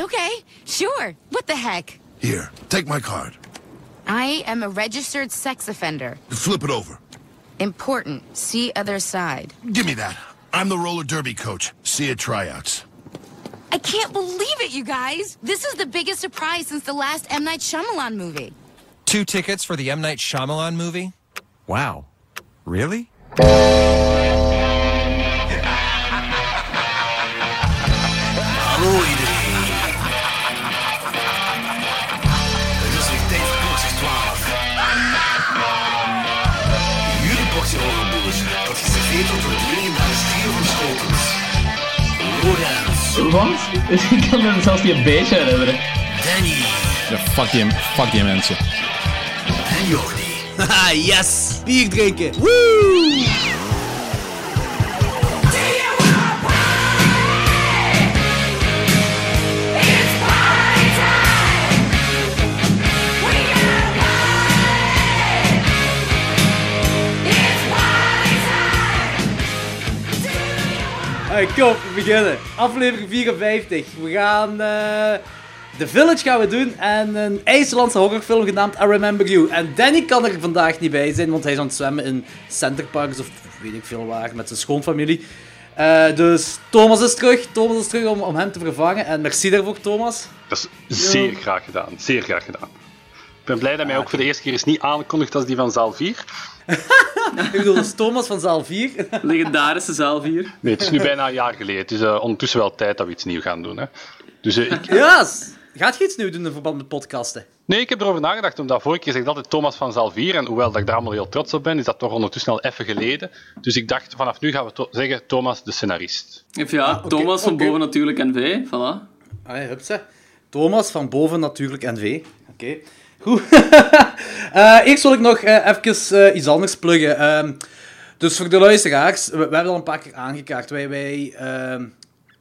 Okay, sure. What the heck? Here, take my card. I am a registered sex offender. Flip it over. Important. See other side. Give me that. I'm the roller derby coach. See you at tryouts. I can't believe it, you guys. This is the biggest surprise since the last M. Night Shyamalan movie. Two tickets for the M. Night Shyamalan movie? Wow. Really? Lorenz, Wat? Ik kan me zelfs niet een beetje herinneren. Danny Ja, fuck die, fuck die mensen. en Jordi. Haha, yes! Bier drinken! Woo! Hey, kom, we beginnen. Aflevering 54. We gaan... eh The Village gaan we doen en een IJslandse horrorfilm genaamd I Remember You. En Danny kan er vandaag niet bij zijn, want hij is aan het zwemmen in Centerparks of weet ik veel waar, met zijn schoonfamilie. Eh, dus Thomas is terug. Thomas is terug om, om hem te vervangen. En merci daarvoor, Thomas. Dat is zeer graag gedaan. Zeer graag gedaan. Ik ben blij dat mij ook voor de eerste keer is niet aangekondigd als die van zaal 4. Ik bedoel, dat is Thomas van zaal 4. Legendarische zaal 4. Nee, het is nu bijna een jaar geleden. Het is eh, ondertussen wel tijd dat we iets nieuws gaan doen. Hè. Dus eh, ik... ja, gaat je iets nieuws doen in verband met podcasten? Nee, ik heb erover nagedacht, omdat vorige keer zeg ik altijd Thomas van zaal 4. En hoewel dat ik daar allemaal heel trots op ben, is dat toch ondertussen al even geleden. Dus ik dacht, vanaf nu gaan we to- zeggen Thomas de scenarist. Of ja, Ah, oké, Thomas van boven natuurlijk NV. Voilà. Allee, hupsa. Thomas van boven natuurlijk NV. Oké. Goed. Eh, eerst wil ik nog eh, even eh, iets anders pluggen. Ehm, dus voor de luisteraars, we, we hebben al een paar keer aangekaart. Wij, wij, ehm,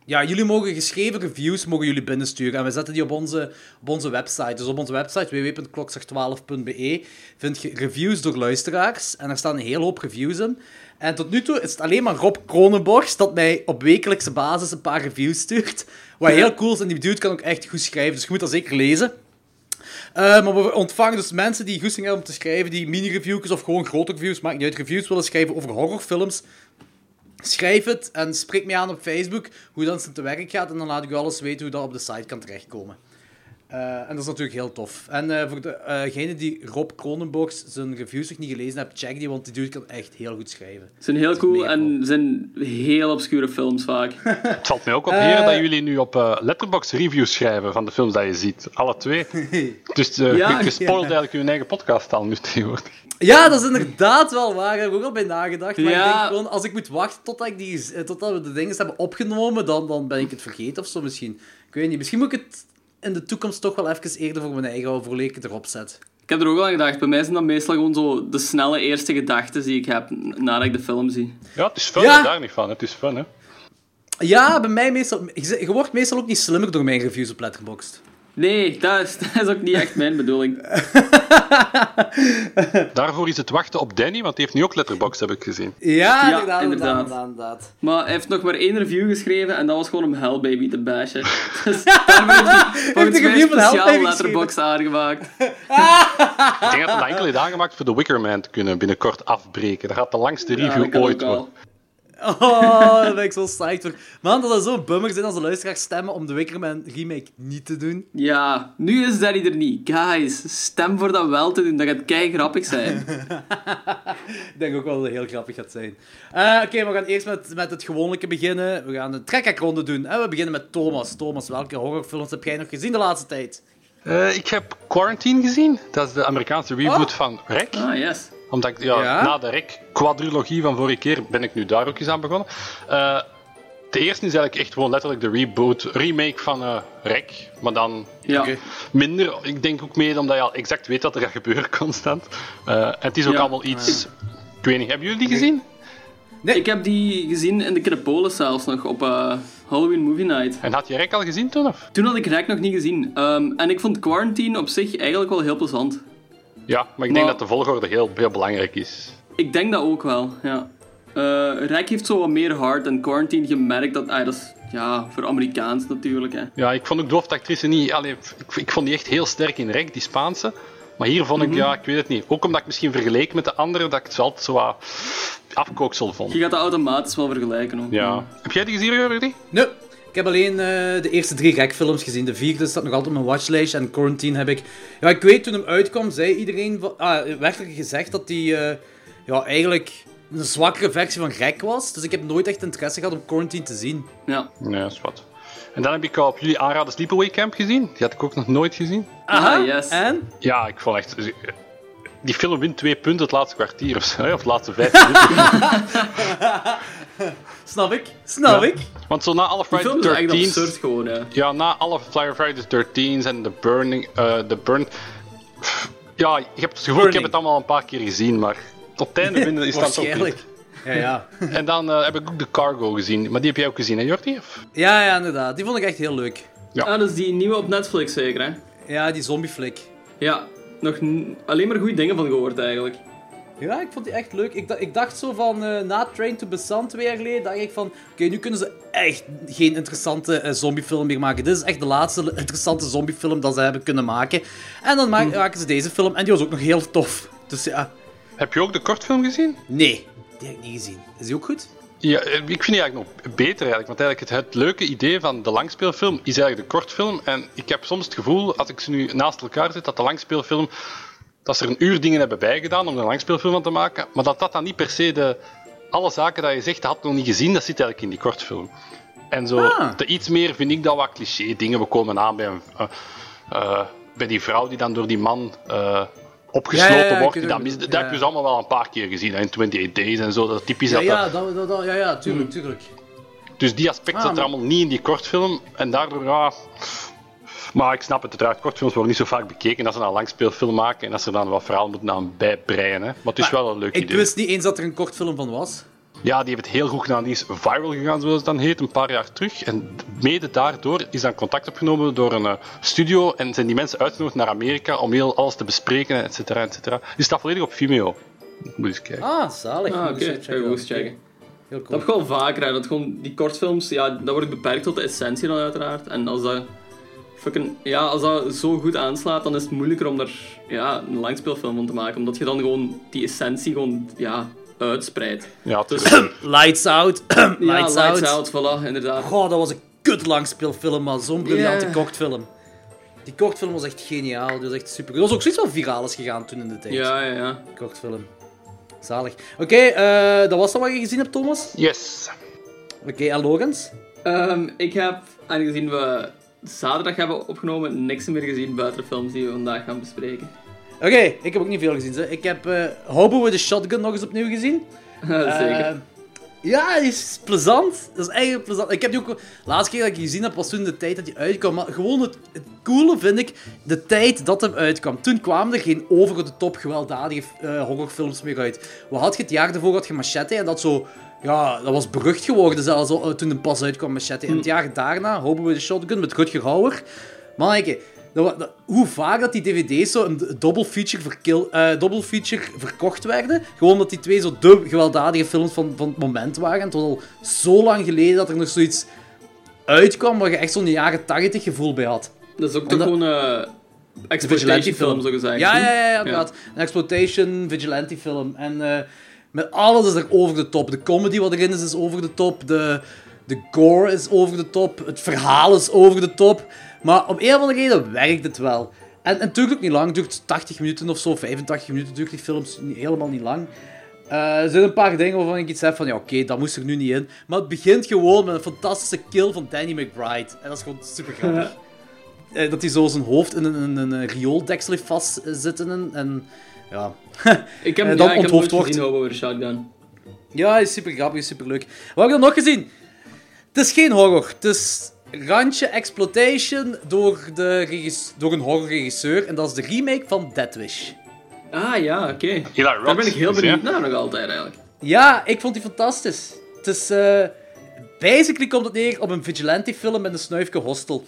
ja, jullie mogen geschreven reviews mogen jullie binnensturen. En we zetten die op onze, op onze website. Dus op onze website www.klokslag12.be vind je reviews door luisteraars. En er staan een hele hoop reviews in. En tot nu toe is het alleen maar Rob Kronenborgs dat mij op wekelijkse basis een paar reviews stuurt. Wat heel cool is. En die dude kan ook echt goed schrijven. Dus je moet dat zeker lezen. Eh, maar we ontvangen dus mensen die goesting hebben om te schrijven, die mini-reviews of gewoon grote reviews, maakt niet uit, reviews willen schrijven over horrorfilms. Schrijf het en spreek me aan op Facebook hoe dat te werk gaat en dan laat ik u alles weten hoe dat op de site kan terechtkomen. Eh, en dat is natuurlijk heel tof. En eh, voor degene die Rob Kronenborgs zijn reviews nog niet gelezen heeft, check die, want die dude kan echt heel goed schrijven. Ze zijn heel cool en zijn heel obscure films vaak. Het valt mij ook op, Eh. heren, dat jullie nu op eh Letterboxd reviews schrijven van de films die je ziet. Alle twee. Dus eh, Ja, je, spoilt eigenlijk je eigen podcast al nu tegenwoordig. Ja, dat is inderdaad wel waar. Daar heb ik ook al bij nagedacht. Maar Ja. ik denk gewoon, als ik moet wachten totdat, ik die, eh, totdat we de dingen hebben opgenomen, dan, dan ben ik het vergeten of zo misschien. Ik weet niet. Misschien moet ik het in de toekomst toch wel even eerder voor mijn eigen houden, voor ik het erop zet. Ik heb er ook al aan gedacht. Bij mij zijn dat meestal gewoon zo de snelle eerste gedachten die ik heb nadat ik de film zie. Ja, het is fun, Ja. daar niet van. Het is fun, hè. Ja, bij mij meestal... Je je wordt meestal ook niet slimmer door mijn reviews op Letterboxd. Nee, dat is, dat is ook niet echt mijn bedoeling. Daarvoor is het wachten op Danny, want die heeft nu ook Letterboxd, heb ik gezien. Ja, Ja, inderdaad, inderdaad, inderdaad. inderdaad, inderdaad. Maar hij heeft nog maar één review geschreven en dat was gewoon om Hellbaby te bashen. Dus daarvoor heeft hij volgens een mij review van Hell speciaal Baby letterbox aangemaakt. Ik denk dat het enkel is aangemaakt voor The Wicker Man te kunnen binnenkort afbreken. Dat gaat de langste review ooit worden. Oh, daar ben ik zo psyched voor. Man, dat zou zo'n bummer zijn als de luisteraars stemmen om de Wickerman remake niet te doen. Ja, nu is Danny er niet. Guys, stem voor dat wel te doen. Dat gaat kei grappig zijn. Ik denk ook wel dat het heel grappig gaat zijn. Eh, Oké, we gaan eerst met, met het gewone beginnen. We gaan een trekkerronde doen. En we beginnen met Thomas. Thomas, welke horrorfilms heb jij nog gezien de laatste tijd? Eh, ik heb Quarantine gezien. Dat is de Amerikaanse reboot Oh. van Rek. Ah, yes. Omdat ik, ja, Ja? na de Rek-quadrilogie van vorige keer ben ik nu daar ook eens aan begonnen. Eh, de eerste is eigenlijk echt gewoon letterlijk de reboot, remake van eh Rek. Maar dan Ja. Minder. Ik denk ook meer omdat je al exact weet wat er gaat gebeuren constant. Eh, en het is ook Ja. allemaal iets... Ik weet niet, hebben jullie die gezien? Ik heb die gezien in de Kinepolis zelfs nog op eh, Halloween Movie Night. En had je Rek al gezien toen? Of? Toen had ik Rek nog niet gezien. Ehm, en ik vond Quarantine op zich eigenlijk wel heel plezant. Ja, maar ik denk Maar- dat de volgorde heel, heel belangrijk is. Ik denk dat ook wel, ja. Eh Rek heeft zo wat meer hard en Quarantine gemerkt dat... Ah, dat is ja, voor Amerikaans natuurlijk. Hè. Ja, ik vond ook de hoofdactrice niet... Allee, ik, ik vond die echt heel sterk in rek, die Spaanse. Maar hier vond ik, ja, ik weet het niet. Ook omdat ik misschien vergeleken met de anderen, dat ik het altijd zo wat afkooksel vond. Je gaat dat automatisch wel vergelijken. Ook. Ja. Heb jij die gezien, Rudy? Nee, ik heb alleen eh, de eerste drie Rek-films gezien. De vierde staat nog altijd op mijn watchlist. En Quarantine heb ik... Ja, ik weet, toen hem uitkwam, zei iedereen... Van... Ah, werd er gezegd dat die... eh, ja, eigenlijk een zwakkere versie van Rek was. Dus ik heb nooit echt interesse gehad om Quarantine te zien. Ja. Nee, dat is wat. En dan heb ik op jullie aanraden Sleepaway Camp gezien. Die had ik ook nog nooit gezien. Aha, Ah, yes. en? Ja, ik vond echt... Die film wint twee punten het laatste kwartier of zo, hè, of de laatste vijf minuten. Snap ik, snap Ja. ik. Want zo na alle Friday the is echt 13th... absurd gewoon, hè. Ja, na alle Friday the 13th en The Burning... eh the Burn... Ja, je hebt het gevoel, ik heb het allemaal een paar keer gezien, maar op het einde vinden is dat ook Waarschijnlijk. niet. Ja, ja. En dan eh, heb ik ook The Cargo gezien, maar die heb jij ook gezien, hè Jordi? Of? ja, ja, inderdaad. Die vond ik echt heel leuk. Ja. Ah, dat is die nieuwe op Netflix zeker, hè? Ja, die zombieflik. Ja. Nog alleen maar goede dingen van gehoord, eigenlijk. Ja, ik vond die echt leuk. Ik, dacht- ik dacht zo van, eh, na Train to Busan twee jaar geleden, dacht ik van, oké, nu kunnen ze echt geen interessante eh, zombiefilm meer maken. Dit is echt de laatste interessante zombiefilm dat ze hebben kunnen maken. En dan ma- maken ze deze film, en die was ook nog heel tof. Dus ja, Heb je ook de kortfilm gezien? nee, die heb ik niet gezien. Is die ook goed? Ja, eh, ik vind die eigenlijk nog beter eigenlijk. Want eigenlijk het, het leuke idee van de langspeelfilm is eigenlijk de kortfilm. En ik heb soms het gevoel, als ik ze nu naast elkaar zet, dat de langspeelfilm... Dat ze er een uur dingen hebben bijgedaan om er een langspeelfilm van te maken. Maar dat dat dan niet per se de... Alle zaken dat je zegt, dat had nog niet gezien, dat zit eigenlijk in die kortfilm. En zo, Ah. de iets meer vind ik dat wat cliché dingen. We komen aan bij, een, eh, eh, bij die vrouw die dan door die man eh, opgesloten Ja, ja, ja, wordt. Die dan mis, dat heb je ze allemaal wel een paar keer gezien. hè, In 28 Days en zo. Dat is typisch Ja, ja, dat, dat, dat- ja, ja, tuurlijk, tuurlijk. dus die aspect Ah, zat er allemaal niet in die kortfilm. En daardoor, ja... Maar ik snap het, uiteraard. Kortfilms worden niet zo vaak bekeken als ze een langspeelfilm maken. En als ze dan wat verhaal moeten aan bijbreien. Hè. Maar het is wel een leuk Ik idee. wist niet eens dat er een kortfilm van was. Ja, die heeft het heel goed gedaan. Die is viral gegaan, zoals het dan heet, een paar jaar terug. En mede daardoor is dan contact opgenomen door een eh, studio. En zijn die mensen uitgenodigd naar Amerika om heel alles te bespreken, et cetera, et cetera. Die staat volledig op Vimeo. Moet eens kijken. Ah, zalig. Ah, Moet oké. checken ik dan. eens checken. Heel Dat cool. heb ik wel vaker, hè. Dat gewoon die kortfilms, ja, dat wordt beperkt tot de essentie dan uiteraard. En als dat fucking, ja, als dat zo goed aanslaat, dan is het moeilijker om er ja, een langspeelfilm van te maken. Omdat je dan gewoon die essentie gewoon, ja, uitspreidt. Ja, Dus. Lights Out. ja, Lights, Lights Out. Out, voilà, inderdaad. Goh, dat was een kut langspeelfilm, maar zo'n briljante Ja. kortfilm. Die kortfilm was echt geniaal, die was echt super. Dat was ook zoiets wat viraal is gegaan toen in de tijd. Ja, ja, ja. Kortfilm. Zalig. Oké, eh, dat was dat wat je gezien hebt, Thomas? Yes. Oké, en Logans? Ehm, ik heb, aangezien we zaterdag hebben opgenomen, niks meer gezien buiten films die we vandaag gaan bespreken. Oké, ik heb ook niet veel gezien. Ik heb eh Hobo with a Shotgun nog eens opnieuw gezien. Zeker. Eh, ja, die is plezant. Dat is eigenlijk plezant. Ik heb die ook... De laatste keer dat ik die gezien heb, was toen de tijd dat hij uitkwam. Maar gewoon het, het coole vind ik, de tijd dat hem uitkwam. Toen kwamen er geen over de top gewelddadige eh, horrorfilms meer uit. Wat had je het jaar ervoor? Had je Machete en dat zo... Ja, dat was berucht geworden zelfs eh, toen het pas uitkwam, Machete. En het jaar daarna, Hobo with a Shotgun met Rutger Hauer. Manneke, dat, wa- dat- hoe vaak dat die dvd's zo een double feature, verkil, eh, double feature verkocht werden. Gewoon omdat die twee zo de gewelddadige films van, van het moment waren. Het was al zo lang geleden dat er nog zoiets uitkwam waar je echt zo'n jaren 80 gevoel bij had. Dat is ook En toch gewoon een exploitation film, zo gezegd. Ja, ja, ja, ja, inderdaad. Een exploitation, vigilante film. En met alles is er over de top. De comedy wat erin is, is over de top. De, de gore is over de top. Het verhaal is over de top. Maar om een of andere reden werkt het wel. En, en het duurt ook niet lang. Het duurt 80 minuten of zo, 85 minuten duurt die films niet, helemaal niet lang. Eh, er zijn een paar dingen waarvan ik iets heb van, ja oké, dat moest er nu niet in. Maar het begint gewoon met een fantastische kill van Danny McBride. En dat is gewoon super grappig. Eh, dat hij zo zijn hoofd in een, een, een, riooldeksel heeft vastzitten. En, en ja. Ik heb, Eh, ja, dan ik heb onthoofd nooit wordt. gezien a Shotgun. ja, is super grappig, is super leuk. Wat heb ik dan nog gezien? Het is geen horror. Het is randje exploitation door, de door een horrorregisseur. En dat is de remake van Dead Wish. Ah ja, oké. Daar ben ik heel dus, benieuwd ja. naar nog altijd eigenlijk. Ja, ik vond die fantastisch. Het is... eh basically komt het neer op een vigilante film met een snuifke hostel.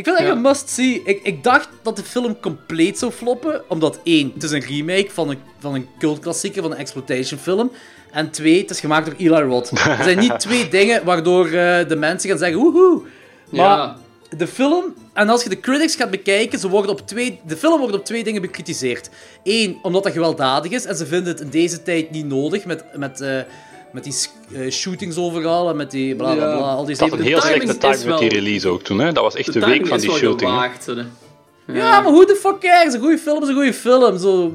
Ik vind het echt een must-see. Ik, ik dacht dat de film compleet zou floppen, omdat één, het is een remake van een, van een cultklassieker, van een exploitation film. En twee, het is gemaakt door Eli Roth. Er zijn niet twee dingen waardoor eh, de mensen gaan zeggen woehoe. Maar Ja. de film, en als je de critics gaat bekijken, ze worden op twee, de film wordt op twee dingen bekritiseerd. Eén, omdat dat gewelddadig is en ze vinden het in deze tijd niet nodig met, met, eh, met die eh, shootings overal en met die bla bla Ja. bla. Al die Dat had een heel slechte timing met die release ook toen. Hè? Dat was echt De de, week van is die wel shooting. hè. gewaagd, hè. Ja, maar hoe de fuck cares? Een goede film is een goede film. Zo,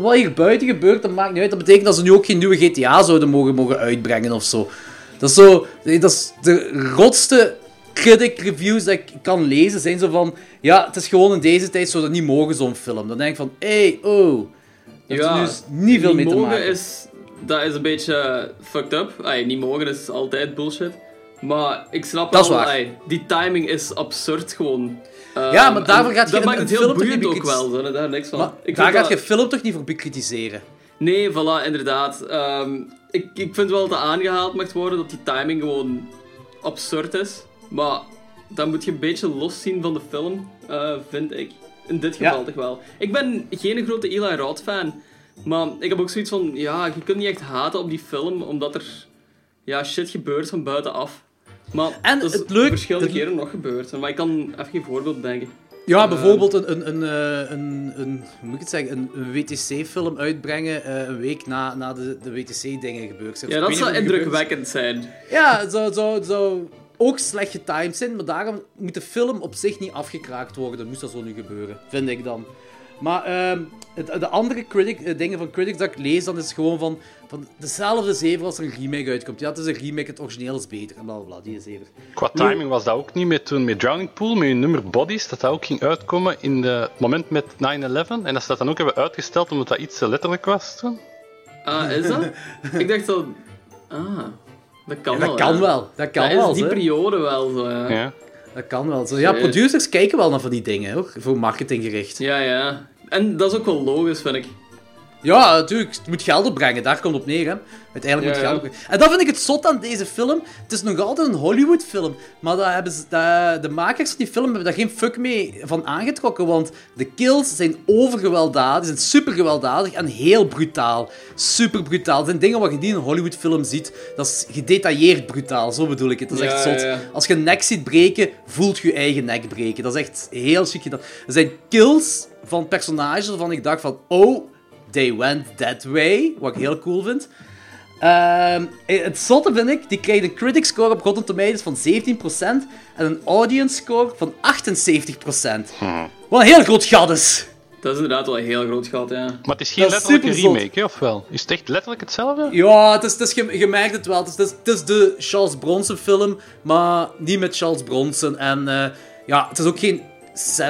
wat hier buiten gebeurt, dat maakt niet uit. Dat betekent dat ze nu ook geen nieuwe GTA zouden mogen, mogen uitbrengen of zo. Dat is zo... Dat is de rotste critic reviews dat ik kan lezen, zijn zo van... Ja, het is gewoon in deze tijd zo dat niet mogen, zo'n film. Dan denk ik van, hé, hey, oh... Dat heeft er nu niet veel mee te mogen maken. Is, dat is een beetje eh, fucked up. Ay, niet mogen is altijd bullshit. Maar ik snap Dat wel, ay, die timing is absurd gewoon. Ehm, Ja, maar daarvoor en gaat je Dat een- maakt het heel film toch boeiend niet ook wel, zo, daar niks van. Maar ik daar gaat dat- je film toch niet voor bekritiseren? Nee, voilà, inderdaad. Ehm, ik, ik vind wel dat aangehaald mag worden dat die timing gewoon absurd is. Maar dat moet je een beetje los zien van de film, eh, vind ik. In dit Ja. geval toch wel. Ik ben geen grote Eli Roth fan. Maar ik heb ook zoiets van, ja, je kunt niet echt haten op die film, omdat er ja, shit gebeurt van buitenaf. Maar En dat is het leuk- verschillende het- keren nog gebeurd. Maar ik kan even geen voorbeeld denken. Ja, Eh, bijvoorbeeld een, een, een, eh, een, een, hoe moet ik het zeggen, een, een WTC-film uitbrengen eh, een week na, na de, de WTC-dingen gebeurd zijn. Ja, dat zou indrukwekkend zijn. Ja, het zou, zou, zou ook slecht getimed zijn, maar daarom moet de film op zich niet afgekraakt worden. Moest dat zo nu gebeuren, vind ik dan. Maar ehm, het, de andere critic, eh, dingen van critics dat ik lees, dan is gewoon van, van dezelfde zever als er een remake uitkomt. Ja, het is een remake, het origineel is beter. En bla die zever. Qua timing was dat ook niet met toen met Drowning Pool, met hun nummer Bodies, dat dat ook ging uitkomen in het moment met 9-11. En dat ze dat dan ook hebben uitgesteld omdat dat iets te letterlijk was toen. Ah, is dat? ik dacht dat... Ah, dat kan Ja, wel. dat kan ja. wel, dat kan dat wel. is die hè. periode wel zo, Ja. Dat kan wel. Zo. Ja, producers kijken wel naar van die dingen, hoor. Voor marketinggericht. ja. En dat is ook wel logisch, vind ik. Ja, natuurlijk. Het moet geld opbrengen. Daar komt op neer, hè. Uiteindelijk moet Ja, het geld opbrengen. En dat vind ik het zot aan deze film. Het is nog altijd een Hollywood-film. Maar daar hebben ze, de makers van die film hebben daar geen fuck mee van aangetrokken. Want de kills zijn overgewelddadig, zijn super gewelddadig en heel brutaal. Super brutaal. Het zijn dingen wat je niet in een Hollywood-film ziet. Dat is gedetailleerd brutaal, zo bedoel ik het. Dat is Ja, echt zot. ja. Als je een nek ziet breken, voelt je je eigen nek breken. Dat is echt heel chic gedaan. Er zijn kills van personages waarvan ik dacht van... Oh, they went that way. Wat ik heel cool vind. Ehm, het zotte vind ik, die krijgt een critic score op Rotten Tomatoes van 17% en een audience score van 78%. Wat een heel groot gat is. Dat is inderdaad wel een heel groot gat, ja. Maar het is geen Dat is letterlijke superzot. remake, hè, of wel? Is het echt letterlijk hetzelfde? Ja, het is, het is, je, je merkt het wel. Het is, het, is, het is de Charles Bronson film, maar niet met Charles Bronson. En eh, ja, het is ook geen...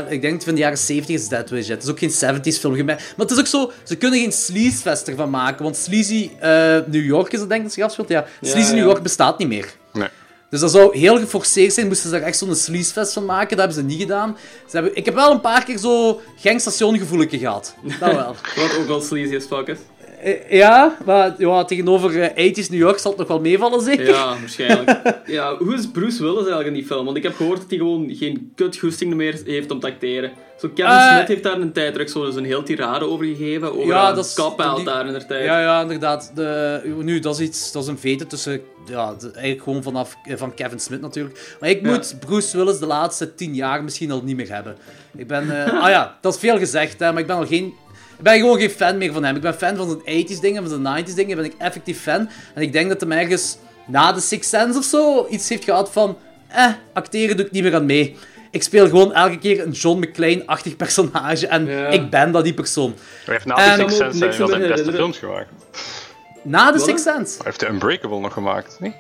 Ik denk van de jaren 70 is Dead Wish. Het is ook geen 70s film. Maar het is ook zo, ze kunnen geen sleazefest ervan maken. Want sleazy eh, New York is het denk ik dat zich afspeelt. Ja, sleazy ja. New York bestaat niet meer. Nee. Dus dat zou heel geforceerd zijn, moesten ze daar echt zo'n sleazefest van maken. Dat hebben ze niet gedaan. Ze hebben, ik heb wel een paar keer zo gangstationgevoeletje gehad. Dat wel. Wat ook wel sleazy as fuck is. Eh, Ja, maar ja, tegenover eh, 80s New York zal het nog wel meevallen, zeker? Ja, waarschijnlijk. ja, hoe is Bruce Willis eigenlijk in die film? Want ik heb gehoord dat hij gewoon geen kutgoesting meer heeft om te acteren. Zo Kevin Eh, Smith heeft daar een tijd terug zo dus een heel tirade over gegeven. Over Ja, dat die- daar in de tijd. Ja, ja, inderdaad. De, nu, dat is iets, dat is een vete tussen, ja, de- eigenlijk gewoon vanaf van Kevin Smith natuurlijk. Maar ik Ja. moet Bruce Willis de laatste tien jaar misschien al niet meer hebben. Ik ben, ah ja, dat is veel gezegd, hè, maar ik ben al geen, ik ben gewoon geen fan meer van hem. Ik ben fan van zijn 80s dingen, van zijn 90s dingen, ben ik effectief fan. En ik denk dat hem ergens na de Sixth Sense of zo iets heeft gehad van, eh, acteren doe ik niet meer aan mee. Ik speel gewoon elke keer een John McClane-achtig personage en Ja. ik ben dat die persoon. Hij heeft na The Ik Sixth Sense wel zijn beste films gemaakt. Na de? Sixth Sense. Hij heeft de Unbreakable nog gemaakt, niet?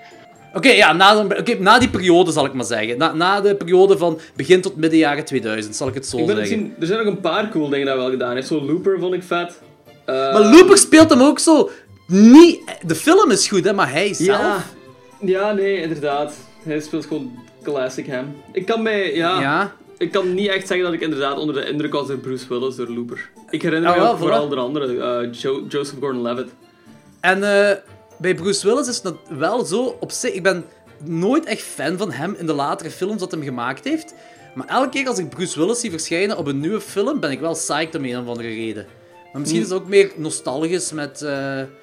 Oké, ja, na, de- na die periode zal ik maar zeggen. Na, na de periode van begin tot midden jaren 2000, zal ik het zo Ik ben zeggen. zien, er zijn nog een paar cool dingen dat wel gedaan heeft. Zo Looper vond ik vet. Eh, Maar Looper speelt hem ook zo niet... De film is goed, hè, maar hij zelf... Ja, ja, nee, inderdaad. Hij speelt gewoon classic hem. Ik kan mij, ja, Ja. ik kan niet echt zeggen dat ik inderdaad onder de indruk was door Bruce Willis, door Looper. Ik herinner Ah, me wel, ook vooral de andere, eh, Jo- Joseph Gordon-Levitt. En eh, bij Bruce Willis is het wel zo... Op zich, ik ben nooit echt fan van hem in de latere films dat hij gemaakt heeft. Maar elke keer als ik Bruce Willis zie verschijnen op een nieuwe film, ben ik wel psyched om een of andere reden. Maar misschien is het ook meer nostalgisch met...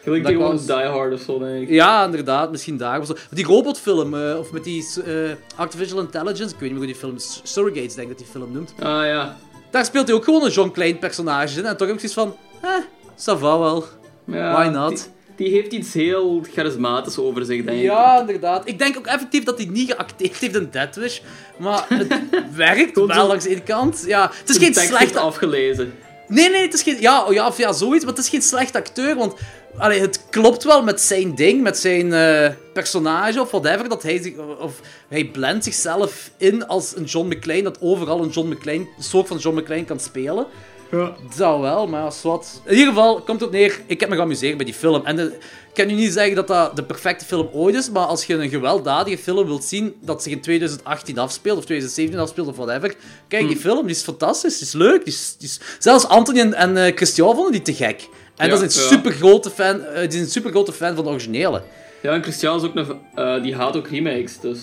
Gelijk dat ons eens- Die Hard of zo, denk ik. Ja, inderdaad, misschien daar. Of zo. Die robotfilm, eh, of met die eh, Artificial Intelligence, ik weet niet meer hoe die film is. Surrogates, denk ik dat die film noemt. Ah ja. Daar speelt hij ook gewoon een John Klein personage in. En toch heb ik zoiets van, eh, ça va wel. ja Why not? Die, die heeft iets heel charismatisch over zich, denk ik. Ja, inderdaad. Ik denk ook effectief dat hij niet geacteerd heeft in Death Wish. Maar het werkt wel zo. langs ene kant. Ja, het is geen slechte... afgelezen. Nee, nee, het is geen... Ja, oh ja, of ja, zoiets. Maar het is geen slecht acteur, want... Allee, het klopt wel met zijn ding, met zijn eh, personage of whatever. Dat hij, zich, of hij blendt zichzelf in als een John McClane, dat overal een John McClane, een soort van John McClane kan spelen. Ja. Dat wel, maar als wat. In ieder geval, komt het neer, ik heb me geamuseerd bij die film. En de- ik kan nu niet zeggen dat dat de perfecte film ooit is, maar als je een gewelddadige film wilt zien dat zich in 2018 afspeelt, of 2017 afspeelt, of whatever, kijk, die film die is fantastisch, die is leuk. Die is, die is... Zelfs Anthony en, en eh, Christian vonden die te gek. En Ja, dat is een ja. super grote fan, eh, die is een super grote fan van de originele. Ja, en Christian is ook een... eh, die haat ook remakes, dus...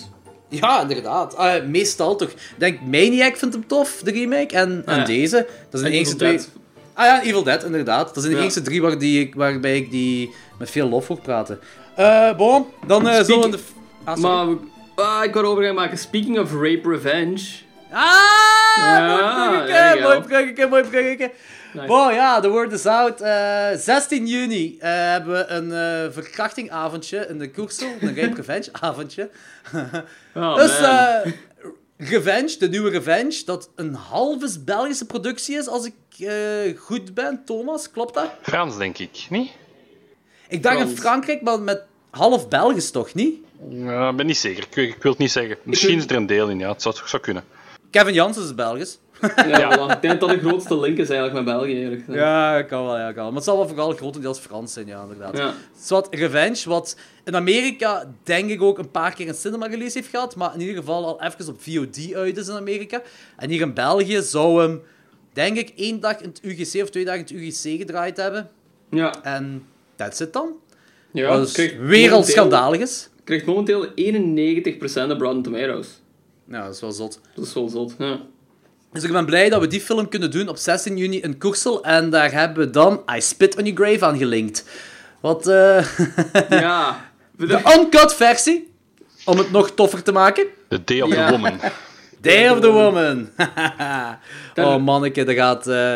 Ja, inderdaad. Ah, meestal toch. Denk, Maniac vindt hem tof, de remake. En, en deze. Dat zijn de enige Evil twee... Ah ja, Evil Dead, inderdaad. Dat zijn de Ja. enige drie waar die, waarbij ik die met veel lof hoor praten. Eh bon, dan eh zullen we de... Ah. Maar ah, ik wou over gaan maken. Speaking of rape revenge. Ah, Ja, mooi bruggetje, mooi bruggetje, mooi bruggetje. Nice. Ja, de word is out. Eh, 16 juni eh, hebben we een eh verkrachtingavondje in de Koersel. Een rape revenge avondje. Oh, Dus, man. eh Revenge, de nieuwe Revenge, dat een halve Belgische productie is, als ik eh, goed ben. Thomas, klopt dat? Frans, denk ik, niet? Ik dacht in. Frankrijk, maar met half Belgisch toch niet? Ja, ik ben niet zeker. Ik, ik wil het niet zeggen. Misschien is er een deel in, ja. Het zou, het zou kunnen. Kevin Jansen is Belgisch. Ja. Ik denk dat de grootste link is eigenlijk met België, eerlijk. Ja, kan wel, ja, kan wel. Maar het zal wel vooral grotendeels Frans zijn, ja, inderdaad. Ja. Zwat Revenge, wat in Amerika denk ik ook een paar keer een cinema release heeft gehad, maar in ieder geval al even op VOD uit is in Amerika. En hier in België zou hem, denk ik, één dag in het UGC of twee dagen in het UGC gedraaid hebben. Ja, En that's it dan. ja Wat het is krijgt weer al momenteel- schandalig is. krijgt momenteel 91% op Rotten Tomatoes. Ja, dat is wel zot. Dat is wel zot, ja. Dus ik ben blij dat we die film kunnen doen op 16 juni in Koersel. En daar hebben we dan I Spit on Your Grave aan gelinkt. Wat, eh... Ja. de uncut versie. Om het nog toffer te maken. The Day of Ja. the Woman. Day of the Woman. oh manneke, dat gaat... eh,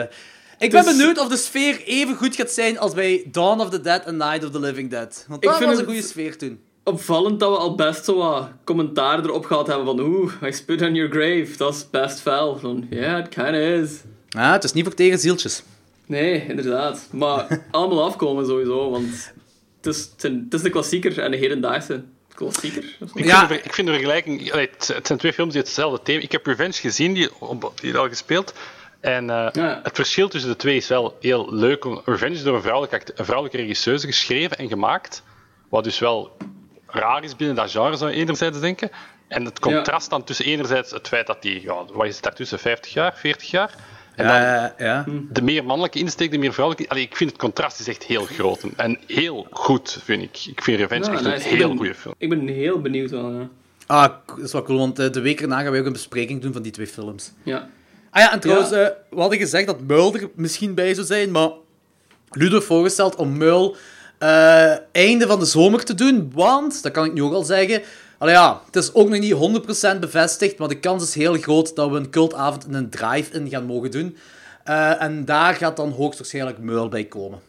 Ik ben Dus- benieuwd of de sfeer even goed gaat zijn als bij Dawn of the Dead en Night of the Living Dead. Want Ik dat vind was een het- goede sfeer toen. Opvallend dat we al best zo wat commentaar erop gehad hebben van oeh, I spit on your grave, dat is best fel. Van, ja, it kinda is. Ah, het is niet voor tegen zieltjes. Nee, inderdaad. Maar allemaal afkomen sowieso, want het is, het het is de klassieker en de hedendaagse klassieker. Ik, Ja. vind de, ik vind de vergelijking... allee, het, het zijn twee films die hetzelfde thema... Ik heb Revenge gezien, die, op- die al gespeeld. En eh, Ja. het verschil tussen de twee is wel heel leuk. Revenge is door een vrouwelijke, een vrouwelijke regisseuse geschreven en gemaakt. Wat dus wel raar is binnen dat genre, zou je enerzijds denken. En het contrast dan tussen enerzijds het feit dat die... Ja, wat is het daartussen? 50 jaar? 40 jaar? En dan ja. de meer mannelijke insteek, de meer vrouwelijke... Allee, ik vind het contrast is echt heel groot. En- En heel goed, vind ik. Ik vind Revenge Ja, echt een heel ben- goede film. Ik ben heel benieuwd wel, ja. Ah, dat is wel cool, want eh, de week erna gaan wij ook een bespreking doen van die twee films. ja. Ah ja, en trouwens, Ja. eh, we hadden gezegd dat Muil er misschien bij zou zijn, maar Ludo heeft voorgesteld om Muil eh, einde van de zomer te doen, want, dat kan ik nu ook al zeggen, allee, ja, het is ook nog niet 100% bevestigd, maar de kans is heel groot dat we een cultavond in een drive-in gaan mogen doen. Eh, en daar gaat dan hoogstwaarschijnlijk Muil bij komen.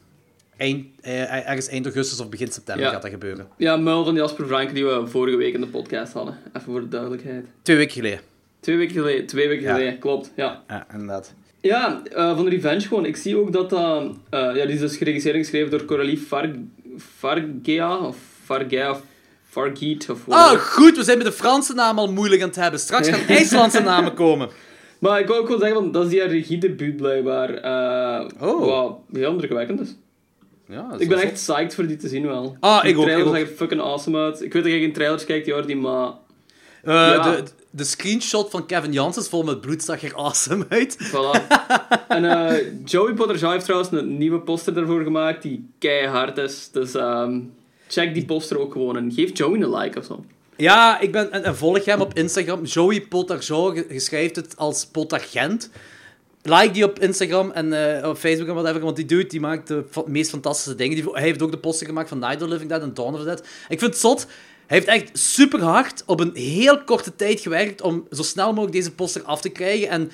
Eind, eh, ergens eind augustus of begin september Ja. gaat dat gebeuren. Ja, Muil van Jasper Franke die we vorige week in de podcast hadden. Even voor de duidelijkheid. Twee weken geleden. Twee weken geleden, twee weken Ja. geleden, klopt. Ja, Ja, inderdaad. Ja eh, van de Revenge gewoon. Ik zie ook dat dat... eh, ja, die is dus geregisseerd en geschreven door Coralie Far Fargea, of Fargea, of Fargeet, of wat. Ah, goed, we zijn met de Franse naam al moeilijk aan het hebben. Straks gaan IJslandse namen komen. Maar ik wil ook wel zeggen, van, dat is die regiedebuut blijkbaar. eh Oh. Wat heel indrukwekkend is. Ja, is Ik ben echt psyched voor die te zien wel. Ah, ik De ook, trailer ik ook. zag er fucking awesome uit. Ik weet dat jij geen trailers kijkt, Jordi, maar... Ja. de, de screenshot van Kevin Janssens vol met bloed zag er awesome uit. Voilà. en eh, Joey Potter heeft trouwens een nieuwe poster ervoor gemaakt die keihard is. Dus ehm, check die poster ook gewoon en geef Joey een like of zo. Ja, ik ben, en, en volg hem op Instagram. Joey Potarjo, je, je schrijft het als Potargent. Like die op Instagram en eh, op Facebook en whatever, want die dude die maakt de meest fantastische dingen. Die, hij heeft ook de poster gemaakt van Night of the Living Dead en Dawn of the Dead. Ik vind het zot. Hij heeft echt super hard op een heel korte tijd gewerkt om zo snel mogelijk deze poster af te krijgen. En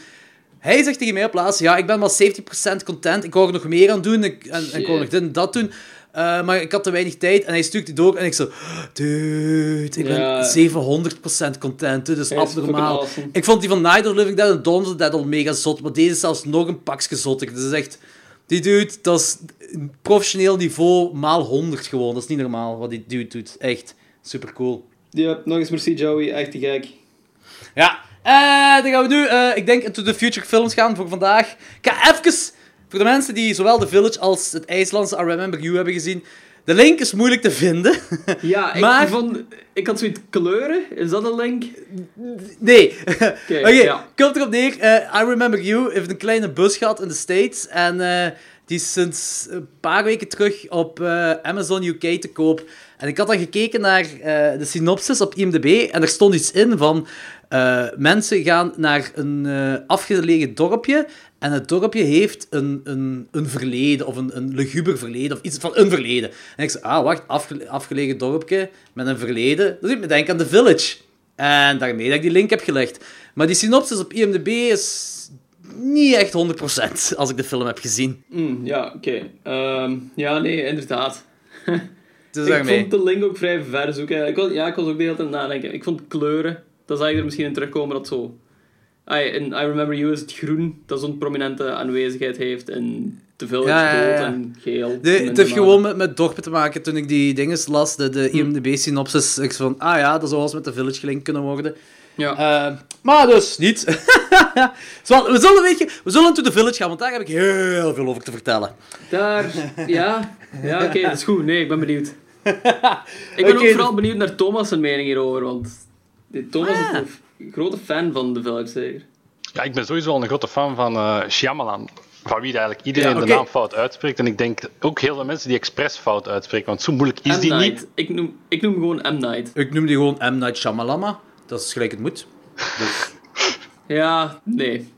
hij zegt tegen mij op laatst, ja, ik ben maar 70% content. Ik wou er nog meer aan doen ik, en, en ik wou nog dit en dat doen. Eh, maar ik had te weinig tijd en hij stuurt die door en ik zo... Dude, ik Ja. ben 700% content. Dit is abnormaal. awesome. Ik vond die van Night of Living Dead en Dawn of the Dead al mega zot, maar deze is zelfs nog een pakje zotter. Dat is echt... Die dude, dat is professioneel niveau maal 100 gewoon. Dat is niet normaal wat die dude doet. Echt super cool. Ja, nog eens merci Joey, echt te gek. Ja, eh, dan gaan we nu, eh, ik denk, into the future films gaan voor vandaag. Ik ga even, voor de mensen die zowel The Village als het IJslandse I Remember You hebben gezien, de link is moeilijk te vinden. Ja, ik, Maar- vond, ik had zoiets kleuren. Is dat een link? Nee. Oké, ja. komt erop neer. eh, I Remember You heeft een kleine bus gehad in de States. En die is sinds een paar weken terug op eh, Amazon UK te koop. En ik had dan gekeken naar eh, de synopsis op IMDb. En er stond iets in van... eh, mensen gaan naar een afgelegen dorpje. En het dorpje heeft een, een, een verleden, of een, een luguber verleden, of iets van een verleden. En ik zei, ah, wacht, afge- afgelegen dorpje met een verleden. Dat doet me denken aan The Village. En daarmee dat ik die link heb gelegd. Maar die synopsis op IMDb is niet echt 100% als ik de film heb gezien. Mm, ja, oké. Ehm, ja, nee, inderdaad. Dus ik vond de link ook vrij ver zoeken. Ik was, ja, ik was ook de hele tijd aan het nadenken. Ik vond kleuren, dat zou ik er misschien in terugkomen, dat zo... Ai, in I Remember You is het groen, dat zo'n prominente aanwezigheid heeft. En The Village Ja, ja, ja. rood en geel. De, het heeft gewoon met, met dorpen te maken. Toen ik die dingen las, de, de IMDb-synopsis, ik zei van, ah ja, dat zou eens met de Village gelinkt kunnen worden. Ja. Eh, maar dus, niet. We zullen, weet je, we zullen to the Village gaan, want daar heb ik heel veel over te vertellen. Daar, ja. Ja, oké, dat is goed. Nee, ik ben benieuwd. Ik ben ook vooral benieuwd naar Thomas' zijn mening hierover, want Thomas Ah. is een grote fan van The Village, zeker? Ja, ik ben sowieso al een grote fan van eh Shyamalan. Van wie eigenlijk iedereen Ja, de naam fout uitspreekt. En ik denk ook heel veel mensen die expres fout uitspreken. Want zo moeilijk is M. die Night. niet. Ik noem, ik noem gewoon M. Night. Ik noem die gewoon M. Night Shyamalama. Dat is gelijk het moet. Ja, nee.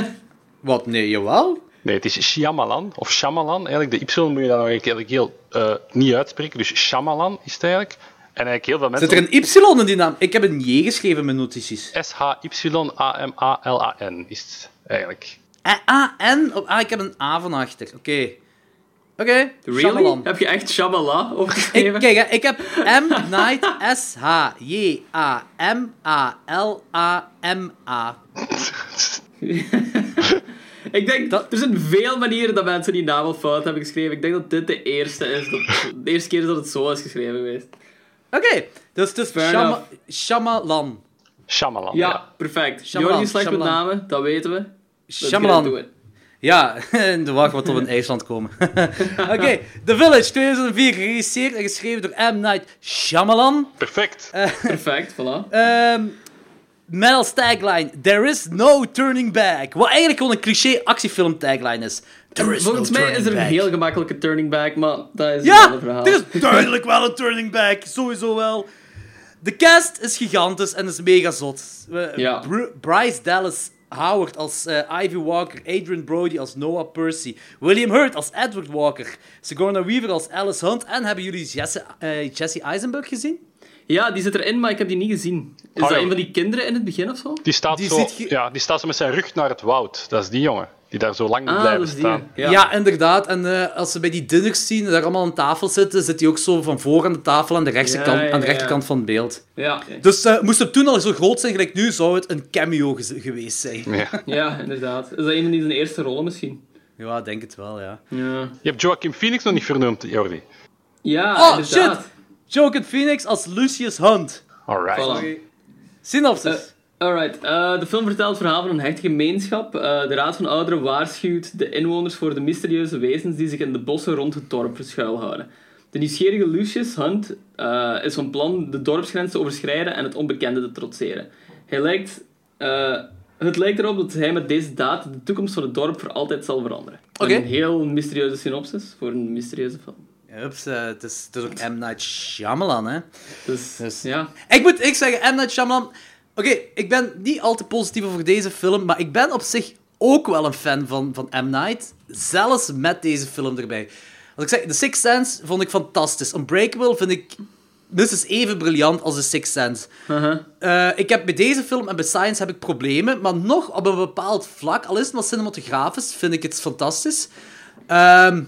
Wat? Nee, jawel? Nee, het is Shyamalan. Of Shyamalan. Eigenlijk, de Y moet je dan nog eigenlijk heel eh, niet uitspreken. Dus Shyamalan is het eigenlijk. En eigenlijk heel veel mensen... Zit er een Y in die naam? Ik heb een J geschreven in mijn notities. S-H-Y-A-M-A-L-A-N is het eigenlijk. Eh, A-N? Oh, ah, ik heb een A van achter. Oké. Oké, Really? Shyamalan. Heb je echt Shyamalan Ik, opgeschreven? kijk, hè, ik heb M. Night S-H-J-A-M-A-L-A-M-A. Ik denk, Dat- er zijn veel manieren dat mensen die naam al fout hebben geschreven. Ik denk dat dit de eerste is. Dat, de eerste keer is dat het zo is geschreven geweest. Oké, dus, dus Fair Shama- enough. Shyamalan. Shyamalan. Ja, perfect. Jordi is slecht met namen, dat weten we. Let's Ja, de wacht wat op in IJsland komen. Oké, The Village 2004, geregisseerd en geschreven door M. Night Shyamalan. Perfect. Perfect, voilà. Ehm met als tagline, There is no turning back. Wat eigenlijk gewoon een cliché actiefilm tagline is. There is Volgens no mij is er een heel gemakkelijke turning back, maar dat is een Ja, ander verhaal. er is duidelijk wel een turning back. Sowieso wel. De cast is gigantisch en is mega zot. Ja. Br- Bryce Dallas Howard als eh, Ivy Walker, Adrian Brody als Noah Percy, William Hurt als Edward Walker, Sigourney Weaver als Alice Hunt en hebben jullie Jesse, eh, Jesse Eisenberg gezien? Ja, die zit erin, maar ik heb die niet gezien. Is Oh, dat ja. een van die kinderen in het begin of zo? Die staat, Die zo, ja, die staat zo met zijn rug naar het woud. Dat is die jongen. Die daar zo lang Ah, blijven die. staan. Ja. Ja, inderdaad. En eh, als ze bij die dinners zien, daar allemaal aan tafel zitten, zit hij ook zo van voor aan de tafel aan de, rechtse Ja, kant, ja, aan de ja. rechterkant van het beeld. Ja, Dus eh, moest het toen al zo groot zijn gelijk nu, zou het een cameo ge- geweest zijn. Ja. ja, inderdaad. Is dat een van die zijn eerste rollen misschien? Ja, ik denk het wel, ja. Ja, Je hebt Joaquin Phoenix nog niet vernoemd, Jordi. ja Oh, inderdaad. shit! Joaquin Phoenix als Lucius Hunt. Alright. Voilà. Synopsis. Eh, Alright, eh, de film vertelt het verhaal van een hechte gemeenschap. Eh, de Raad van Ouderen waarschuwt de inwoners voor de mysterieuze wezens die zich in de bossen rond het dorp verschuilhouden. De nieuwsgierige Lucius Hunt eh, is van plan de dorpsgrens te overschrijden en het onbekende te trotseren. Hij lijkt, het lijkt erop dat hij met deze daad de toekomst van het dorp voor altijd zal veranderen. Oké. Een heel mysterieuze synopsis voor een mysterieuze film. Ups, het, is, het is ook M. Night Shyamalan, hè. Dus, Dus- ja. Ik moet ik zeggen, M. Night Shyamalan... Oké, ik ben niet al te positief over deze film, maar ik ben op zich ook wel een fan van, van M. Night. Zelfs met deze film erbij. Als ik zeg, The Sixth Sense vond ik fantastisch. Unbreakable vind ik minstens even briljant als The Sixth Sense. Eh, ik heb bij deze film en bij Science heb ik problemen, maar nog op een bepaald vlak, al is het maar cinematografisch, vind ik het fantastisch. Ehm,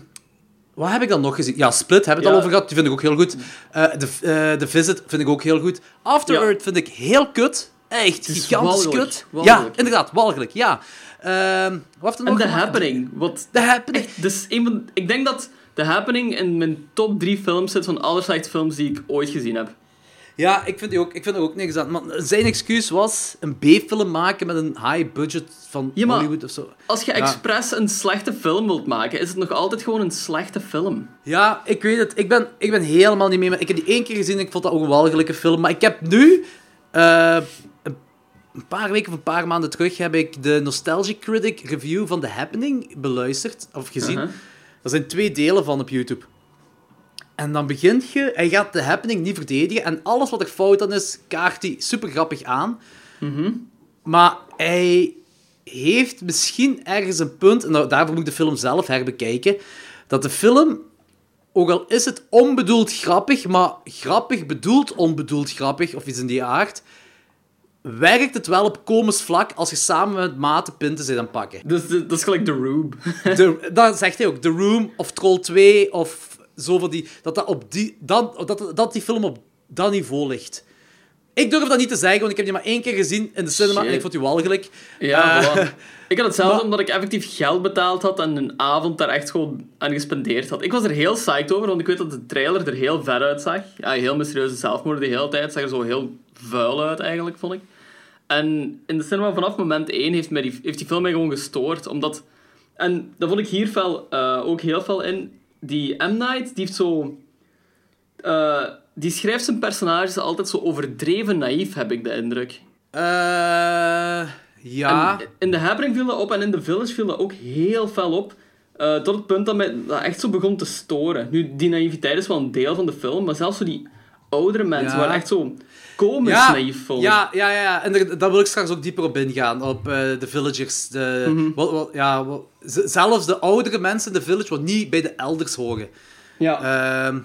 wat heb ik dan nog gezien? Ja, Split hebben we het Ja. al over gehad, die vind ik ook heel goed. Eh The, eh, The Visit vind ik ook heel goed. After Ja. Earth vind ik heel kut. Echt, is gigantisch walgelijk. kut. Walgelijk. Ja, inderdaad, walgelijk, ja. Ehm, wat En The? Happening. Wat The Happening. echt, dus een van, ik denk dat The Happening in mijn top drie films zit van alle slechte films die ik ooit gezien heb. Ja, ik vind, die ook, ik vind er ook niks aan. Maar zijn excuus was een B-film maken met een high budget van Ja, maar- Hollywood of zo. Als je Ja. expres een slechte film wilt maken, is het nog altijd gewoon een slechte film. Ja, ik weet het. Ik ben, ik ben helemaal niet mee. Ik heb die één keer gezien en ik vond dat ook een walgelijke film. Maar ik heb nu, eh, een paar weken of een paar maanden terug, heb ik de Nostalgic Critic review van The Happening beluisterd of gezien. Uh-huh. Er zijn twee delen van op YouTube. En dan begint je, hij gaat The Happening niet verdedigen. En alles wat er fout aan is, kaart hij super grappig aan. Maar hij heeft misschien ergens een punt, en nou, daarvoor moet ik de film zelf herbekijken, dat de film, ook al is het onbedoeld grappig, maar grappig bedoeld onbedoeld grappig, of iets in die aard, werkt het wel op komisch vlak als je samen met maten pinten zit aan pakken. Dus dat is gelijk The. De, dat zegt hij ook. The Room of Troll 2 of zo van die... Dat, dat, op die, dat, dat, dat die film op dat niveau ligt. Ik durf dat niet te zeggen, want ik heb die maar één keer gezien in de cinema Shit. en ik vond die walgelijk. Ja, Eh. Ik had hetzelfde maar- omdat ik effectief geld betaald had en een avond daar echt gewoon aan gespendeerd had. Ik was er heel psyched over, want ik weet dat de trailer er heel ver uitzag. Ja, heel mysterieuze zelfmoord de hele tijd. zag er zo heel vuil uit eigenlijk, vond ik. En in de cinema vanaf moment 1 heeft, mij die, heeft die film mij gewoon gestoord, omdat... En dat vond ik hier fel, eh, ook heel fel in. Die M. Night, die heeft zo... eh, die schrijft zijn personages altijd zo overdreven naïef, heb ik de indruk. eh, ja. En in The Happening viel dat op en in The Village viel dat ook heel fel op. tot het punt dat mij dat echt zo begon te storen. Nu, die naïviteit is wel een deel van de film, maar zelfs zo die oudere mensen Ja. waren echt zo komisch ja, ja, ja, ja. En daar, daar wil ik straks ook dieper op ingaan. Op eh, de villagers. De, Mhm. wat, wat, ja, wat- zelfs de oudere mensen in de village, wat niet bij de elders horen. Ja. Ehm,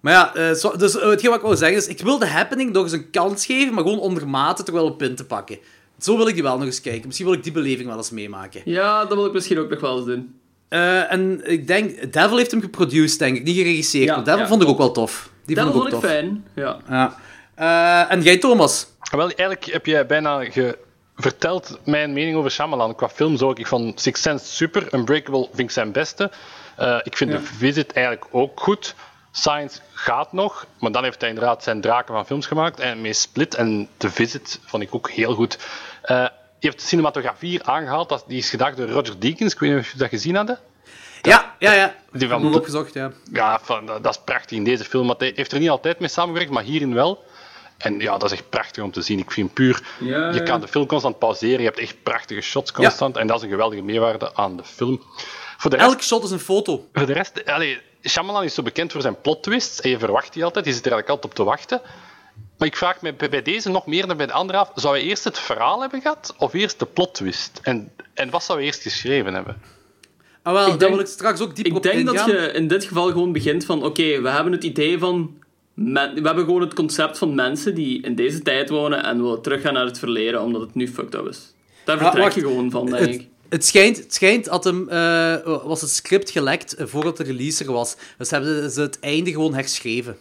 maar ja, eh, dus eh, hetgeen wat ik wil zeggen is, ik wil de happening nog eens een kans geven, maar gewoon onder mate toch wel een pin te pakken. Zo wil ik die wel nog eens kijken. Misschien wil ik die beleving wel eens meemaken. ja, dat wil ik misschien ook nog wel eens doen. En ik denk, Devil heeft hem geproduced, denk ik, niet geregisseerd. Ja, maar Devil ja, vond ik ook wel tof. Die Dat vond ik vond ik fijn. Ja. Ja. Eh, en jij, Thomas? Wel, eigenlijk heb jij bijna ge- verteld mijn mening over Shyamalan. Qua films ook. Ik vond Six Sense super. Unbreakable vind ik zijn beste. Eh, ik vind Ja. The Visit eigenlijk ook goed. Science gaat nog, maar dan heeft hij inderdaad zijn draken van films gemaakt. En met Split en The Visit vond ik ook heel goed. Eh, je heeft de cinematografie hier aangehaald. Dat, die is gedacht door Roger Deakins. Ik weet niet of je dat gezien hadden. Ja, ja, ja. Die van- opgezocht, ja. Ja, van, dat, dat is prachtig in deze film. Hij heeft er niet altijd mee samengewerkt, maar hierin wel. En ja, dat is echt prachtig om te zien. Ik vind puur, Ja, je ja. kan de film constant pauzeren. Je hebt echt prachtige shots constant. En dat is een geweldige meerwaarde aan de film. Voor de rest, Elk shot is een foto. voor de rest allee, Shyamalan is zo bekend voor zijn plot twists. En je verwacht die altijd. Je zit er eigenlijk altijd op te wachten. Maar ik vraag me bij deze nog meer dan bij de andere af. Zou hij eerst het verhaal hebben gehad? Of eerst de plot twist? En, en wat zou hij eerst geschreven hebben? Ah, wel, Ik daar denk- wil ik straks ook dieper Ik op denk dat je in dit geval gewoon begint van... Oké, we hebben het idee van... men- we hebben gewoon het concept van mensen die in deze tijd wonen en willen teruggaan naar het verleden omdat het nu fucked up is. Daar Ah, vertrek je gewoon van, denk Het, ik. het, schijnt, het schijnt dat hem, eh, was het script gelekt eh, voordat de release er was. Dus hebben ze het einde gewoon herschreven.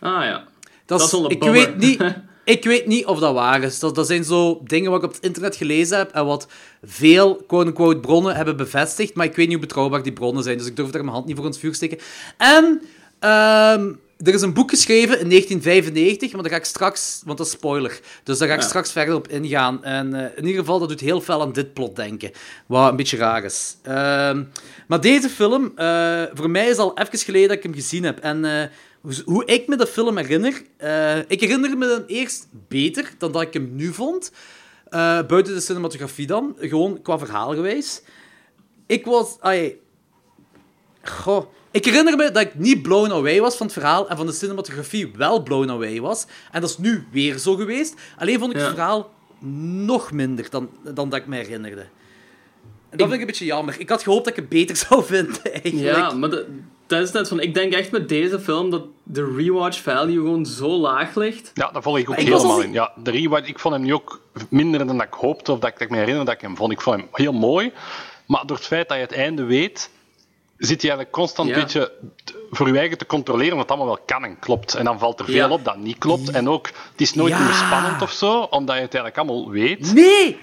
Ah ja. Dat, Dat is een ik, weet niet, ik weet niet of dat waar is. Dat, dat zijn zo dingen wat ik op het internet gelezen heb en wat veel quote-unquote bronnen hebben bevestigd, maar ik weet niet hoe betrouwbaar die bronnen zijn, dus ik durf daar mijn hand niet voor het vuur te steken. En ehm, er is een boek geschreven in 1995, maar daar ga ik straks, want dat is spoiler, dus daar ga ik Ja. straks verder op ingaan. En eh, in ieder geval, dat doet heel veel aan dit plot denken, wat een beetje raar is. Ehm, maar deze film, eh, voor mij is al even geleden dat ik hem gezien heb. En eh, hoe, ik me de film herinner, ik herinner me hem eerst beter dan dat ik hem nu vond. Buiten de cinematografie dan, gewoon qua verhaalgewijs. Ik was... ai, Goh. Ik herinner me dat ik niet blown away was van het verhaal en van de cinematografie wel blown away was. En dat is nu weer zo geweest. Alleen vond ik Ja. het verhaal nog minder dan, dan dat ik me herinnerde. En dat vind ik een beetje jammer. Ik had gehoopt dat ik het beter zou vinden, eigenlijk. Ja, maar dat, dat is net van... Ik denk echt met deze film dat de rewatch value gewoon zo laag ligt. Ja, daar volg ik ook ik helemaal al- in. Ja, de rewatch, ik vond hem nu ook minder dan dat ik hoopte, of dat ik, dat ik me herinner dat ik hem vond. Ik vond hem heel mooi, maar door het feit dat je het einde weet, zit je eigenlijk constant Ja. een beetje voor je eigen te controleren wat allemaal wel kan en klopt. En dan valt er veel Ja. op dat niet klopt. En ook, het is nooit Ja. meer spannend of zo, omdat je het eigenlijk allemaal weet. Nee!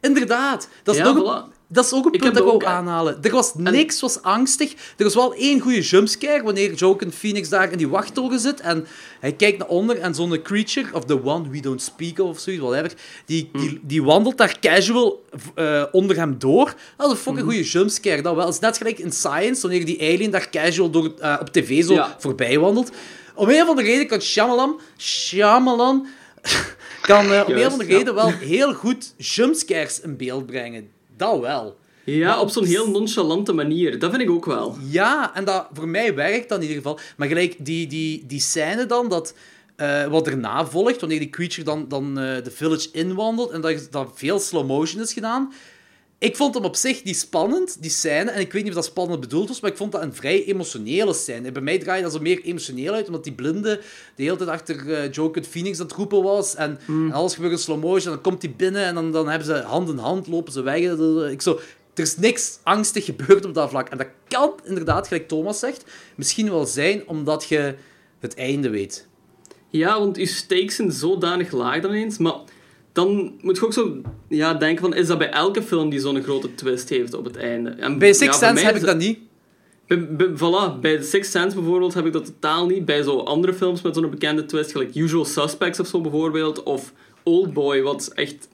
Inderdaad. Dat is, Ja, nog een. Dat is ook een Ik punt dat ik ook aanhalen. Er was niks, was angstig. Er was wel één goede jumpscare wanneer Joker Phoenix daar in die wachttoren zit en hij kijkt naar onder en zo'n creature, of the one we don't speak of, of zoiets, whatever, die, die, die wandelt daar casual eh, onder hem door. Dat is een fucking goede jumpscare. Dat wel. Het is net gelijk in Science, wanneer die alien daar casual door, eh, op tv zo Ja. voorbij wandelt. Om een of andere reden kan Shyamalan... Shyamalan... kan eh, om een of andere ja. reden wel heel goed jumpscares in beeld brengen. Dat wel. Ja, op zo'n heel nonchalante manier. Dat vind ik ook wel. Ja, en dat, voor mij werkt dat in ieder geval. Maar gelijk die, die, die scène dan, dat, eh, wat erna volgt, wanneer die creature dan, dan eh, de village inwandelt en dat, dat veel slow motion is gedaan. Ik vond hem op zich niet spannend, die scène. En ik weet niet of dat spannend bedoeld was, maar ik vond dat een vrij emotionele scène. En bij mij draaide dat zo meer emotioneel uit, omdat die blinde de hele tijd achter eh Joker Phoenix aan het roepen was. En, en alles gebeurt in slow motion. En dan komt hij binnen en dan, dan hebben ze hand in hand, lopen ze weg. Ik zo, er is niks angstig gebeurd op dat vlak. En dat kan inderdaad, gelijk Thomas zegt, misschien wel zijn omdat je het einde weet. Ja, want je stakes zijn zodanig laag dan eens. Maar dan moet je ook zo ja, denken van... Is dat bij elke film die zo'n grote twist heeft op het einde? En, Bij Six ja, Sense heb ik dat niet. Bij, bij, voilà, bij Six Sense bijvoorbeeld heb ik dat totaal niet. Bij zo andere films met zo'n bekende twist, gelijk Usual Suspects of zo bijvoorbeeld, of Oldboy, wat echt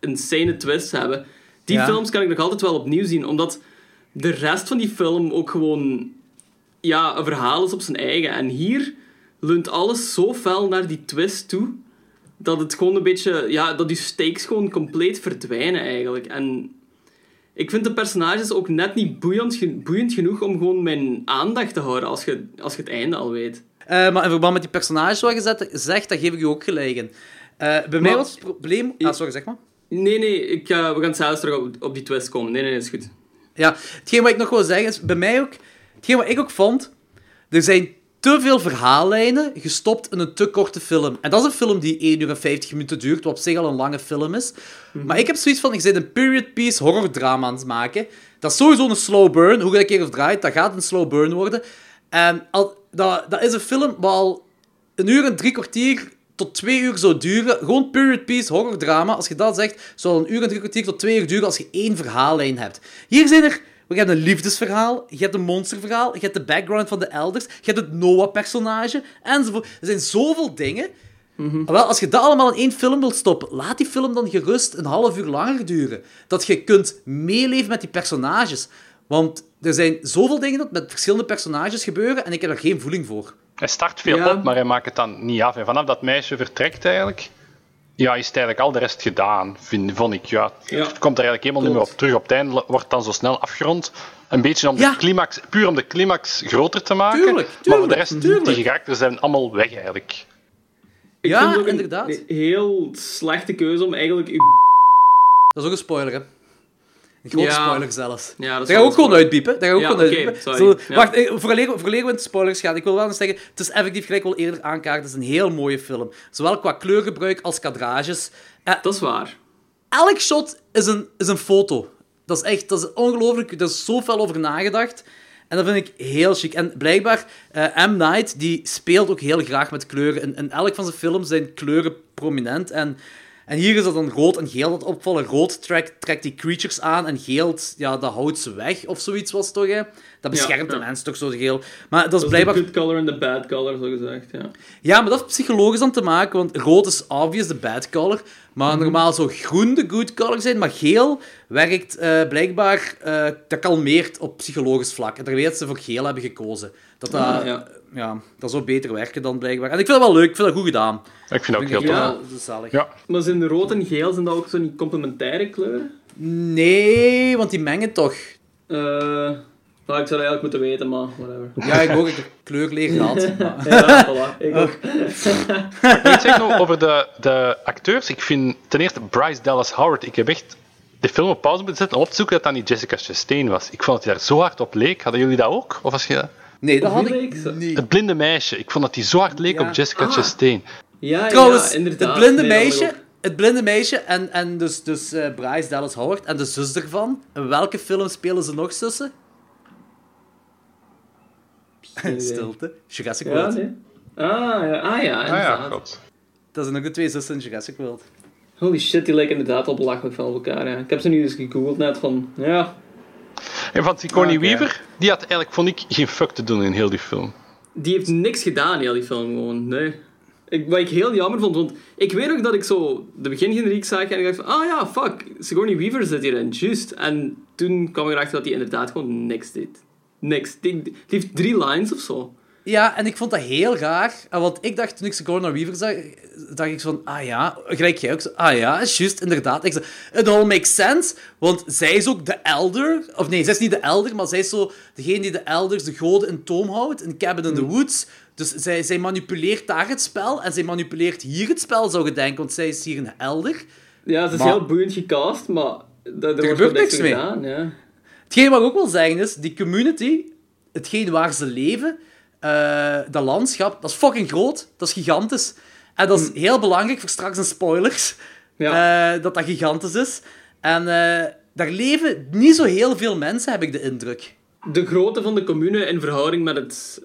insane twists hebben. Die Ja. films kan ik nog altijd wel opnieuw zien, omdat de rest van die film ook gewoon ja, een verhaal is op zijn eigen. En hier leunt alles zo fel naar die twist toe, dat het gewoon een beetje... Ja, dat die stakes gewoon compleet verdwijnen eigenlijk. En ik vind de personages ook net niet boeiend, boeiend genoeg om gewoon mijn aandacht te houden als je, als je het einde al weet. Eh, maar in verband met die personages wat je zet- zegt, daar geef ik je ook gelijk in. Eh, bij mij was het probleem... Ah, sorry, zeg maar. Nee, nee, ik, eh, we gaan zelfs terug op, op die twist komen. Nee, nee, nee, is goed. Ja, hetgeen wat ik nog wil zeggen is, bij mij ook... Hetgeen wat ik ook vond, er zijn te veel verhaallijnen gestopt in een te korte film. En dat is een film die 1 uur en 50 minuten duurt, wat op zich al een lange film is. Maar ik heb zoiets van, ik ben een period piece horrordrama aan het maken. Dat is sowieso een slow burn, hoe je dat keer of draait, dat gaat een slow burn worden. En al, dat, dat is een film wat al een uur en drie kwartier tot twee uur zou duren. Gewoon period piece horrordrama. Als je dat zegt, zou een uur en drie kwartier tot twee uur duren als je één verhaallijn hebt. Hier zijn er... We hebben een liefdesverhaal, je hebt een monsterverhaal, je hebt de background van de elders, je hebt het Noah-personage, enzovoort. Er zijn zoveel dingen. Wel, als je dat allemaal in één film wilt stoppen, laat die film dan gerust een half uur langer duren. Dat je kunt meeleven met die personages. Want er zijn zoveel dingen dat met verschillende personages gebeuren en ik heb er geen voeling voor. Hij start veel Ja. op, maar hij maakt het dan niet af. En vanaf dat meisje vertrekt eigenlijk, ja, is het eigenlijk al de rest gedaan, vind, vond ik. Ja. Ja. Het komt er eigenlijk helemaal niet meer op terug. Op het einde wordt dan zo snel afgerond. Een beetje om de climax, puur om de climax groter te maken. Tuurlijk, maar voor de tuurlijk, rest, tuurlijk. die karakters zijn allemaal weg eigenlijk. Ik Ja, vind het ook een- inderdaad. Een heel slechte keuze om eigenlijk... Dat is ook een spoiler, hè. Een grote Ja. spoiler zelfs. Ja, dat ga ook gewoon een uitpiepen. Dat ga ik ook Ja, gewoon uitpiepen. Zo, Ja. Wacht, eh, vooraleer, vooraleer we in de spoilers gaan, ik wil wel eens zeggen, het is effectief gelijk wel eerder aankaart, het is een heel mooie film. Zowel qua kleurgebruik als kadrages. Eh, Dat is waar. elk shot is een, is een foto. Dat is echt, dat is ongelooflijk, daar is zo veel over nagedacht. En dat vind ik heel chic. En blijkbaar, eh, M. Night, die speelt ook heel graag met kleuren. In, in elk van zijn films zijn kleuren prominent. En, en hier is dat dan rood en geel dat opvallen. Rood trekt, trekt die creatures aan en geel, ja, dat houdt ze weg, of zoiets was toch, hè? Dat beschermt ja. de mens toch zo geel. Maar dat is Dat blijkbaar... de good color en de bad color, zo gezegd. Ja. Ja, maar dat is psychologisch aan te maken, want rood is obvious de bad color. Maar Mhm. normaal zou groen de good color zijn, maar geel werkt eh, blijkbaar... eh, dat kalmeert op psychologisch vlak. En daar weet ze voor geel hebben gekozen. Dat dat, Ah, ja. Ja. dat zou beter werken dan blijkbaar. En ik vind dat wel leuk, ik vind dat goed gedaan. Ik vind dat ook heel tof. Ja. zalig. Maar zijn rood en geel, zijn dat ook zo niet complementaire kleuren? Nee, want die mengen toch. Eh, Nou, ik zou dat eigenlijk moeten weten, maar whatever. Ja, ik ook. Ik heb kleurleer gehad. maar- Ja, voilà. Ik ook. Ik moet zeggen nog over de, de acteurs. Ik vind ten eerste Bryce Dallas Howard. Ik heb echt de film op pauze moeten zetten om op te zoeken dat dat niet Jessica Chastain was. Ik vond dat hij daar zo hard op leek. Hadden jullie dat ook? Of was je? Nee, dat had ik niet. Het blinde meisje. Ik vond dat hij zo hard leek Ja. op Jessica Ah. Chastain. Ja, Trouwens, ja, inderdaad. het blinde Nee, meisje, het blinde meisje en, en dus, dus eh, Bryce Dallas Howard en de zus ervan. In welke film spelen ze nog zussen? Stilte. Jurassic. World. Ja, nee. Ah, ja, ah, ja Ah inderdaad. ja, god. Dat zijn ook de twee zussen in Jurassic World. Holy shit, die lijken inderdaad al belachelijk op elkaar. Ik heb ze nu eens gegoogeld net van, ja, En van Sigourney Ah. Weaver, die had eigenlijk, vond ik, geen fuck te doen in heel die film. die heeft niks gedaan, heel die film gewoon. Nee. Ik, wat ik heel jammer vond, want ik weet ook dat ik zo de begingeneriek zag en ik dacht van, ah ja, fuck, Sigourney Weaver zit hierin, juist. En toen kwam ik erachter dat hij inderdaad gewoon niks deed. Niks. Die, die heeft drie lines of zo. Ja, en ik vond dat heel raar. Want ik dacht, toen ik Sigourney Weaver zag, dacht ik zo van, ah ja, gelijk jij ook zo, ah ja, is juist, inderdaad. Ik zei, it all makes sense, want zij is ook de elder, of nee, zij is niet de elder, maar zij is zo degene die de elders, de goden in toom houdt, in Cabin in the Woods. Dus zij, zij manipuleert daar het spel, en zij manipuleert hier het spel, zou je denken, want zij is hier een elder. Ja, ze is Maar- heel boeiend gecast, maar er, er gebeurt niks mee. gedaan. Ja. Hetgeen wat ik ook wil zeggen is, die community, hetgeen waar ze leven, eh, dat landschap, dat is fucking groot. Dat is gigantisch. En dat is heel belangrijk voor straks een spoilers, Ja. eh, dat dat gigantisch is. En eh, daar leven niet zo heel veel mensen, heb ik de indruk. De grootte van de commune in verhouding met het,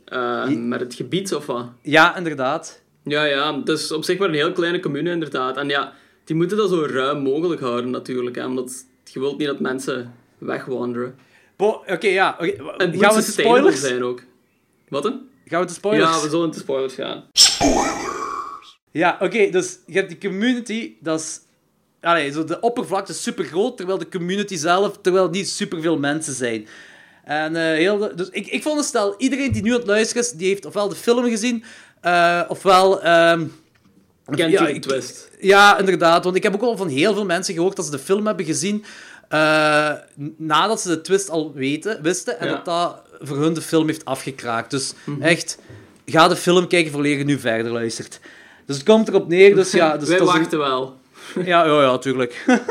met het gebied, of wat? Ja, inderdaad. Ja, ja, het is op zich maar een heel kleine commune, inderdaad. En ja, die moeten dat zo ruim mogelijk houden, natuurlijk. Hè, omdat je wilt niet dat mensen wegwanderen. Bo- Oké, ja. moet Gaan we spoilers? zijn ook. Wat dan? Gaan we de spoilers? Ja, we zullen te spoilers gaan. Ja, oké, dus je hebt die community, dat is... Allee, zo de oppervlakte is super groot, terwijl de community zelf, terwijl niet superveel mensen zijn. En eh, heel de- dus ik, ik vond het stel, iedereen die nu aan het luisteren is, die heeft ofwel de film gezien, eh, ofwel... ehm, Kent ja, ik- twist? ja, inderdaad. Want ik heb ook al van heel veel mensen gehoord dat ze de film hebben gezien eh, nadat ze de twist al weten, wisten. En Ja. dat dat voor hun de film heeft afgekraakt. Dus echt, ga de film kijken voor je nu verder luistert. Dus het komt erop neer. Dus ja, dus Wij dat een- wachten wel. ja, ja, ja, tuurlijk.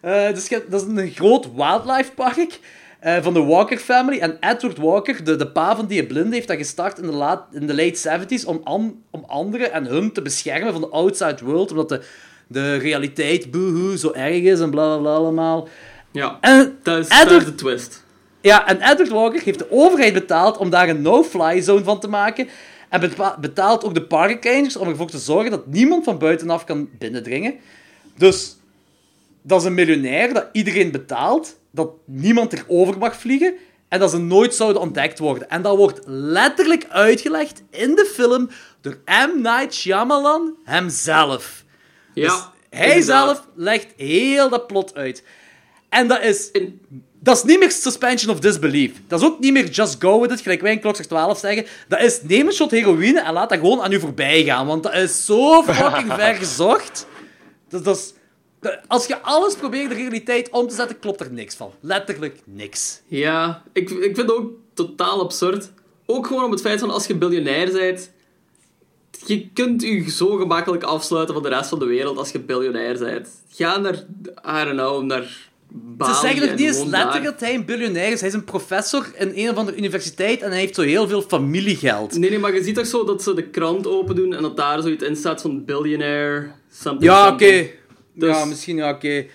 Eh, dus dat is een groot wildlife park eh, van de Walker family. En Edward Walker, de, de pa van die blinde, heeft dat gestart in de, laat, in de late 70s om, an, om anderen en hun te beschermen van de outside world. Omdat de, de realiteit, boehoe, zo erg is en bla bla bla allemaal. Ja, En dat is, dat is Edward, de twist. Ja, en Edward Walker heeft de overheid betaald om daar een no-fly zone van te maken. En betaalt ook de parkrangers om ervoor te zorgen dat niemand van buitenaf kan binnendringen. Dus dat is een miljonair dat iedereen betaalt, dat niemand erover mag vliegen en dat ze nooit zouden ontdekt worden. En dat wordt letterlijk uitgelegd in de film door M. Night Shyamalan hemzelf. Ja, Dus hij inderdaad. zelf legt heel dat plot uit. En dat is... In- Dat is niet meer suspension of disbelief. Dat is ook niet meer just go with it, gelijk wij in Klokslag 12 zeggen. Dat is neem een shot heroïne en laat dat gewoon aan u voorbij gaan. Want dat is zo fucking ver gezocht. Dat, dat is, dat- als je alles probeert de realiteit om te zetten, klopt er niks van. Letterlijk niks. Ja, ik, ik vind het ook totaal absurd. Ook gewoon om het feit van als je biljonair bent. Je kunt je zo gemakkelijk afsluiten van de rest van de wereld als je biljonair bent. Ga naar, I don't know, naar Ze zeggen nog niet eens letterlijk dat hij een biljonair is. Hij is een professor in een of andere universiteit en hij heeft zo heel veel familiegeld. Nee, nee, maar je ziet toch zo dat ze de krant open doen en dat daar zoiets in staat van billionaire, something, Ja, oké. something. Dus- Ja, misschien, ja, oké.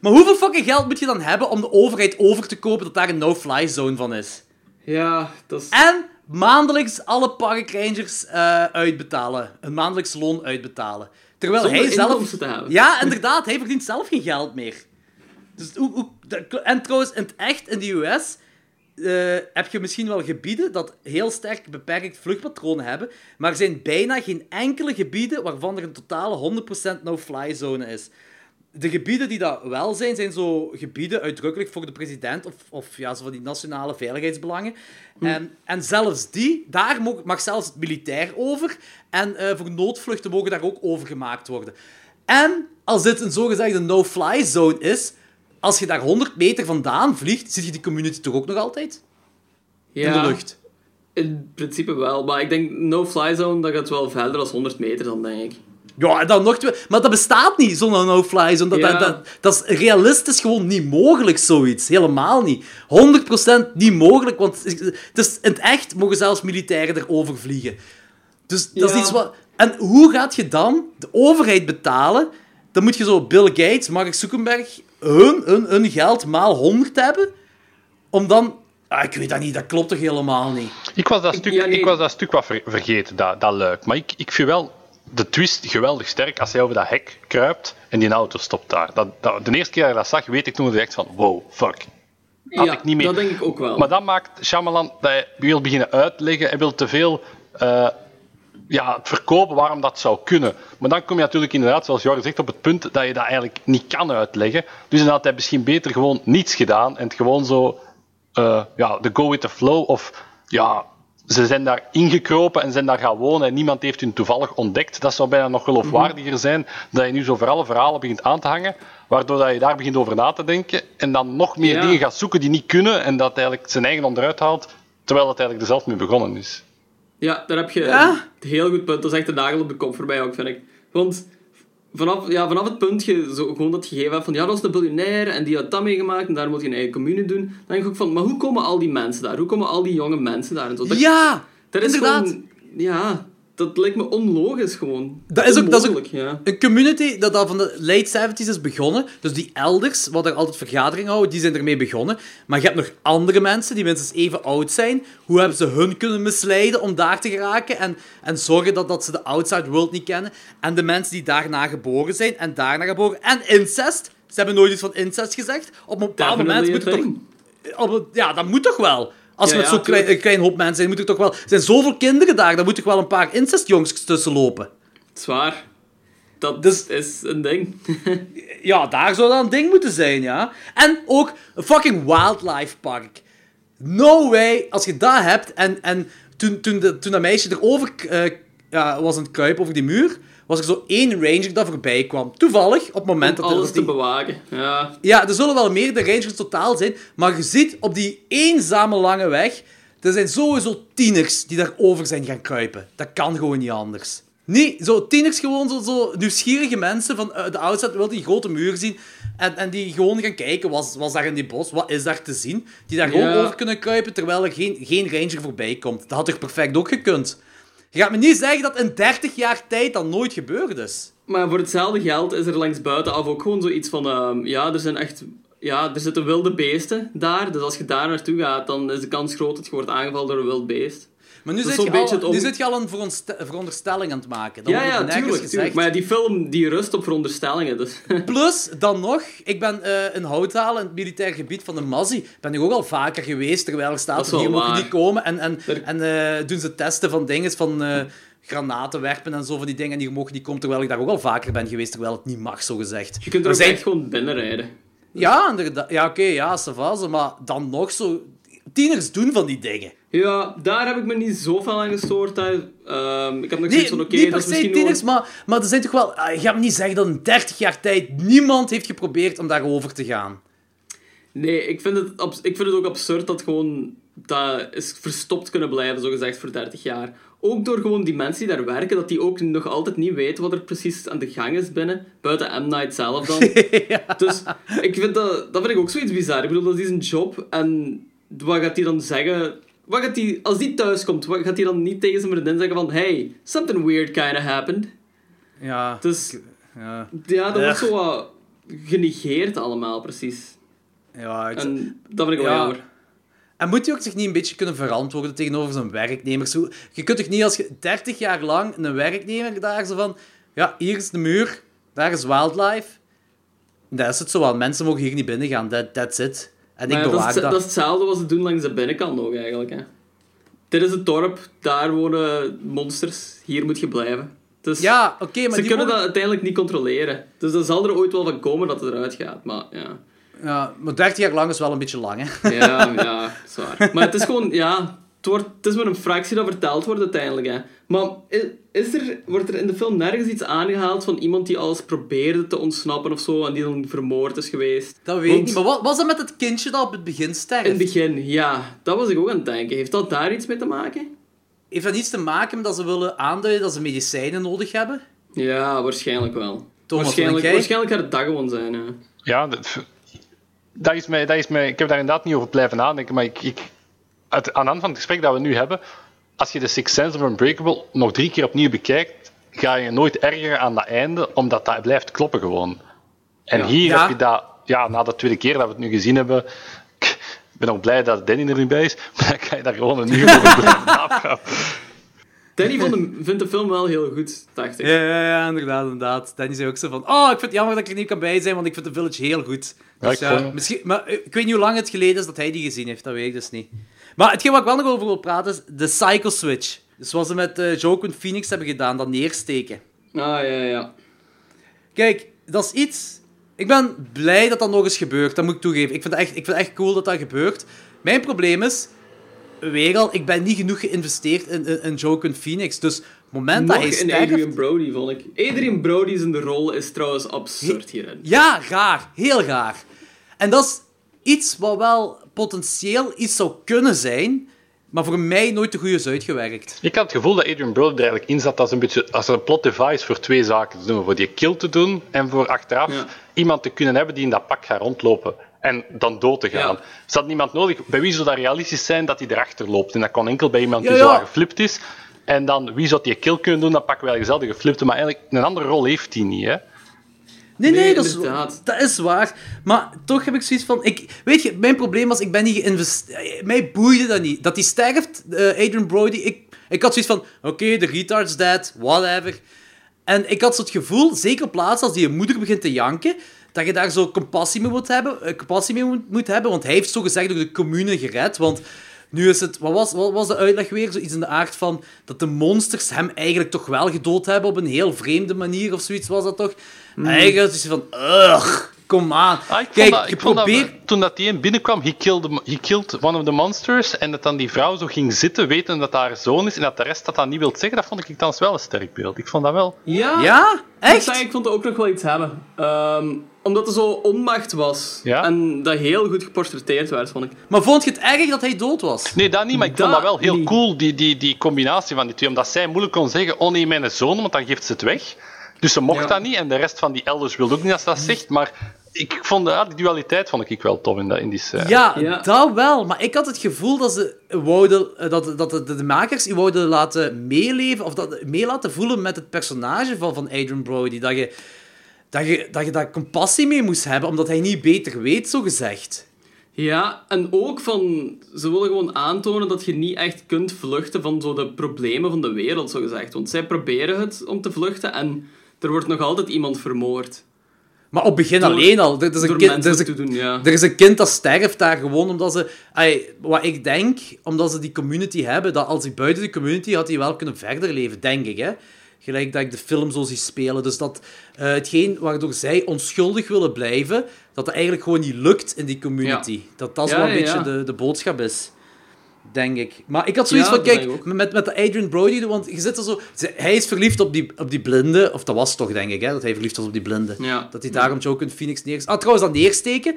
Maar hoeveel fucking geld moet je dan hebben om de overheid over te kopen dat daar een no-fly zone van is? Ja, dat is... En maandelijks alle parkrangers eh uitbetalen. Een maandelijks loon uitbetalen. Terwijl Zonder hij zelf... te hebben. Ja, inderdaad. Hij verdient zelf geen geld meer. Dus hoe, hoe, dat- en trouwens, in het echt, in de US... eh, heb je misschien wel gebieden dat heel sterk beperkt vluchtpatronen hebben, maar er zijn bijna geen enkele gebieden waarvan er een totale 100% no-fly zone is. De gebieden die dat wel zijn, zijn zo gebieden uitdrukkelijk voor de president of, of ja, zo van die nationale veiligheidsbelangen. En, en zelfs die, daar mag, mag zelfs het militair over. En eh, voor noodvluchten mogen daar ook overgemaakt worden. En als dit een zogezegde no-fly zone is, als je daar 100 meter vandaan vliegt, zie je die community toch ook nog altijd? Ja. in de lucht. In principe wel, maar ik denk no-fly zone, dat gaat wel verder dan 100 meter dan, denk ik. Ja, dan nog twee... Maar dat bestaat niet, zo'n no-fly zone. Dat, Ja. dat, dat, dat is realistisch gewoon niet mogelijk, zoiets. Helemaal niet. 100% niet mogelijk, want het is, in het echt mogen zelfs militairen erover vliegen. Dus dat is iets wat... En hoe gaat je dan de overheid betalen? Dan moet je zo Bill Gates, Mark Zuckerberg, hun, hun, hun geld maal 100 hebben, om dan... Ah, ik weet dat niet, dat klopt toch helemaal niet? Ik was dat Ik- stuk, ja, nee. ik was dat stuk wat ver- vergeten, dat, dat luik. Maar ik, ik vind wel de twist geweldig sterk als hij over dat hek kruipt en die auto stopt daar. Dat, dat, de eerste keer dat ik dat zag, weet ik toen direct van wow, fuck. Had ja, ik niet meer. dat denk ik ook wel. Maar dat maakt Shyamalan dat hij wil beginnen uitleggen. Hij wil te veel eh, ja, verkopen waarom dat zou kunnen. Maar dan kom je natuurlijk inderdaad, zoals Jorgen zegt, op het punt dat je dat eigenlijk niet kan uitleggen. Dus dan had hij misschien beter gewoon niets gedaan en het gewoon zo, eh, ja, de go with the flow. Of ja, ze zijn daar ingekropen en zijn daar gaan wonen en niemand heeft hun toevallig ontdekt. Dat zou bijna nog geloofwaardiger zijn dat je nu zo voor alle verhalen begint aan te hangen. Waardoor dat je daar begint over na te denken en dan nog meer Ja. dingen gaat zoeken die niet kunnen en dat eigenlijk zijn eigen onderuit haalt, terwijl het eigenlijk er zelf mee begonnen is. Ja, daar heb je Ja? een heel goed punt. Dat is echt de nagel op de kop voor mij ook, vind ik. Want vanaf, ja, vanaf het punt je zo, gewoon dat gegeven hebt van ja, dat is een biljonair en die had dat meegemaakt en daar moet je een eigen commune doen, dan denk ik ook van, maar hoe komen al die mensen daar? Hoe komen al die jonge mensen daar? En zo? Dat, Ja, dat is inderdaad. gewoon... Ja, dat lijkt me onlogisch gewoon. Dat is ook- dat is ook- ja. Een community dat al van de late 70s is begonnen. Dus die elders, wat er altijd vergaderingen houden, die zijn ermee begonnen. Maar je hebt nog andere mensen die minstens even oud zijn. Hoe hebben ze hun kunnen misleiden om daar te geraken? En, en zorgen dat, dat ze de outside world niet kennen. En de mensen die daarna geboren zijn en daarna geboren. En incest. Ze hebben nooit iets van incest gezegd. Op een bepaald moment moet het toch... Op een- ja, dat moet toch wel? Als Ja, je met zo'n klein, hoop mensen zijn, moet er toch wel... Er zijn zoveel kinderen daar, daar moet toch wel een paar incestjongens tussen lopen. Zwaar. Dat Dus- is een ding. Ja, daar zou dat een ding moeten zijn, ja. En ook een fucking wildlife park. No way, als je dat hebt. En, en toen, toen, de, toen dat meisje erover eh, ja, was aan het kruipen over die muur, was er zo één ranger dat voorbij kwam. Toevallig, op het moment Om dat er... alles dat die- te bewaken. Ja. ja, er zullen wel meerdere rangers totaal zijn, maar je ziet op die eenzame lange weg, er zijn sowieso tieners die daarover zijn gaan kruipen. Dat kan gewoon niet anders. Nee, zo tieners gewoon zo, zo nieuwsgierige mensen van eh, de outside wil die grote muur zien en, en die gewoon gaan kijken, was, was daar in die bos, wat is daar te zien? Die daar gewoon Ja. over kunnen kruipen terwijl er geen, geen ranger voorbij komt. Dat had toch perfect ook gekund? Je gaat me niet zeggen dat in 30 jaar tijd dat nooit gebeurd is. Maar voor hetzelfde geld is er langs buitenaf ook gewoon zoiets van... ehm, ja, er zijn echt... Ja, er zitten wilde beesten daar. Dus als je daar naartoe gaat, dan is de kans groot dat je wordt aangevallen door een wild beest. Maar nu zit, je al, nu zit je al een veronderstelling aan het maken. Dat ja, ja, tuurlijk, tuurlijk. Maar ja, die film die rust op veronderstellingen. Dus. Plus, dan nog, ik ben eh in Houthalen, in het militair gebied van de Mazzi, ben ik ook al vaker geweest, terwijl er staat hier mogen niet komen. En, en, Er- en eh, doen ze testen van dingen, van eh, granaten werpen en zo van die dingen, en die mogen niet komen, terwijl ik daar ook al vaker ben geweest, terwijl het niet mag, zo gezegd. Je kunt er ook zijn- echt gewoon binnenrijden. Ja, inderdaad. Ja, oké, ja, ça va, zo, maar dan nog zo... Tieners doen van die dingen. Ja, daar heb ik me niet zo veel aan gestoord. Daar. Ehm, ik heb nog zoiets van, oké, dat is misschien tieners, maar, maar er zijn toch wel... ah, Je gaat me niet zeggen dat in 30 jaar tijd niemand heeft geprobeerd om daarover te gaan. Nee, ik vind, het ik vind het ook absurd dat gewoon... Dat is verstopt kunnen blijven, zogezegd, voor 30 jaar. Ook door gewoon die mensen die daar werken, dat die ook nog altijd niet weten wat er precies aan de gang is binnen. Buiten M. Night zelf dan. Dus ik vind dat, dat vind ik ook zoiets bizar. Ik bedoel, dat is een job. En wat gaat hij dan zeggen... Wat gaat die, als die thuis komt, wat gaat hij dan niet tegen zijn vriendin zeggen van... Hey, something weird kinda happened. Ja. Dus ja. ja, dat wordt zo wat genegeerd allemaal, precies. Ja, ik- En dat vind ik wel Ja. jammer. En moet hij ook zich niet een beetje kunnen verantwoorden tegenover zijn werknemers? Zo- Je kunt toch niet als je 30 jaar lang een werknemer daar zo van... Ja, hier is de muur, daar is wildlife. Dat is het zo wel. Mensen mogen hier niet binnen gaan. That, that's it. En Maar ik ja, dat, is, dat. dat is hetzelfde wat ze doen langs de binnenkant ook, eigenlijk. Hè. Dit is het dorp, daar wonen monsters, hier moet je blijven. Dus Ja, oké, maar ze die kunnen mogen- dat uiteindelijk niet controleren. Dus dan zal er ooit wel van komen dat het eruit gaat, maar ja. Ja, maar 30 jaar lang is wel een beetje lang, hè. Ja, ja, zwaar. Maar het is gewoon, ja... het, wordt, het is maar een fractie dat verteld wordt uiteindelijk. Hè. Maar is, is er, wordt er in de film nergens iets aangehaald van iemand die alles probeerde te ontsnappen of zo en die dan vermoord is geweest? Dat weet Want ik niet. Maar wat was dat met het kindje dat op het begin sterft? In het begin, ja. Dat was ik ook aan het denken. Heeft dat daar iets mee te maken? Heeft dat iets te maken met dat ze willen aanduiden dat ze medicijnen nodig hebben? Ja, waarschijnlijk wel. Thomas, waarschijnlijk, waarschijnlijk gaat het dat gewoon zijn, ja. Ja, dat, dat is mij, dat is mij, ik heb daar inderdaad niet over blijven nadenken, maar ik, ik, uit, aan de hand van het gesprek dat we nu hebben, als je de Sixth Sense of Unbreakable nog drie keer opnieuw bekijkt, ga je nooit ergeren aan dat einde, omdat dat blijft kloppen gewoon. En Ja. hier Ja. heb je dat, ja, na de tweede keer dat we het nu gezien hebben, ik ben ook blij dat Danny er nu bij is, maar dan kan je daar gewoon een uur over blijven napraten. Danny vond de, vindt de film wel heel goed, dacht ik. Ja, ja, ja, inderdaad, inderdaad. Danny zei ook zo van... Oh, ik vind het jammer dat ik er niet kan bij zijn, want ik vind The Village heel goed. Ja, Dus ik ja, vond- misschien, maar eh, ik weet niet hoe lang het geleden is dat hij die gezien heeft. Dat weet ik dus niet. Maar hetgeen wat ik wel nog over wil praten is de Psycho Switch. Dus wat ze met uh, Joker Phoenix hebben gedaan, dat neersteken. Ah, ja, ja. Kijk, dat is iets... Ik ben blij dat dat nog eens gebeurt, dat moet ik toegeven. Ik vind het echt, ik vind het echt cool dat dat gebeurt. Mijn probleem is... Weer al, ik ben niet genoeg geïnvesteerd in, in, in Joker Phoenix. Dus het moment dat Nog hij in sterft... Adrian Brody, vond ik. Adrian Brody's in de rol is trouwens absurd hierin. Ja, raar. Heel raar. En dat is iets wat wel potentieel iets zou kunnen zijn, maar voor mij nooit te goed is uitgewerkt. Ik had het gevoel dat Adrian Brody er eigenlijk in zat als een, beetje, als een plot device voor twee zaken te doen. Voor die kill te doen en voor achteraf Ja. iemand te kunnen hebben die in dat pak gaat rondlopen. En dan dood te gaan. Ja. Er zat niemand nodig. Bij wie zou dat realistisch zijn dat hij erachter loopt? En dat kon enkel bij iemand Ja, die zo geflipt is. En dan, wie zou die kill kunnen doen? Dat pakken wij dezelfde geflipte. Maar eigenlijk, een andere rol heeft hij niet. Hè? Nee, nee, Nee, dat, is, dat is waar. Maar toch heb ik zoiets van... Ik, weet je, mijn probleem was, ik ben niet geïnvesteerd... Mij boeide dat niet. Dat hij sterft, eh, Adrian Brody, ik, ik had zoiets van... Oké, de retard's dead, whatever. En ik had zo het gevoel, zeker op plaats als die moeder begint te janken, dat je daar zo compassie mee moet hebben, eh, compassie mee moet, moet hebben, want hij heeft zo gezegd door de commune gered, want nu is het... Wat was, wat was de uitleg weer? Zoiets in de aard van dat de monsters hem eigenlijk toch wel gedood hebben op een heel vreemde manier of zoiets was dat toch? Eigenlijk is hij van... Ugh, kom aan. Ah, ik vond Kijk, dat, je ik vond dat, probeert... toen dat die een binnenkwam, he killed, he killed one of the monsters. En dat dan die vrouw zo ging zitten, weten dat haar zoon is. En dat de rest dat dan niet wil zeggen, dat vond ik dan wel een sterk beeld. Ik vond dat wel. Ja? Echt? ik vond het ook nog wel iets hebben. Ehm, omdat er zo onmacht was. Ja? En dat heel goed geportretteerd werd, vond ik. Maar vond je het erg dat hij dood was? Nee, dat niet, maar ik vond Dat dat wel heel niet. cool, die, die, die combinatie van die twee. Omdat zij moeilijk kon zeggen, oh nee, mijn zoon, want dan geeft ze het weg. Dus ze mocht Ja. dat niet, en de rest van die elders wilde ook niet dat ze dat zegt. Maar ik vond, ja, die dualiteit vond ik wel tof in, dat, in die scène. Ja, Ja. dat wel. Maar ik had het gevoel dat ze wouden, eh, dat, dat de, de makers die wouden laten meeleven, of dat, mee laten voelen met het personage van, van Adrian Brody. Dat je, dat, je, dat je daar compassie mee moest hebben, omdat hij niet beter weet, zo gezegd. Ja, en ook van... Ze willen gewoon aantonen dat je niet echt kunt vluchten van zo de problemen van de wereld, zo gezegd. Want zij proberen het om te vluchten en er wordt nog altijd iemand vermoord. Maar op het begin Door- alleen al. Er is, een kind, er, is een, doen, ja. er is een kind dat sterft daar gewoon omdat ze... Wat ik denk, omdat ze die community hebben, dat als hij buiten de community had hij wel kunnen verder leven, denk ik. Hè? Gelijk dat ik de film zo zie spelen. Dus dat eh, hetgeen waardoor zij onschuldig willen blijven, dat dat eigenlijk gewoon niet lukt in die community. Dat dat Ja, wel een beetje de, de boodschap is. Denk ik. Maar ik had zoiets Ja, van, dat kijk, met, met de Adrian Brody, want je zit er zo... Hij is verliefd op die, op die blinde, of dat was toch, denk ik, hè, dat hij verliefd was op die blinde. Ja. Dat hij daarom Joker Phoenix neer... Ah, trouwens, dat neersteken.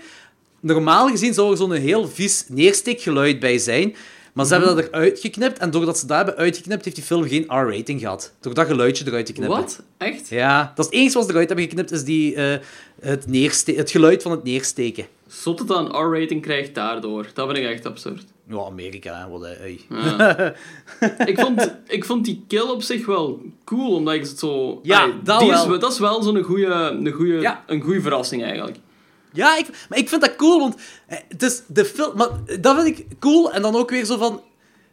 Normaal gezien zou er zo'n heel vies neersteekgeluid bij zijn. Maar ze hebben dat eruit geknipt. En doordat ze dat hebben uitgeknipt, heeft die film geen R-rating gehad. Door dat geluidje eruit te knippen. Wat? Echt? Ja, dat is het enige wat ze eruit hebben geknipt, is die, eh, het, neerste het geluid van het neersteken. Zot het dan R-rating krijgt daardoor. Dat vind ik echt absurd. Ja, Amerika, hè. Wat, ik, vond, ik vond die kill op zich wel cool, omdat ik het zo... Ja, dat die wel. Is, dat is wel zo'n goede, een goede, Ja. een goede verrassing eigenlijk. Ja, ik, maar ik vind dat cool, want eh, het is de film... Maar dat vind ik cool, en dan ook weer zo van...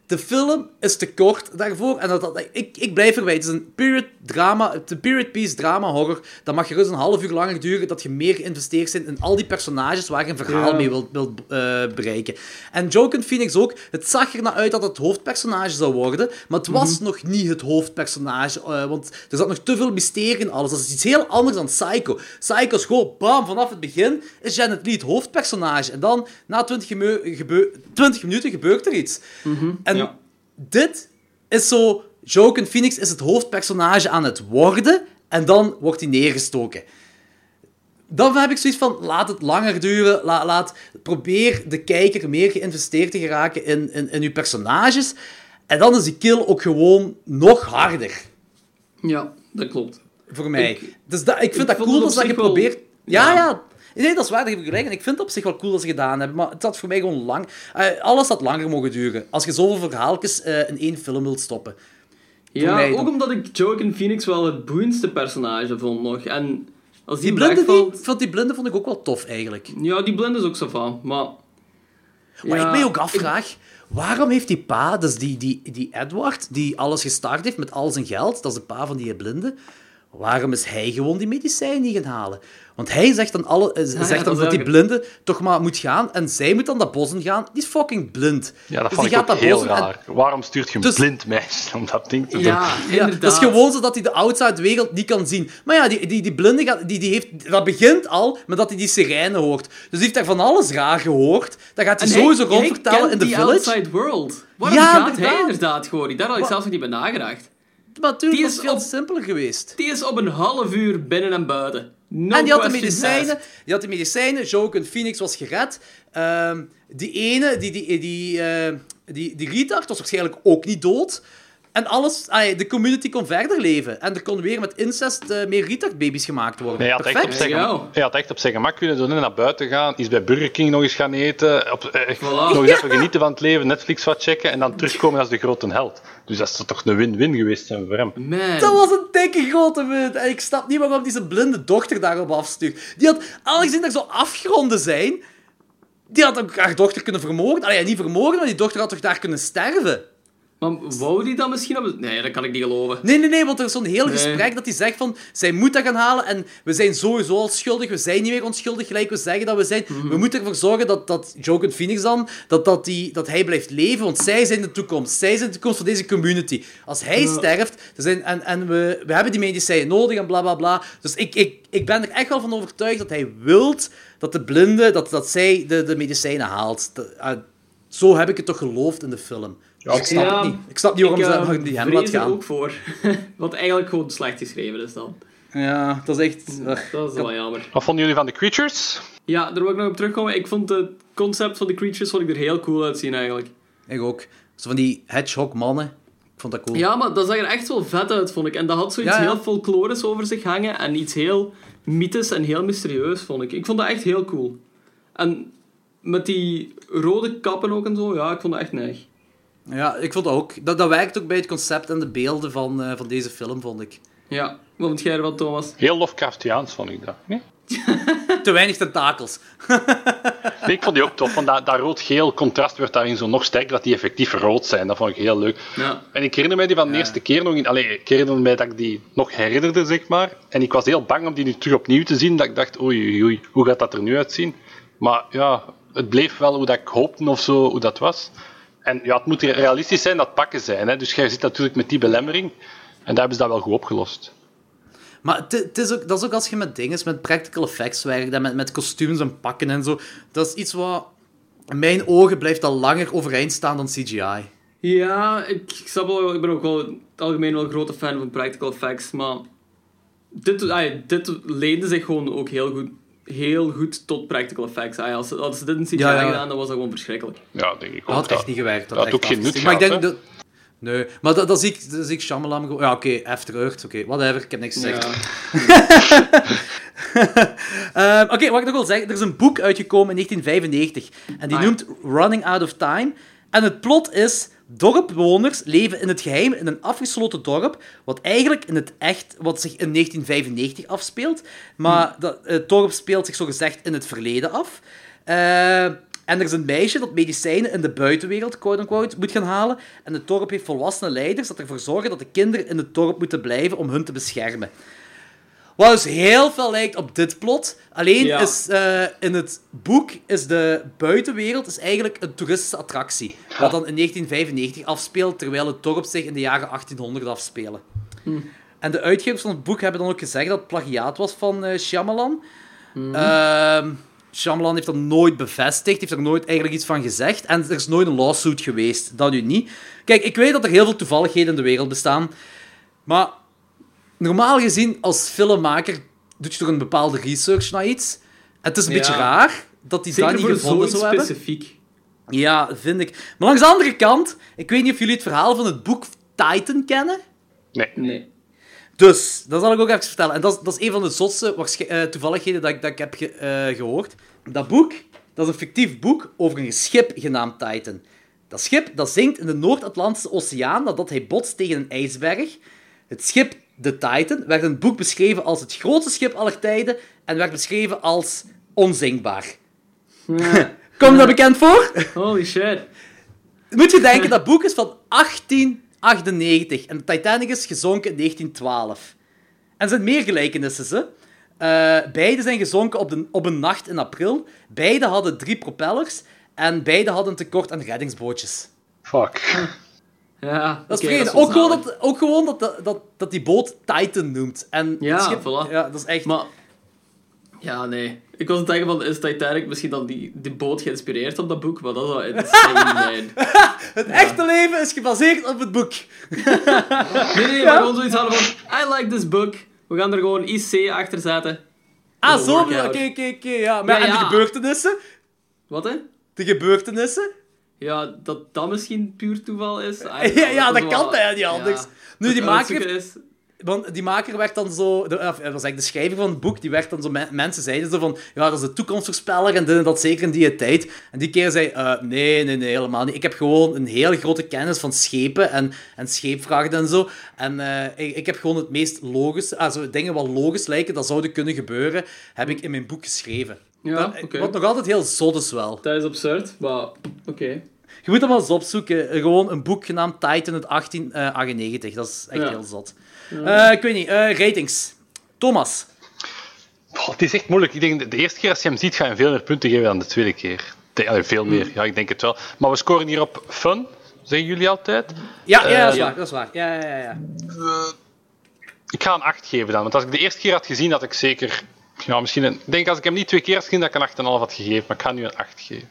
De film is te kort daarvoor. En dat, dat, ik, ik blijf erbij. Het is een period drama, het is een period piece drama horror. Dat mag gerust een half uur langer duren. Dat je meer geïnvesteerd bent in al die personages waar je een verhaal Ja. mee wilt, wilt eh, bereiken. En Joker Phoenix ook. Het zag er naar uit dat het hoofdpersonage zou worden. Maar het was nog niet het hoofdpersonage. eh, want er zat nog te veel mysterie in alles. Dat is iets heel anders dan Psycho. Psycho is gewoon, bam, vanaf het begin is Janet Leigh het hoofdpersonage. En dan, na 20, geme- gebeu- 20 minuten, gebeurt er iets. En Ja. Dit is zo... Joaquin Phoenix is het hoofdpersonage aan het worden en dan wordt hij neergestoken. Dan heb ik zoiets van, laat het langer duren. La- laat, probeer de kijker meer geïnvesteerd te geraken in, in, in uw personages. En dan is die kill ook gewoon nog harder. Ja, dat klopt. Voor mij. Ik- dus dat, ik vind ik dat cool dat je wel- probeert... Ja, Ja. ja. Nee, dat is waar, daar heb ik gelijk. En ik vind het op zich wel cool dat ze gedaan hebben. Maar het had voor mij gewoon lang... eh, alles had langer mogen duren. Als je zoveel verhaaltjes eh, in één film wilt stoppen. Ja, ook omdat ik Joaquin Phoenix wel het boeiendste personage vond nog. En als die, Die blinde, die, wegvalt... vond die blinde vond ik ook wel tof, eigenlijk. Ja, die blinde is ook zo van, maar... Wat Ja, ik mij ook afvraag, waarom heeft die pa, dus die, die, die Edward, die alles gestart heeft met al zijn geld, dat is de pa van die blinde, waarom is hij gewoon die medicijnen niet gaan halen? Want hij zegt dan, alle, eh, zegt dat dan dat die blinde toch maar moet gaan en zij moet dan dat bos in gaan. Die is fucking blind. Ja, dat Dus vond die ik ook gaat dat heel en- raar. Waarom stuurt je een Dus- blind meisje om dat ding te doen? Ja, Ja, inderdaad. dat is gewoon zodat hij de outside wereld niet kan zien. Maar ja, die, die, die blinde, gaat, die, die heeft, dat begint al met dat hij die sirene hoort. Dus die heeft daar van alles raar gehoord. Dat gaat hij sowieso rondvertellen in de village. outside world. Waarom Ja, gaat inderdaad. hij inderdaad gewoon niet? Daar had ik Wa- zelfs nog niet bij nagedacht. Maar was is het veel op- simpeler geweest. Die is op een half uur binnen en buiten. No en die had de medicijnen. Die had de medicijnen. Phoenix was gered. Ehm, die ene, die, die, die, eh, die, die retard, was waarschijnlijk ook niet dood. En alles, de community kon verder leven. En er kon weer met incest eh, meer retard-baby's gemaakt worden. Nee, hij had, echt op Perfect. zijn, Ja. had echt op zijn gemak kunnen doen en naar buiten gaan. Is bij Burger King nog eens gaan eten. Op, eh, Voilà. Nog eens even genieten van het leven, Netflix wat checken en dan terugkomen als de grote held. Dus dat is toch een win-win geweest zijn voor hem. Man. Dat was een dikke grote win. En ik snap niet waarom die zijn blinde dochter daarop afstuurt. Die had, aangezien er zo afgronden zijn, die had ook haar dochter kunnen vermoorden. Allee, niet vermoorden, maar die dochter had toch daar kunnen sterven? Maar wou die dan misschien op... Nee, dat kan ik niet geloven. Nee, nee, nee, want er is zo'n heel Nee. gesprek dat hij zegt van, zij moet dat gaan halen en we zijn sowieso al schuldig, we zijn niet meer onschuldig gelijk we zeggen dat we zijn. Mhm. We moeten ervoor zorgen dat, dat Joaquin Phoenix dan, dat, dat, die, dat hij blijft leven, want zij zijn de toekomst. Zij zijn de toekomst van deze community. Als hij sterft, er zijn, en, en we, we hebben die medicijnen nodig en bla bla bla. Dus ik, ik, ik ben er echt wel van overtuigd dat hij wilt dat de blinde, dat, dat zij de, de medicijnen haalt. Ah, zo heb ik het toch geloofd in de film. Dus ik snap Ja, het niet. Ik snap niet waarom ik, ze eh, waarom die hem laat gaan. ook voor. Wat eigenlijk gewoon slecht geschreven is dan. Ja, dat is echt... ugh. Dat is wel jammer. Wat vonden jullie van de creatures? Ja, daar wil ik nog op terugkomen. Ik vond het concept van de creatures vond ik er heel cool uitzien eigenlijk. Ik ook. Zo van die hedgehog-mannen. Ik vond dat cool. Ja, maar dat zag er echt wel vet uit, vond ik. En dat had zoiets Ja, ja. heel folklorisch over zich hangen. En iets heel mythisch en heel mysterieus, vond ik. Ik vond dat echt heel cool. En met die rode kappen ook en zo, ja, ik vond dat echt neig. Ja, ik vond dat ook. Dat, dat werkt ook bij het concept en de beelden van, eh, van deze film, vond ik. Ja, wat vond jij ervan, Thomas? Heel Lovecraftiaans vond ik dat. Nee? Te weinig tentakels. Nee, ik vond die ook tof, want dat, dat rood-geel contrast werd daarin zo nog sterker, dat die effectief rood zijn. Dat vond ik heel leuk. Ja. En ik herinner mij die van de eerste keer nog in... Allee, ik herinner mij dat ik die nog herinnerde, zeg maar. En ik was heel bang om die nu terug opnieuw te zien, dat ik dacht, oei, oei, oei, hoe gaat dat er nu uitzien? Maar ja, het bleef wel hoe dat ik hoopte of zo, hoe dat was. En ja, het moet realistisch zijn dat pakken zijn. Hè? Dus jij zit natuurlijk met die belemmering. En daar hebben ze dat wel goed opgelost. Maar het- het is ook, dat is ook als je met dingen, met practical effects werkt, en met, met kostuums en pakken en zo. Dat is iets wat... In mijn ogen blijft dat langer overeind staan dan CGI. Ja, ik, ik snap wel, ik ben ook wel het algemeen wel een grote fan van practical effects, maar dit, dit leende zich gewoon ook heel goed, heel goed tot practical effects. Ah, als, ze- als ze dit in CGI Ja, ja. gedaan, dan was dat gewoon verschrikkelijk. Ja, denk ik ook. Dat had echt niet gewerkt. dat had ook geen nut. Maar ik denk gehad, dat... Nee, maar dat, dat zie ik, dat zie ik Shyamalan gewoon... Ja, oké, after Oké, whatever, ik heb niks gezegd. Ja. Ehm, Oké, wat ik nog wil zeggen, er is een boek uitgekomen in 1995 en die Ah, ja. noemt Running Out of Time. En het plot is, dorpbewoners leven in het geheim in een afgesloten dorp, wat eigenlijk in het echt, wat zich in 1995 afspeelt. Maar Hmm. dat, het dorp speelt zich zogezegd in het verleden af. Eh, en er is een meisje dat medicijnen in de buitenwereld, quote-unquote, moet gaan halen. En het dorp heeft volwassene leiders dat ervoor zorgen dat de kinderen in het dorp moeten blijven om hun te beschermen. Wat dus heel veel lijkt op dit plot. Alleen Ja. is eh, in het boek is de buitenwereld is eigenlijk een toeristische attractie. Wat dan in 1995 afspeelt, terwijl het dorp zich in de jaren 1800 afspelen. En de uitgevers van het boek hebben dan ook gezegd dat het plagiaat was van eh Shyamalan. Ehm, Shyamalan heeft dat nooit bevestigd, heeft er nooit eigenlijk iets van gezegd. En er is nooit een lawsuit geweest, dat nu niet. Kijk, ik weet dat er heel veel toevalligheden in de wereld bestaan. Maar normaal gezien, als filmmaker, doe je toch een bepaalde research naar iets. Het is een Ja. beetje raar dat hij dat Zeker niet gevonden zou hebben. specifiek. Ja, vind ik. Maar langs de andere kant, ik weet niet of jullie het verhaal van het boek Titan kennen. Nee. Nee. Dus, dat zal ik ook even vertellen. En dat is, dat is een van de zotste eh, toevalligheden dat ik, dat ik heb ge- eh, gehoord. Dat boek, dat is een fictief boek over een schip genaamd Titan. Dat schip, dat zinkt in de Noord-Atlantische Oceaan nadat hij botst tegen een ijsberg. Het schip, de Titan, werd in het boek beschreven als het grootste schip aller tijden en werd beschreven als onzinkbaar. Komt dat bekend voor? Holy shit. Moet je denken, dat boek is van 1898 en de Titanic is gezonken in 1912. En er zijn meer gelijkenissen, ze. Eh, beide zijn gezonken op, de, op een nacht in april. Beide hadden drie propellers en beide hadden een tekort aan reddingsbootjes. Fuck. Ja, Dat is wel ook, gewoon dat, ook gewoon dat, dat, dat die boot Titan noemt. En Ja, schip, voilà. ja, dat is echt... Maar... Ja, nee. Ik was aan het denken van, is Titanic misschien dan die, die boot geïnspireerd op dat boek? Maar dat zou insane zijn. Het echte leven is gebaseerd op het boek. Nee, nee, maar gewoon zoiets hadden van, I like this book. We gaan er gewoon IC achter zetten. Ah, zo. Oké, oké, oké. ja. Maar Ja, en de gebeurtenissen? Wat, hè? De gebeurtenissen? Ja, dat dat misschien puur toeval is. Ja, ja, dat wel- kan bijna niet Ja. anders. Nu, die maker is... Want die maker werd dan zo... De, of, dat was eigenlijk de schrijver van het boek, die werd dan zo... men- mensen zeiden zo van... Ja, dat is de toekomstvoorspeller en dit en dat, zeker in die tijd. En die keer zei... eh, nee, nee, nee, helemaal niet. Ik heb gewoon een heel grote kennis van schepen en, en scheepvrachten en zo. En eh, ik, ik heb gewoon het meest logisch... Also, dingen wat logisch lijken, dat zouden kunnen gebeuren, heb ik in mijn boek geschreven. Ja, Dat-. Wat nog altijd heel zot is wel. Dat is absurd, maar oké. Je moet dat wel eens opzoeken. Eh, Gewoon een boek genaamd Titan uit 1898. Dat is echt Ja. heel zot. Eh, ik weet niet. eh, ratings. Thomas. Het is echt moeilijk. Ik denk, de- eerste keer als je hem ziet, ga je hem veel meer punten geven dan de tweede keer. De- allee, veel meer, ja, ik denk het wel. Maar we scoren hier op fun, zeggen jullie altijd. Ja, ja, dat is ja. waar. Dat is waar. Ja, ja, ja, ja. Ik ga een 8 geven dan, want als ik de eerste keer had gezien, had ik zeker... Ja, misschien een, ik denk als ik hem niet twee keer had gezien, dat ik een 8,5 had gegeven. Maar ik ga nu een 8 geven.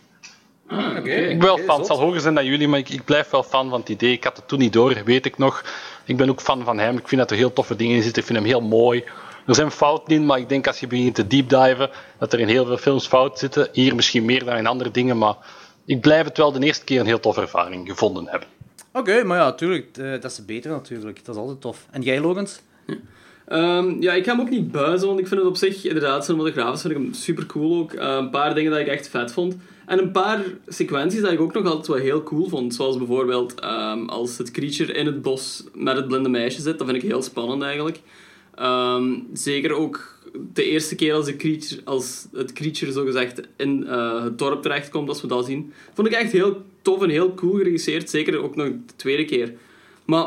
Oké. Ik ben wel fan. Het zal hoger zijn dan jullie, maar ik, ik blijf wel fan van het idee. Ik had het toen niet door, weet ik nog. Ik ben ook fan van hem. Ik vind dat er heel toffe dingen in zitten. Ik vind hem heel mooi. Er zijn fouten in, maar ik denk als je begint te deepdiven, dat er in heel veel films fouten zitten. Hier misschien meer dan in andere dingen, maar ik blijf het wel de eerste keer een heel toffe ervaring gevonden hebben. Oké, maar ja, tuurlijk. eh, dat is beter natuurlijk. Dat is altijd tof. En jij, Logans? Ehm, ja, ik ga hem ook niet buizen, want ik vind het op zich, inderdaad, cinematografisch vind ik hem super cool ook. Eh, een paar dingen dat ik echt vet vond. En een paar sequenties dat ik ook nog altijd wel heel cool vond. Zoals bijvoorbeeld ehm, als het creature in het bos met het blinde meisje zit. Dat vind ik heel spannend eigenlijk. Ehm, zeker ook de eerste keer als, de creature, als het creature zogezegd in eh, het dorp terechtkomt, als we dat zien. Vond ik echt heel tof en heel cool geregisseerd. Zeker ook nog de tweede keer. Maar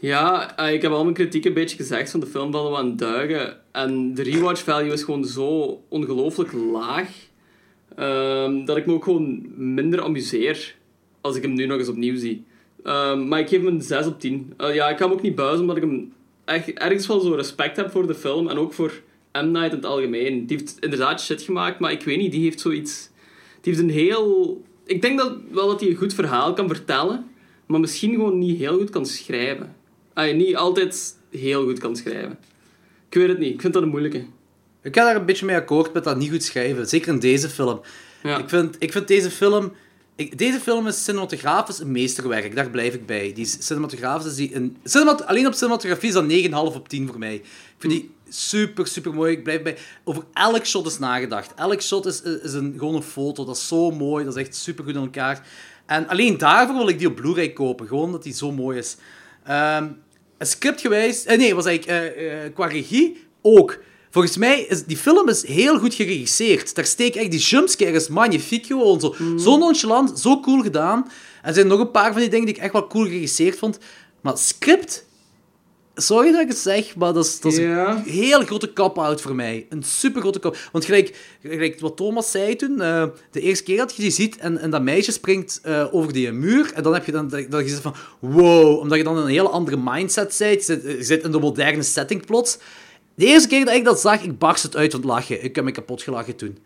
ja, eh, ik heb al mijn kritiek een beetje gezegd van de film we aan duigen. En de rewatch value is gewoon zo ongelooflijk laag. ehm, dat ik me ook gewoon minder amuseer als ik hem nu nog eens opnieuw zie. Ehm, maar ik geef hem een 6 op 10. Eh, ja, ik kan hem ook niet buizen omdat ik hem echt ergens wel zo respect heb voor de film en ook voor M. Night in het algemeen. Die heeft inderdaad shit gemaakt, maar ik weet niet, die heeft zoiets... Die heeft een heel... Ik denk dat, wel dat hij een goed verhaal kan vertellen, maar misschien gewoon niet heel goed kan schrijven. Ah, niet altijd heel goed kan schrijven. Ik weet het niet, ik vind dat een moeilijke. Ik ga daar een beetje mee akkoord met dat niet goed schrijven. Zeker in deze film. Ja. Ik, vind, ik vind deze film... Ik, deze film is cinematografisch een meesterwerk. Daar blijf ik bij. Die is- cinematografisch is die een... Cinemat, alleen op cinematografie is dat 9,5 op 10 voor mij. Ik vind die super, super mooi. Ik blijf bij... Over elk shot is nagedacht. Elk shot is, is een, gewoon een foto. Dat is zo mooi. Dat is echt super goed in elkaar. En alleen daarvoor wil ik die op Blu-ray kopen. Gewoon omdat die zo mooi is. Ehm scriptgewijs... Eh, nee, was eigenlijk eh, qua regie ook. Volgens mij is die film is heel goed geregisseerd. Daar steek echt die jumpscare is magnifiek gewoon. Zo, zo nonchalant, zo cool gedaan. En er zijn nog een paar van die dingen die ik echt wel cool geregisseerd vond. Maar script... Sorry dat ik het zeg, maar dat is, dat is een heel grote cop-out voor mij. Een super grote cop Want gelijk, gelijk wat Thomas zei toen, eh, de eerste keer dat je die ziet en, en dat meisje springt eh, over die muur, en dan heb je dan dat, dat je zegt van wow, omdat je dan in een hele andere mindset zit, je zit, je zit in de moderne setting plots. De eerste keer dat ik dat zag, ik barst het uit van het lachen. Ik heb me kapot gelachen toen.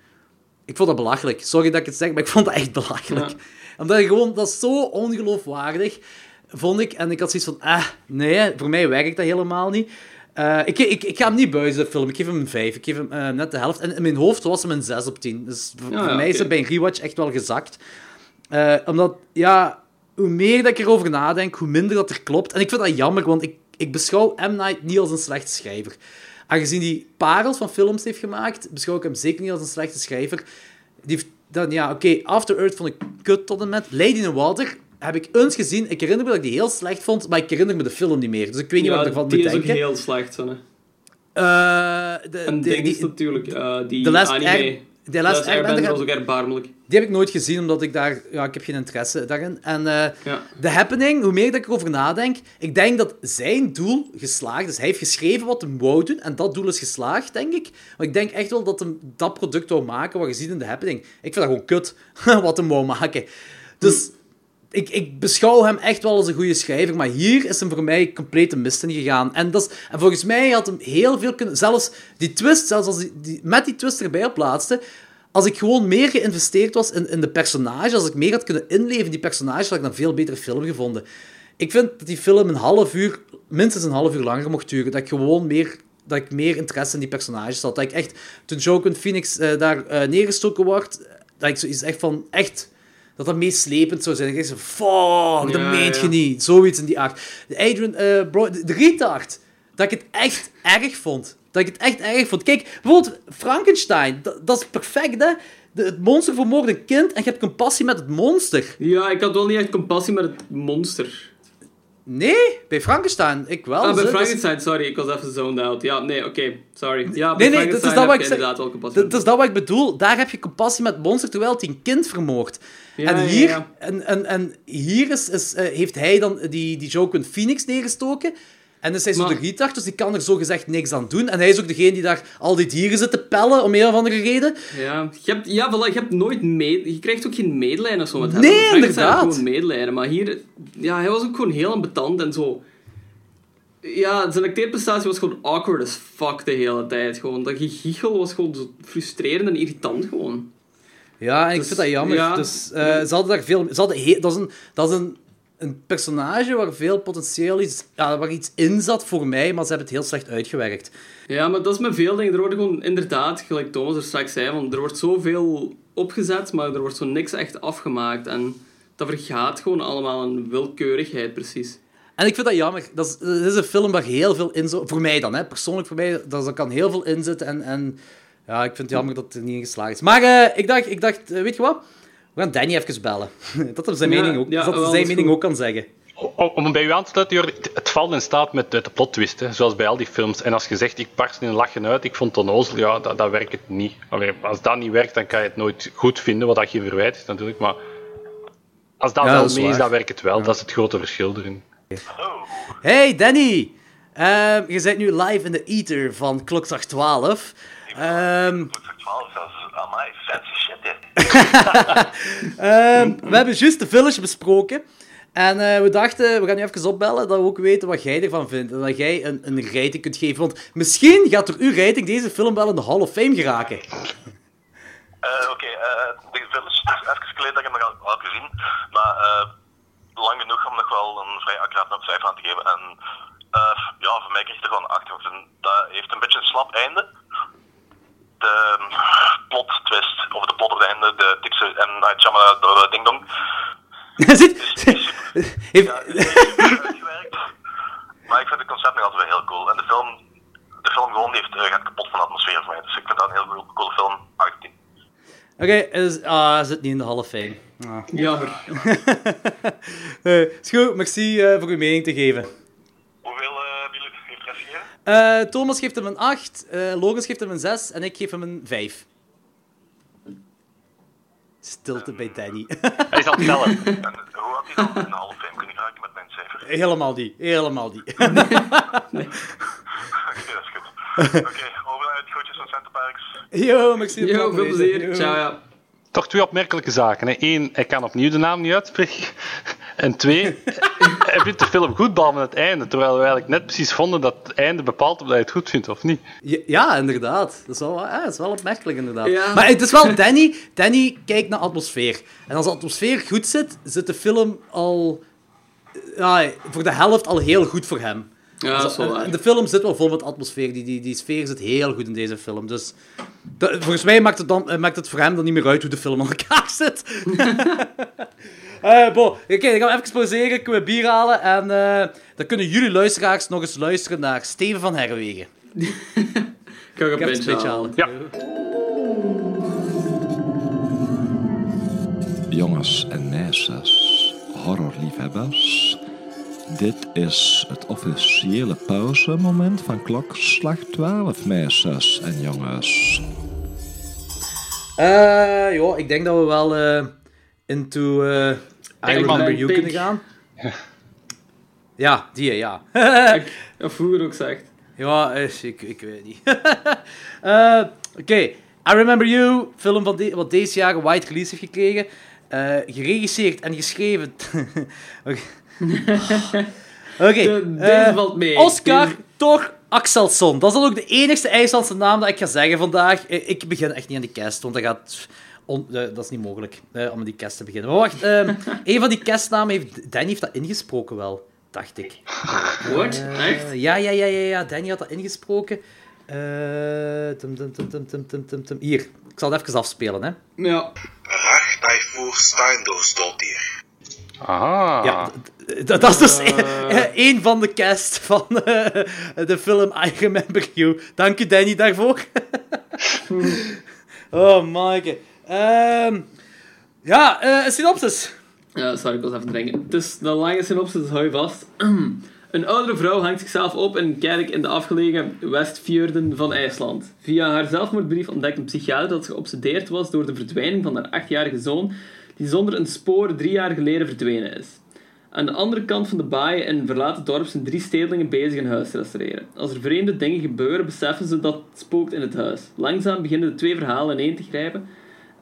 Ik vond dat belachelijk. Sorry dat ik het zeg, maar ik vond dat echt belachelijk. Ja. Omdat je gewoon, dat is zo ongeloofwaardig, vond ik. En ik had zoiets van, ah, nee, voor mij werkt dat helemaal niet. Eh, ik, ik, ik ga hem niet buizen, de film. Ik geef hem een 5. Ik geef hem eh, net de helft. En in mijn hoofd was hem een 6 op 10. Dus voor, Ja, voor ja, mij is het bij een rewatch echt wel gezakt. Eh, omdat, ja, hoe meer dat ik erover nadenk, hoe minder dat er klopt. En ik vind dat jammer, want ik, ik beschouw M. Night niet als een slechte schrijver. Aangezien hij parels van films heeft gemaakt, beschouw ik hem zeker niet als een slechte schrijver. Die heeft dan, ja, oké, After Earth vond ik kut tot en met. Lady in Water heb ik eens gezien. Ik herinner me dat ik die heel slecht vond, maar ik herinner me de film niet meer. Dus ik weet niet wat ik ervan die moet is ook denken. heel slecht, hè. Eh, de, En de- ding is die, natuurlijk, eh, die Last anime. Air- The Last Airbender was ook erbarmelijk. die heb ik nooit gezien, omdat ik daar... Ja, ik heb geen interesse daarin. En Ja. The Happening, hoe meer dat ik erover nadenk, ik denk dat zijn doel geslaagd is. Hij heeft geschreven wat hem wou doen, en dat doel is geslaagd, denk ik. Maar ik denk echt wel dat hem dat product wou maken wat je ziet in The Happening. Ik vind dat gewoon kut, wat hem wou maken. Dus... Ik, ik beschouw hem echt wel als een goede schrijver, maar hier is hem voor mij compleet een mist in gegaan. En, dat is, en volgens mij had hem heel veel kunnen... Zelfs die twist, zelfs als die, met die twist erbij op laatste, als ik gewoon meer geïnvesteerd was in, in de personage, als ik meer had kunnen inleven in die personage, had ik een veel betere film gevonden. Ik vind dat die film een half uur, minstens een half uur langer mocht duren. Dat ik gewoon meer, dat ik meer interesse in die personages had. Dat ik echt, toen Joaquin Phoenix eh, daar eh, neergestoken wordt, dat ik zoiets echt van, echt, dat dat meeslepend zou zijn. Ik dacht zo, fuck, dat Ja, meent je niet. Zoiets in die aard. De Adrian, eh, bro, de, de dat ik het echt erg vond. Dat ik het echt erg vond. Kijk, bijvoorbeeld Frankenstein, dat, dat is perfect, hè. De, het monster vermoordt een kind en je hebt compassie met het monster. Ja, ik had wel niet echt compassie met het monster. Nee, bij Frankenstein, ik wel. Ah, bij. Dat is- Frankenstein, sorry, ik was even zoned out. Ja, nee, oké, sorry. Ja, Nee, bij nee, dat is dat wat ik inderdaad wel compassie. Dat, is dat wat ik bedoel. Daar heb je compassie met het monster, terwijl hij een kind vermoordt. Ja, en hier, ja. En, en, en hier is, is, eh, heeft hij dan die, die Joaquin Phoenix neergestoken. En is hij zo Maar- de retard, dus die kan er zogezegd niks aan doen. En hij is ook degene die daar al die dieren zit te pellen, om een of andere reden. Ja, je hebt, ja voilà, je hebt nooit mee... Je krijgt ook geen medelijden of zo met hem. Nee, inderdaad. gewoon medelijden. Maar hier... Ja, hij was ook gewoon heel ambetant en zo... Ja, zijn acteerprestatie was gewoon awkward as fuck de hele tijd. Gewoon, dat gegichel was gewoon zo frustrerend en irritant gewoon. Ja, en ik Dus, vind dat jammer. ja. Dus, eh, ze hadden daar veel... Ze hadden he- dat is, een, dat is een, een personage waar veel potentieel is... Ja, waar iets in zat voor mij, maar ze hebben het heel slecht uitgewerkt. Ja, maar dat is met veel dingen. Er wordt gewoon inderdaad, gelijk Thomas er straks zei, want er wordt zoveel opgezet, maar er wordt zo niks echt afgemaakt. En dat vergaat gewoon allemaal een willekeurigheid, precies. En ik vind dat jammer. Dat is, een film waar heel veel in zit. Voor mij dan, hè. persoonlijk voor mij. Dat, kan heel veel in zitten. En, en ja, ik vind het jammer dat het er niet in geslaagd is. Maar eh, ik dacht, ik dacht eh, weet je wat? We gaan Danny even bellen. dat hij zijn Ja, mening ook, ja, dat zijn mening goed. ook kan zeggen. Om, om bij u aan te sluiten, Jordi, het- het valt in staat met, de plottwist, hè, zoals bij al die films. En als je zegt, ik barst in een lachen uit, ik vond het onnozel, ja, dat, dat werkt het niet. Allee, als dat niet werkt, dan kan je het nooit goed vinden, wat dat je verwijt is natuurlijk. Maar als dat Ja, wel dat is mee is, dan werkt het wel. Dat is het grote verschil erin. Hey Danny! Ehm, je bent nu live in de Eater van Klokslag 12. Ehm, 12 zelfs. Amai, fancy shit, hè. ehm, we hebben juist de Village besproken. En eh, we dachten, we gaan nu even opbellen, dat we ook weten wat jij ervan vindt. En dat jij een, een rating kunt geven. Want misschien gaat door uw rating deze film wel in de Hall of Fame geraken. Eh, Oké, eh, de Village, is even geleden dat ik hem nog al had gezien. Maar lang genoeg om nog wel een vrij accuraat cijfer aan te geven. En ja, voor mij kreeg het er gewoon een 8 over. En Dat heeft een beetje een slap einde. De ehm, plot twist, of de plot op het einde, de Dixie en Night Shyamalan, de ding dong. Zit, heeft, uitgewerkt. Maar ik vind het concept nog altijd wel heel cool. En de film, de film gewoon heeft, eh, gaat kapot van de atmosfeer voor mij. Dus ik vind dat een heel cool- film. 18. Oké, is, ah, hij zit niet in de Hall of Fame. Ah. Jammer. Eh, is goed, merci eh, voor uw mening te geven. Hoeveel eh hebben jullie heeft Eh, Thomas geeft hem een 8, eh Logan geeft hem een 6 en ik geef hem een 5. Stilte bij Danny. Hij het tellen. En hoe had hij dan Hall of Fame kunnen geraken met mijn cijfer? helemaal die, helemaal die. Oké, dat is goed. Oké, over naar het groetjes van Center Parks. Yo, merci. Yo, veel plezier. Yo. Ciao, ja. Toch twee opmerkelijke zaken. Hè. Eén, hij kan opnieuw de naam niet uitspreken. En twee, hij vindt de film goed, behalve het einde. Terwijl we eigenlijk net precies vonden dat het einde bepaalt of hij het goed vindt of niet. Ja, ja, inderdaad. Dat is wel, ja, dat is wel opmerkelijk, inderdaad. Ja. Maar het is wel Danny. Danny kijkt naar atmosfeer. En als de atmosfeer goed zit, zit de film al... Ja, voor de helft al heel goed voor hem. Ja, dat is wel waar. de film zit wel vol met atmosfeer. Die, die, die sfeer zit heel goed in deze film. Dus dat- volgens mij maakt het, dan, eh, maakt het voor hem dan niet meer uit hoe de film aan elkaar zit. Eh bon, oké, dan gaan we even pauzeren, kunnen we bier halen. En eh, dan kunnen jullie luisteraars nog eens luisteren naar Steven van Herwegen. Ik ga Ik een beetje halen. halen. Ja. Jongens en meisjes, horrorliefhebbers. Dit is het officiële pauzemoment van klokslag 12, meisjes en jongens. Eh, joh, ik denk dat we wel eh, into eh, I Remember You kunnen gaan. Ja, die, ja. Of hoe ook zegt. ja, ik, ik weet niet. Eh, Oké, I Remember You, film van de- wat deze jaar een wide release heeft gekregen. Eh, geregisseerd en geschreven. Oké. Oké, De- deze valt mee. Oscar Deze- Thor Axelsson. Dat is dan ook de enigste IJslandse naam dat ik ga zeggen vandaag. Ik begin echt niet aan die cast, want dat gaat... Eh, dat is niet mogelijk eh, om met die cast te beginnen. Maar wacht, ehm, een van die castnamen heeft... Danny heeft dat ingesproken wel, dacht ik. What? Eh, Echt? Ja, ja, ja, ja, ja. Danny had dat ingesproken. Hier, ik zal het even afspelen, hè. Ja. Rachtai voor Steindoor stond hier. Aha. Ja, dat is dus één van de kast van de film I Remember You. Dank je, Danny, daarvoor. Hm. oh, my God. Ehm ja, eh, een synopsis. Ja, sorry, ik was even drinken. Het is de lange synopsis, hou je vast. Een oudere vrouw hangt zichzelf op in een kerk in de afgelegen Westfjorden van IJsland. Via haar zelfmoordbrief ontdekt een psychiater dat ze geobsedeerd was door de verdwijning van haar achtjarige zoon, die zonder een spoor drie jaar geleden verdwenen is. Aan de andere kant van de baai in een verlaten dorp zijn drie stedelingen bezig een huis te restaureren. Als er vreemde dingen gebeuren, beseffen ze dat het spookt in het huis. Langzaam beginnen de twee verhalen ineen te grijpen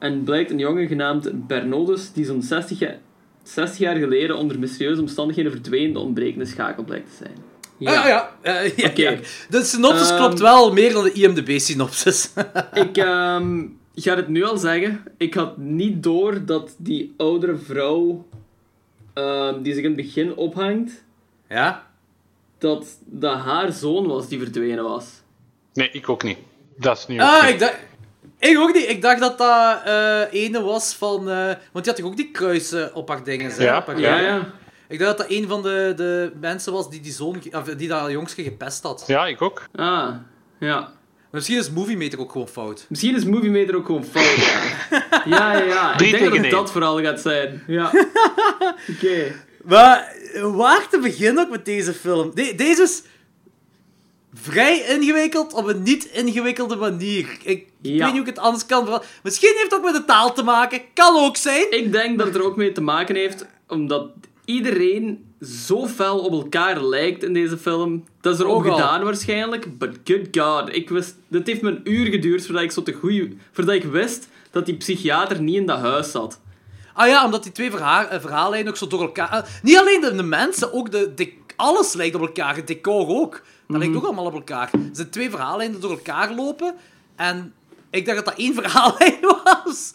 en blijkt een jongen genaamd Bernodus, die zo'n 60, ja- 60 jaar geleden onder mysterieuze omstandigheden verdween, de ontbrekende schakel blijkt te zijn. Ja, ja. ja. eh, ja. De synopsis Ehm, klopt wel meer dan de IMDb-synopsis. Ik ehm, ga het nu al zeggen. Ik had niet door dat die oudere vrouw ehm, die zich in het begin ophangt, ja? dat dat haar zoon was die verdwenen was. Nee, ik ook niet. Dat is niet Ah, ik dacht... Ik ook niet. Ik dacht dat dat eh ene was van... eh, want die had toch ook die kruisen op haar dingen, hè, Ja, op haar Ja, ja. Ik dacht dat dat een van de, de mensen was die die zoon... Of, die dat jongske gepest had. Ja, ik ook. Ah, ja. Maar misschien is Movie Meter ook gewoon fout. Misschien is Movie Meter ook gewoon fout. Ja, ja, ja. Ik denk dat het dat vooral gaat zijn. Ja. Oké. Maar eh, waar te beginnen ook met deze film? De- deze is vrij ingewikkeld op een niet ingewikkelde manier. Ik, Ja. weet niet hoe ik het anders kan. Misschien heeft het ook met de taal te maken. Kan ook zijn. Ik denk dat het er ook mee te maken heeft, omdat iedereen zo fel op elkaar lijkt in deze film. Dat is er ook gedaan waarschijnlijk, but good god. Ik wist, dit heeft me een uur geduurd voordat ik, zo te goeie, voordat ik wist dat die psychiater niet in dat huis zat. Ah ja, omdat die twee verhaal, eh, verhaallijnen ook zo door elkaar... eh, niet alleen de, de mensen, ook de, de... Alles lijkt op elkaar. Het decor ook. Dat lijkt ook allemaal op elkaar. Er zijn twee verhaallijnen door elkaar lopen. En ik dacht dat dat één verhaallijn was.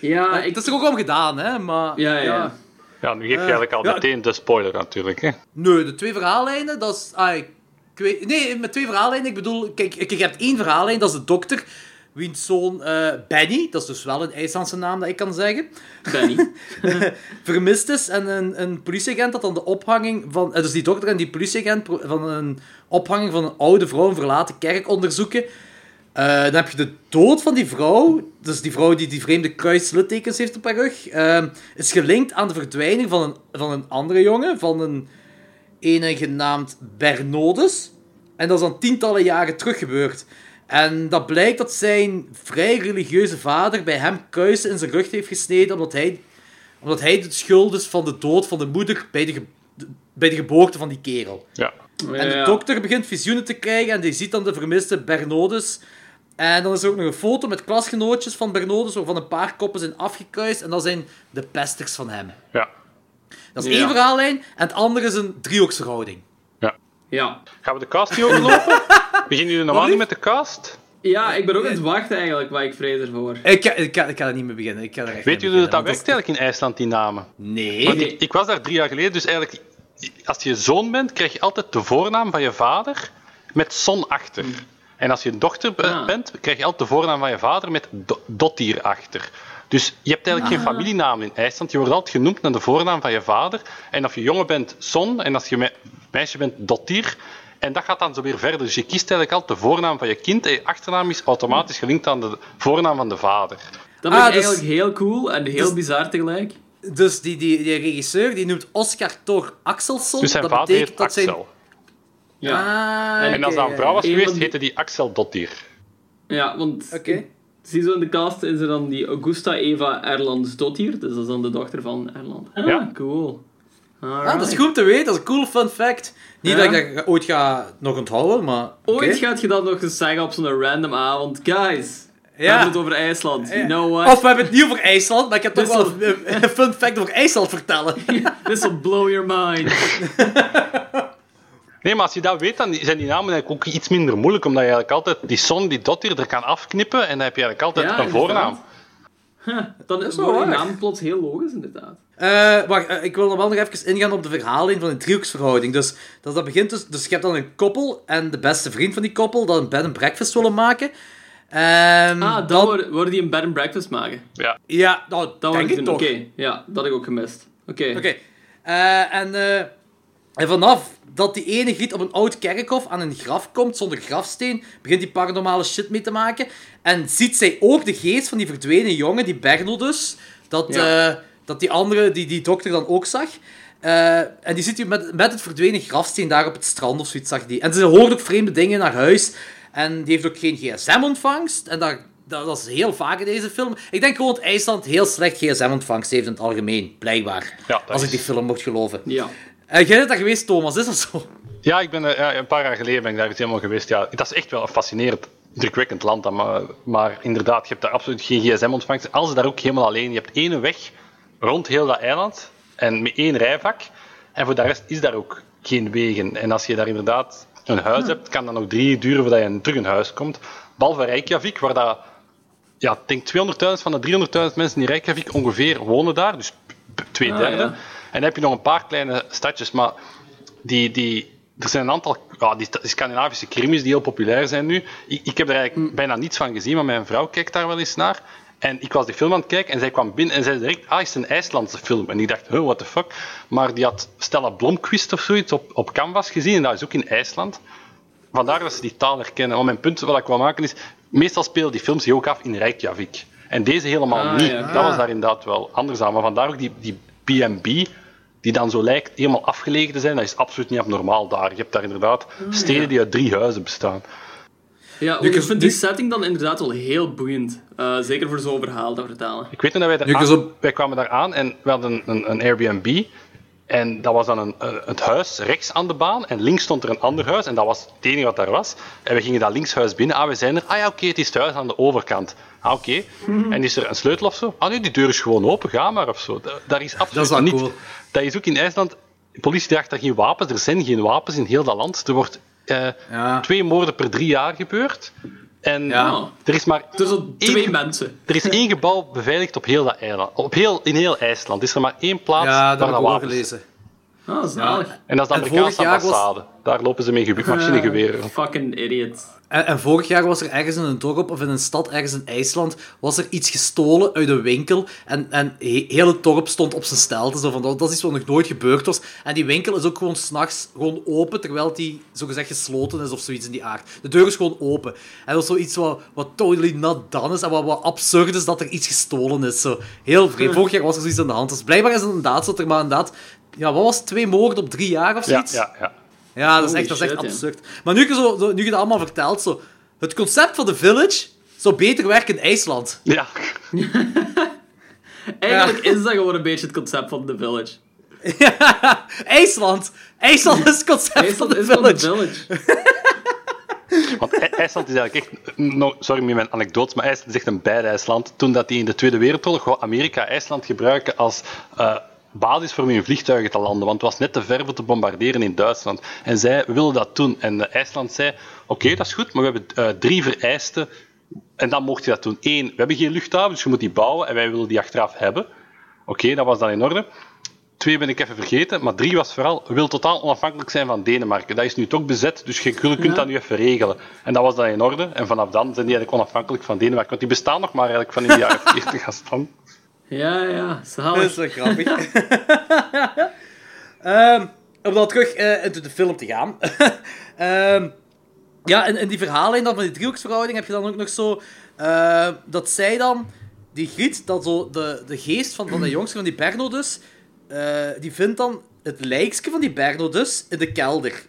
Ja, Het ik... is er ook om gedaan, hè. Maar, Ja, ja, ja. Ja, nu geef je Eh, eigenlijk al ja. meteen de spoiler natuurlijk. Hè. Nee, de twee verhaallijnen, dat is... Ah, ik weet, nee, met twee verhaallijnen, ik bedoel... Kijk, kijk, je hebt één verhaallijn, dat is de dokter, wiens zoon eh, Benny, dat is dus wel een IJslandse naam dat ik kan zeggen, Benny. vermist is. En een, een politieagent dat dan de ophanging van... eh, Dus die dokter en die politieagent van een ophanging van een oude vrouw in een verlaten kerk onderzoeken. Eh, dan heb je de dood van die vrouw, dus die vrouw die die vreemde kruislittekens heeft op haar rug, eh, is gelinkt aan de verdwijning van een, van een andere jongen, van een ene genaamd Bernodus. En dat is dan tientallen jaren terug gebeurd. En dat blijkt dat zijn vrij religieuze vader bij hem kruisen in zijn rug heeft gesneden, omdat hij, omdat hij de schuld is van de dood van de moeder bij de, ge- bij de geboorte van die kerel. Ja. En de Ja. dokter begint visioenen te krijgen en die ziet dan de vermiste Bernodus. En dan is er ook nog een foto met klasgenootjes van Bernodus, waarvan een paar koppen zijn afgekruist. En dat zijn de pesters van hem. Ja. Dat is Ja. één verhaallijn en het andere is een driehoeksverhouding. Ja. Gaan we de cast niet overlopen? Beginnen jullie normaal niet met de cast? Ja, ik ben ook aan het wachten eigenlijk, maar ik vrees ervoor. Ik ga, ik, ga er niet mee beginnen. Ik ga er echt Weet jullie dat dat werkt eigenlijk in IJsland, die namen? Nee. Want ik, ik was daar drie jaar geleden, dus eigenlijk, als je zoon bent, krijg je altijd de voornaam van je vader met son achter. En als je een dochter Ah. bent, krijg je altijd de voornaam van je vader met do- dottier achter. Dus je hebt eigenlijk geen familienaam in IJsland. Je wordt altijd genoemd naar de voornaam van je vader. En als je jongen bent, son. En als je me- meisje bent, dottier. En dat gaat dan zo weer verder. Dus je kiest eigenlijk altijd de voornaam van je kind. En je achternaam is automatisch gelinkt aan de voornaam van de vader. Dat Ah, is dus- eigenlijk heel cool en heel dus- bizar tegelijk. Dus die, die, die regisseur die noemt Oscar Thor Axelsson. Dus zijn dat vader betekent heet dat Axel. zijn... Ja. Ah, En als dat een vrouw was geweest, heette die Axel Dottier. Ja, want Oké. zie zo in de cast is er dan die Augusta Eva Erlands Dottir, dus dat is dan de dochter van Erland. Ah, Ja. cool. Ah, dat is goed te weten, dat is een cool fun fact. Niet Ja. dat ik dat ooit ga nog onthouden, maar... Ooit gaat je dat nog eens zeggen op zo'n random avond. Guys, we Ja. hebben het over IJsland. You know what? Of we hebben het niet over IJsland, maar ik heb toch wel een, een fun fact over IJsland vertellen. This will blow your mind. Nee, maar als je dat weet, dan zijn die namen eigenlijk ook iets minder moeilijk, omdat je eigenlijk altijd die son, die dottir, er kan afknippen en dan heb je eigenlijk altijd Ja, een voornaam. Dan is waar. naam plots heel logisch, inderdaad. Eh, wacht, eh, ik wil nog wel nog even ingaan op de verhaallijn van een driehoeksverhouding. Dus dat, dat begint dus, dus je hebt dan een koppel en de beste vriend van die koppel dat een bed and breakfast willen maken. Ehm, Ah, dan dan, worden, worden die een bed and breakfast maken. Ja. ja, nou, Dat denk ik doen. toch. Oké, ja, dat heb ik ook gemist. Oké. Oké. Eh, en, eh, en vanaf dat die ene giet op een oud kerkhof aan een graf komt zonder grafsteen, begint die paranormale shit mee te maken. En ziet zij ook de geest van die verdwenen jongen, die Berno dus, dat, Ja. Eh, dat die andere, die, die dokter dan ook zag. Eh, en die ziet hij met, met het verdwenen grafsteen daar op het strand of zoiets, zag die. En ze hoort ook vreemde dingen naar huis. En die heeft ook geen gsm-ontvangst. En dat, dat, dat is heel vaak in deze film. Ik denk gewoon dat IJsland heel slecht gsm-ontvangst heeft in het algemeen, blijkbaar. Ja, als is- ik die film mocht geloven. Ja. Eh, jij bent daar geweest, Thomas, is dat zo? Ja, ik ben er, ja, een paar jaar geleden ben ik daar eens helemaal geweest. Ja, dat is echt wel een fascinerend, indrukwekkend land. dan, Maar, maar inderdaad, je hebt daar absoluut geen gsm-ontvangst. Als daar ook helemaal alleen. Je hebt één weg rond heel dat eiland en met één rijvak. En voor de rest is daar ook geen wegen. En als je daar inderdaad een huis hebt, kan dat nog drie uur duren voordat je terug in huis komt. Behalve Reykjavik, waar dat, ja, ik denk 200.000 van de 300.000 mensen in Reykjavik ongeveer wonen daar. Dus twee Ah, derde. ja. En dan heb je nog een paar kleine stadjes, maar die, die, er zijn een aantal ja, die, die Scandinavische krimis die heel populair zijn nu. Ik, ik heb er eigenlijk bijna niets van gezien, maar mijn vrouw kijkt daar wel eens naar. En ik was die film aan het kijken en zij kwam binnen en zei direct, ah, het is een IJslandse film. En ik dacht, huh, what the fuck. Maar die had Stella Blomqvist of zoiets op, op Canvas gezien en dat is ook in IJsland. Vandaar dat ze die taal herkennen. Maar mijn punt wat ik wil maken is, meestal spelen die films zich ook af in Reykjavik. En deze helemaal Ah, niet. ja. Dat was daar inderdaad wel anders aan. Maar vandaar ook die, die B&B, die dan zo lijkt helemaal afgelegen te zijn, dat is absoluut niet abnormaal daar. Je hebt daar inderdaad steden die uit drie huizen bestaan. Ja, ik vind die setting dan inderdaad wel heel boeiend. Eh, zeker voor zo'n verhaal te vertalen. Ik weet nog dat wij, daar aan- eens op- wij kwamen daar aan en we hadden een, een, een Airbnb. En dat was dan een, een- het huis rechts aan de baan. En links stond er een ander huis. En dat was het enige wat daar was. En we gingen dat linkshuis binnen. Ah, we zijn er. Ah ja, oké, het is het huis aan de overkant. Ah, oké. En is er een sleutel of zo? Ah nee, die deur is gewoon open. Ga maar of zo. Da- Daar is absoluut wel niet. cool. Dat is ook in IJsland. De politie draagt daar geen wapens. Er zijn geen wapens in heel dat land. Er wordt eh, Ja. twee moorden per drie jaar gebeurd. En Ja. er is maar Dus zo één- twee mensen. er is één gebouw beveiligd op heel dat eiland. Op heel, in heel IJsland is er maar één plaats Ja, waar dat ik dat wapens gelezen. Ah, zalig. En dat is de En Amerikaanse was- ambassade. Daar lopen ze mee machinegeweren. Fucking idiot. En, en vorig jaar was er ergens in een dorp of in een stad ergens in IJsland was er iets gestolen uit een winkel en, en he- heel het dorp stond op zijn stelte. Zo van, dat dat is iets wat nog nooit gebeurd was. En die winkel is ook gewoon s'nachts gewoon open, terwijl die zogezegd gesloten is of zoiets in die aard. De deur is gewoon open. En dat is zoiets wat, wat totally not done is en wat, wat absurd is dat er iets gestolen is. Zo. Heel vreemd. Vorig jaar was er zoiets aan de hand. Dus blijkbaar is het inderdaad zo dat er maar inderdaad... Ja, wat was het? Twee moorden op drie jaar of Ja, zoiets? ja, ja. Ja, dat is echt, dat is echt shit, ja. absurd. Maar nu je, zo, nu je dat allemaal vertelt, zo, het concept van The Village zou beter werken in IJsland. ja. Eigenlijk is dat gewoon een beetje het concept van The Village. IJsland! IJsland is het concept van IJsland The is gewoon The Village. Village. Want I- IJsland is eigenlijk echt... No, sorry met mijn anekdotes, maar IJsland is echt een beide IJsland. Toen dat die in de Tweede Wereldoorlog wou Amerika IJsland gebruiken als, eh, basis voor hun vliegtuigen te landen, want het was net te ver te bombarderen in Duitsland. En zij wilden dat doen. En eh, IJsland zei, oké, dat is goed, maar we hebben eh, drie vereisten en dan mocht je dat doen. Eén, we hebben geen luchthaven, dus je moet die bouwen en wij willen die achteraf hebben. Oké, dat was dan in orde. Twee ben ik even vergeten, maar drie was vooral, wil totaal onafhankelijk zijn van Denemarken. Dat is nu toch bezet, dus je je kunt dat nu even regelen. En dat was dan in orde. En vanaf dan zijn die eigenlijk onafhankelijk van Denemarken. Want die bestaan nog maar eigenlijk van in de jaren 40 als dan. Ja, ja, Dat zalig. is wel grappig. Ehm, om dan terug eh, into de film te gaan. Ehm, ja, in, in die verhaallijn dan van die driehoeksverhouding heb je dan ook nog zo... eh, dat zij dan, die Griet, dat zo de, de geest van, van de jongste van die Berno dus, eh, die vindt dan het lijkske van die Berno dus in de kelder.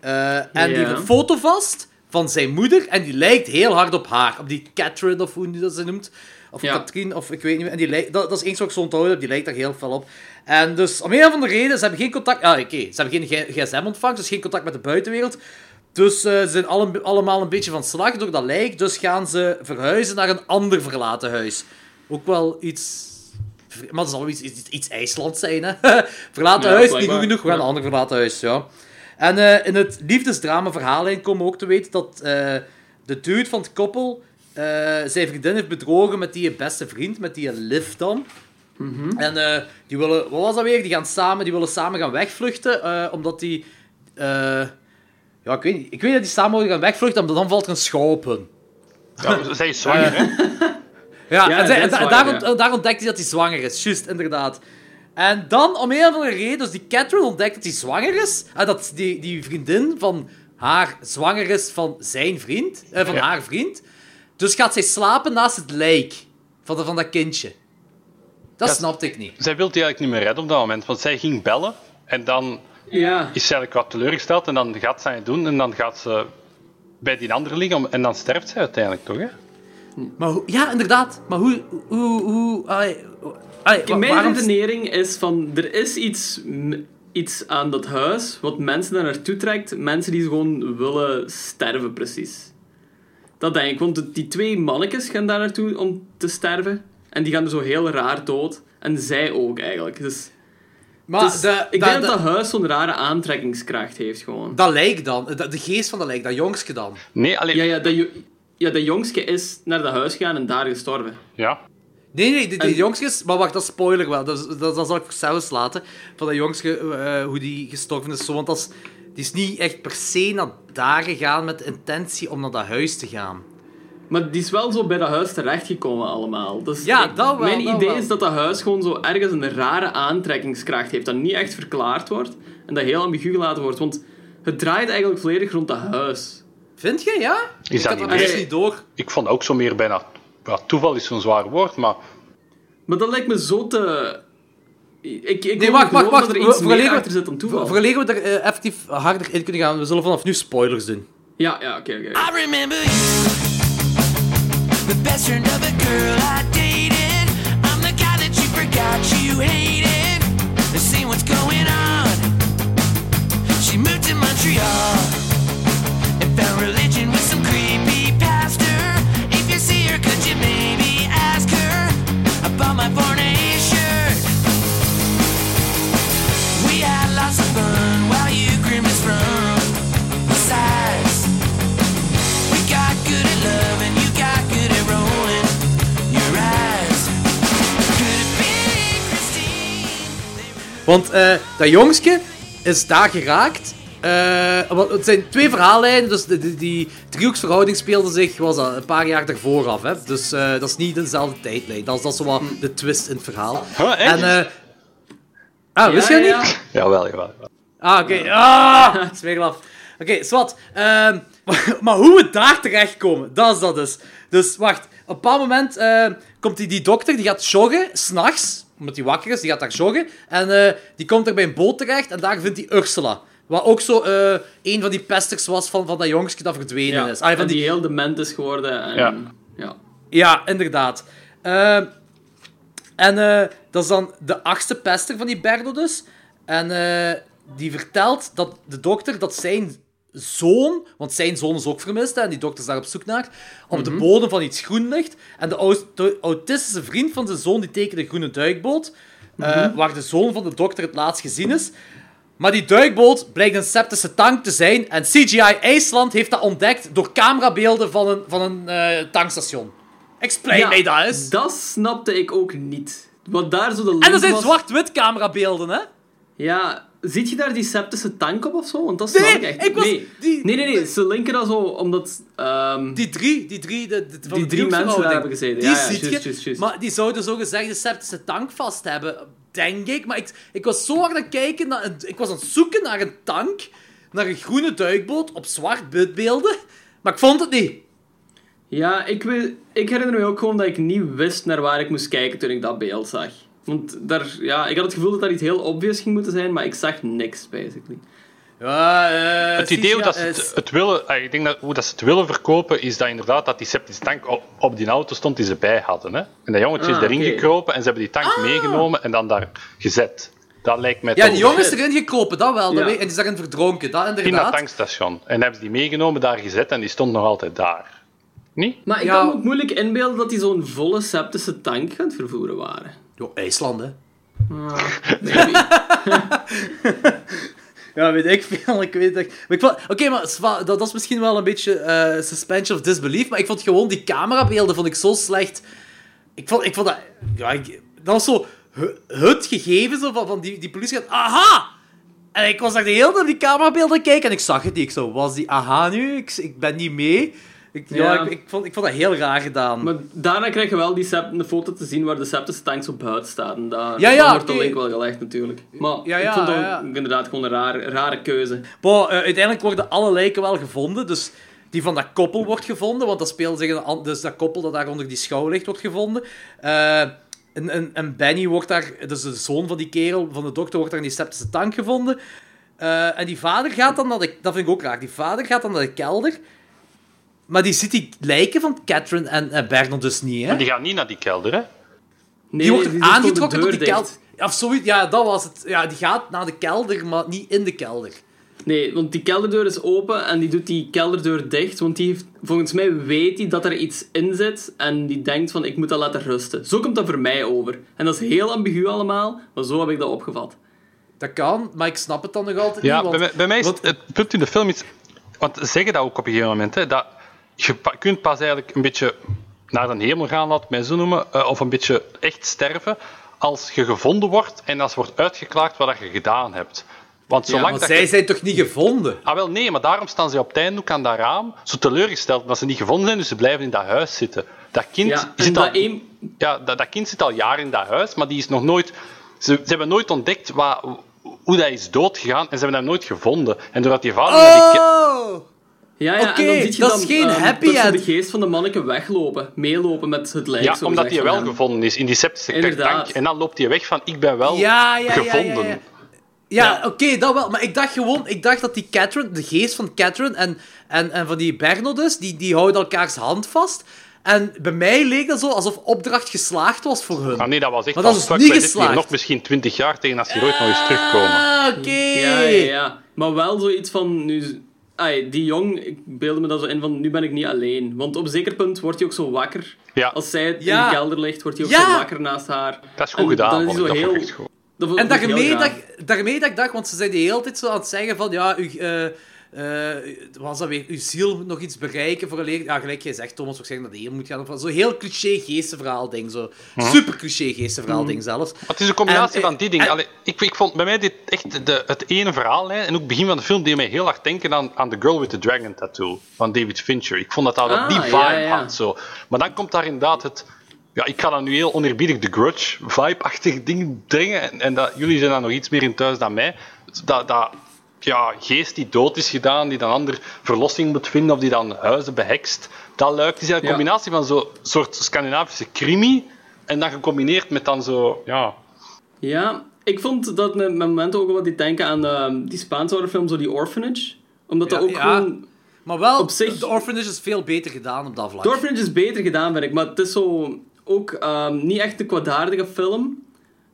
En die heeft een foto vast van zijn moeder en die lijkt heel hard op haar. Op die Catherine, of hoe die dat ze noemt. Of Ja. Katrien, of ik weet niet meer. En die lijkt, dat, dat is eens wat ik zo onthouden die lijkt daar heel veel op. En dus, om een of andere reden, ze hebben geen contact... Ah, oké, ze hebben geen gsm-ontvangst, dus geen contact met de buitenwereld. Dus eh, ze zijn alle, allemaal een beetje van slag door dat lijk. Dus gaan ze verhuizen naar een ander verlaten huis. Ook wel iets... Maar dat zal wel iets, iets, iets IJslands zijn, hè. verlaten Ja, huis, niet goed genoeg, we gaan een ander verlaten huis, ja. En eh, in het liefdesdrama verhaallijn komen we ook te weten dat eh, de dude van het koppel eh, zijn vriendin heeft bedrogen met die beste vriend, met die Liv dan. En eh, die willen, wat was dat weer? Die gaan samen, die willen samen gaan wegvluchten, eh, omdat die... eh, ja, ik weet niet. Ik weet dat die samen willen gaan wegvluchten, maar dan valt er een schouw op hun. Ja, zij is zwanger, hè? Ja, Ja, en, zij- zwanger, daar, ja. ont- en daar ontdekt hij dat hij zwanger is. Juist, inderdaad. En dan, om een of andere reden, dus die Catherine ontdekt dat hij zwanger is. En dat die, die vriendin van haar zwanger is van zijn vriend, eh, van Ja. haar vriend. Dus gaat zij slapen naast het lijk van, de, van dat kindje. Dat Ja, snapte ik niet. Zij wilde die eigenlijk niet meer redden op dat moment, want zij ging bellen en dan Ja. is ze eigenlijk wat teleurgesteld en dan gaat zij het doen en dan gaat ze bij die andere liggen om- en dan sterft zij uiteindelijk toch, hè? Maar hoe, ja, inderdaad. Maar hoe... hoe, hoe wa- Mijn waarom... redenering is van, er is iets, m- iets aan dat huis wat mensen daar naartoe trekt. Mensen die gewoon willen sterven, precies. Dat denk ik, want de- die twee mannetjes gaan daar naartoe om te sterven. En die gaan er zo heel raar dood. En zij ook, eigenlijk. Dus, Maar dus de, ik de- denk de- dat dat huis zo'n rare aantrekkingskracht heeft, gewoon. dat lijk dan, de, de geest van dat lijk, dat jongske dan. Nee, alleen... Ja, ja, dat, ja, dat jongske is naar dat huis gegaan en daar gestorven. Ja. Nee, nee, die, die En-. Maar wacht, dat is spoiler wel. Dat, dat, dat zal ik zelfs laten. Van dat jongske, eh, hoe die gestorven is. Zo, want dat is, die is niet echt per se naar daar gegaan met de intentie om naar dat huis te gaan. Maar die is wel zo bij dat huis terechtgekomen allemaal. Dus Ja, ik- dat wel, Mijn dat idee wel. is dat dat huis gewoon zo ergens een rare aantrekkingskracht heeft. Dat niet echt verklaard wordt. En dat heel ambigu gelaten wordt. Want het draait eigenlijk volledig rond dat huis. Vind je, ja? Is ik dat niet dus niet door. Ik vond ook zo meer bijna... Ja, toeval is zo'n zwaar woord, maar... Maar dat lijkt me zo te... Ik, ik Nee, wacht, wacht, wacht. dat er iets meer we- achter zit dan toeval. Vooraleer we er eh, effectief harder in kunnen gaan, we zullen vanaf nu spoilers doen. Ja, ja, oké, oké. I remember you, the best friend of a girl I dated. I'm the guy that you forgot you hated. And see what's going on. She moved to Montreal Want eh, dat jongske is daar geraakt. Eh, want het zijn twee verhaallijnen, dus die, die, die driehoeksverhouding speelde zich was dat, een paar jaar daarvoor af. Hè? Dus eh, dat is niet dezelfde tijdlijn. Dat is, dat is zo wat de twist in het verhaal. En, eh, ah, wist je Ja, dat ja, niet? Jawel, jawel. jawel. Ah, oké. Ah, smeegel af. Oké, zwart. Ehm, maar hoe we daar terechtkomen, dat is dat dus. Dus wacht, op een bepaald moment eh, komt die, die dokter, die gaat joggen, s'nachts, omdat hij wakker is, die gaat daar joggen. En eh, die komt er bij een boot terecht en daar vindt hij Ursula. Wat ook zo eh, een van die pesters was van, van dat jongske dat verdwenen Ja, is. Ah, van en die, die heel dement is geworden. En, Ja. ja. ja, inderdaad. Ehm, en eh, dat is dan de achtste pester van die Berdo dus. En eh, die vertelt dat de dokter dat zijn zoon, want zijn zoon is ook vermist hè, en die dokter is daar op zoek naar, op de bodem van iets groen ligt. En de au- de autistische vriend van zijn zoon die tekent een groene duikboot. eh, waar de zoon van de dokter het laatst gezien is. Maar die duikboot blijkt een septische tank te zijn en CGI IJsland heeft dat ontdekt door camerabeelden van een, van een eh, tankstation. Explain Ja, mij dat eens. Dat snapte ik ook niet. Wat daar zo de En dat zijn zwart-wit camerabeelden, hè? Ja, ziet je daar die septische tank op of zo? Want dat snap Nee, echt ik was- nee. die- nee, nee, nee. Ze linken dat zo omdat... ehm, Die drie, die drie, de, de- van Die drie mensen daar hebben gezeten. Die Ja, ja, ziet je. Maar die zouden zo gezegd de septische tank vast hebben, denk ik. Maar ik, ik was zo hard aan het kijken, naar ik was aan het zoeken naar een tank, naar een groene duikboot op zwart beelden, maar ik vond het niet. Ja, ik, weet, ik herinner me ook gewoon dat ik niet wist naar waar ik moest kijken toen ik dat beeld zag. Want daar, ja, ik had het gevoel dat daar iets heel obvious ging moeten zijn, maar ik zag niks, basically. Ja, eh, Het idee hoe dat ze het, het willen, eh, ik denk dat hoe dat ze het willen verkopen, is dat inderdaad dat die septische tank op, op die auto stond die ze bij hadden. Hè? En dat jongetje Ah, is erin oké. gekropen en ze hebben die tank meegenomen en dan daar gezet. Dat lijkt mij Ja, die jongen is erin gekropen, dat wel. Dat Ja. en die is daarin verdronken, dat in dat inderdaad. tankstation. En hebben ze die meegenomen, daar gezet en die stond nog altijd daar. Niet? Maar ik Ja. kan me ook moeilijk inbeelden dat die zo'n volle septische tank aan het vervoeren waren. Jo, IJsland, hè. Ja, weet ik veel. Ik weet. Maar ik vond- Oké, maar dat, dat is misschien wel een beetje eh, suspension of disbelief. Maar ik vond gewoon die camerabeelden vond ik zo slecht. Ik vond, ik vond dat. Ja, dat was zo het gegeven zo van, van die, die politie. Aha! En ik was daar de hele tijd die camerabeelden kijken en ik zag het niet. Ik zo, was die aha nu? Ik, ik ben niet mee. Ik, ja, Ja. ik, ik, vond, ik vond dat heel raar gedaan. Maar daarna krijg je wel die sep- een foto te zien waar de septische tank zo buiten staat. En daar, Ja, ja, wordt de link wel gelegd natuurlijk. Maar Ja, ik vond dat inderdaad gewoon een rare, rare keuze. Eh, uiteindelijk worden alle lijken wel gevonden. Dus die van dat koppel wordt gevonden. Want dat speelt zich een Dus dat koppel dat daar onder die schouw ligt, wordt gevonden. Eh, en, en, en Benny wordt daar... Dus de zoon van die kerel, van de dokter, wordt daar in die septische tank gevonden. Eh, en die vader gaat dan naar de... Dat vind ik ook raar. Die vader gaat dan naar de kelder. Maar die ziet die lijken van Catherine en, en Bernard dus niet, hè? Maar die gaan niet naar die kelder, hè? Nee, die wordt aangetrokken de tot die kelder. Of zoiets, ja, dat was het. Ja, die gaat naar de kelder, maar niet in de kelder. Nee, want die kelderdeur is open en die doet die kelderdeur dicht. Want die heeft, volgens mij weet hij dat er iets in zit. En die denkt van, ik moet dat laten rusten. Zo komt dat voor mij over. En dat is heel ambigu allemaal, maar zo heb ik dat opgevat. Dat kan, maar ik snap het dan nog altijd Ja, niet. Want... bij, mij- bij mij is want- het, het punt in de film is... Want ze zeggen dat ook op een gegeven moment, hè, dat je kunt pas eigenlijk een beetje naar de hemel gaan, laat het mij zo noemen, eh, of een beetje echt sterven, als je gevonden wordt en als wordt uitgeklaagd wat je gedaan hebt. Want Ja, zolang want dat zij je- zijn toch niet gevonden? Ah, wel nee, maar daarom staan ze op het einde ook aan dat raam, zo teleurgesteld dat ze niet gevonden zijn, dus ze blijven in dat huis zitten. Dat kind, Ja, zit, dat al, ja, dat, dat kind zit al jaren in dat huis, maar die is nog nooit... Ze, ze hebben nooit ontdekt wat, hoe dat is doodgegaan en ze hebben hem nooit gevonden. En doordat die vader... naar die Oh! Ja, ja en dan zie je dat dan, is geen ehm, happy end. de geest van de manneke weglopen. Meelopen met het lijk. ja, omdat hij wel hem. gevonden is in die septische tank. En dan loopt hij weg van, ik ben wel Ja, ja, ja, gevonden. ja, ja. Ja, oké, dat wel. Maar ik dacht gewoon, ik dacht dat die Catherine, de geest van Catherine en, en, en van die Berno dus, die, die houden elkaars hand vast. En bij mij leek dat zo alsof opdracht geslaagd was voor hun. Ah, nee, dat was echt Maar dat fuck, niet geslaagd. nog misschien twintig jaar tegen als die ooit nog eens terugkomen. Ah, oké. Ja, ja, ja. Maar wel zoiets van... Nu, ai, die jong, ik beelde me dat zo in van... Nu ben ik niet alleen. Want op een zeker punt wordt hij ook zo wakker. Ja. Als zij Ja. in de kelder ligt, wordt hij ook Ja. zo wakker naast haar. Dat is goed En gedaan, dan is hij zo Dat vond ik heel... echt goed. Dat vond En daarmee dat, daarmee dat ik dacht, want ze zijn de hele tijd zo aan het zeggen van, ja, u, eh, eh, was dat weer, uw ziel moet nog iets bereiken voor een leer... Ja, gelijk jij zegt, Thomas, waarschijnlijk naar de hemel moet gaan. Of zo heel cliché geestenverhaal ding, zo. Super cliché geestenverhaal ding zelfs. Maar het is een combinatie En, van eh, die dingen. en- Allee, ik, ik vond bij mij dit echt de, het ene verhaal, en ook het begin van de film, deed mij heel hard denken aan, aan The Girl with the Dragon Tattoo van David Fincher. Ik vond dat dat Ah, die vibe ja. had. Zo. Maar dan komt daar inderdaad het. Ja, ik ga dan nu heel oneerbiedig The Grudge vibe-achtig ding brengen. En, en dat, jullie zijn daar nog iets meer in thuis dan mij. Dat, dat ja, geest die dood is gedaan, die dan ander verlossing moet vinden, of die dan huizen behekst. Dat luikt is een Ja. combinatie van zo'n soort Scandinavische crimi. En dan gecombineerd met dan zo, ja, Ja, ik vond dat met, momenten ook wel wat die denken aan ehm, die Spaanse horrorfilm, zo die Orphanage. Omdat dat ook ja. gewoon... Maar wel, Op zich- de Orphanage is veel beter gedaan op dat vlak. The Orphanage is beter gedaan, vind ik. Maar het is zo... Ook ehm, niet echt een kwaadaardige film.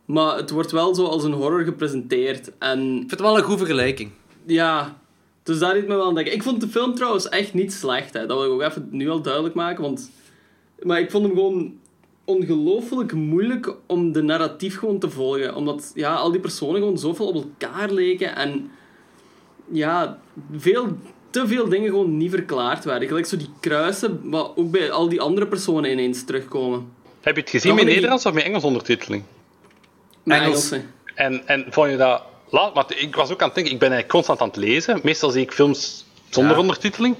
Maar het wordt wel zo als een horror gepresenteerd. En Ik vind het wel een goede vergelijking. ja... Dus daar deed me wel aan denken. Ik vond de film trouwens echt niet slecht. Hè. Dat wil ik ook even nu al duidelijk maken. Want... Maar ik vond hem gewoon... ongelooflijk moeilijk om de narratief gewoon te volgen. Omdat ja, al die personen gewoon zoveel op elkaar leken en ja, veel, te veel dingen gewoon niet verklaard werden. Gelijk zo die kruisen, wat ook bij al die andere personen ineens terugkomen. Heb je het gezien met ik- Nederlands of met Engels ondertiteling? Engels. En, en vond je dat laat? Want ik was ook aan het denken, ik ben eigenlijk constant aan het lezen. Meestal zie ik films zonder Ja. ondertiteling.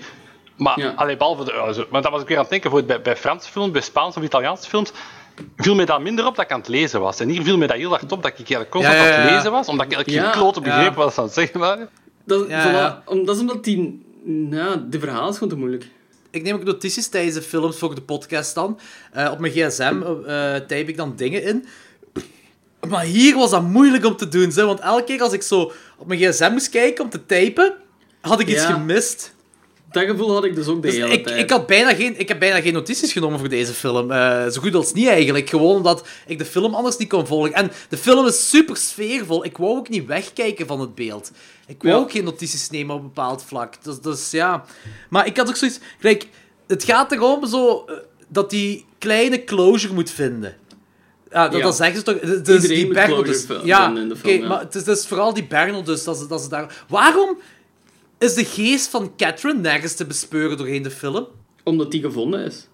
Maar, Ja. allee, behalve de, zo- maar dat was ik weer aan het denken, bijvoorbeeld bij, bij Franse films, bij Spaanse of Italiaanse films, viel mij dat minder op dat ik aan het lezen was. En hier viel mij dat heel hard op dat ik eigenlijk constant Ja, ja, aan het lezen was, omdat ik eigenlijk Ja. geen klote begreep Ja. wat ze aan het zeggen waren. Dat, Ja, voilà. ja. Om, dat is omdat die... Ja, de verhaal is gewoon te moeilijk. Ik neem ook notities tijdens de films voor de podcast dan. Eh, op mijn gsm eh type ik dan dingen in. Maar hier was dat moeilijk om te doen, zo, want elke keer als ik zo op mijn gsm moest kijken om te typen, had ik iets Ja. gemist. Dat gevoel had ik dus ook de Dus hele ik, tijd. ik, had bijna geen, ik heb bijna geen notities genomen voor deze film. Eh, zo goed als niet eigenlijk. Gewoon omdat ik de film anders niet kon volgen. En de film is super sfeervol. Ik wou ook niet wegkijken van het beeld. Ik wou Ja. ook geen notities nemen op een bepaald vlak. Dus, dus ja. Maar ik had ook zoiets. Kijk, het gaat erom zo, eh, dat die kleine closure moet vinden. Ja, dat, Ja. dat zeggen ze toch. Dus Iedereen die Bernal dus. Ja, in de oké, film, ja. maar het is, het is vooral die Bernal dus. Dat ze, dat ze daar... Waarom is de geest van Catherine nergens te bespeuren doorheen de film? Omdat die gevonden is.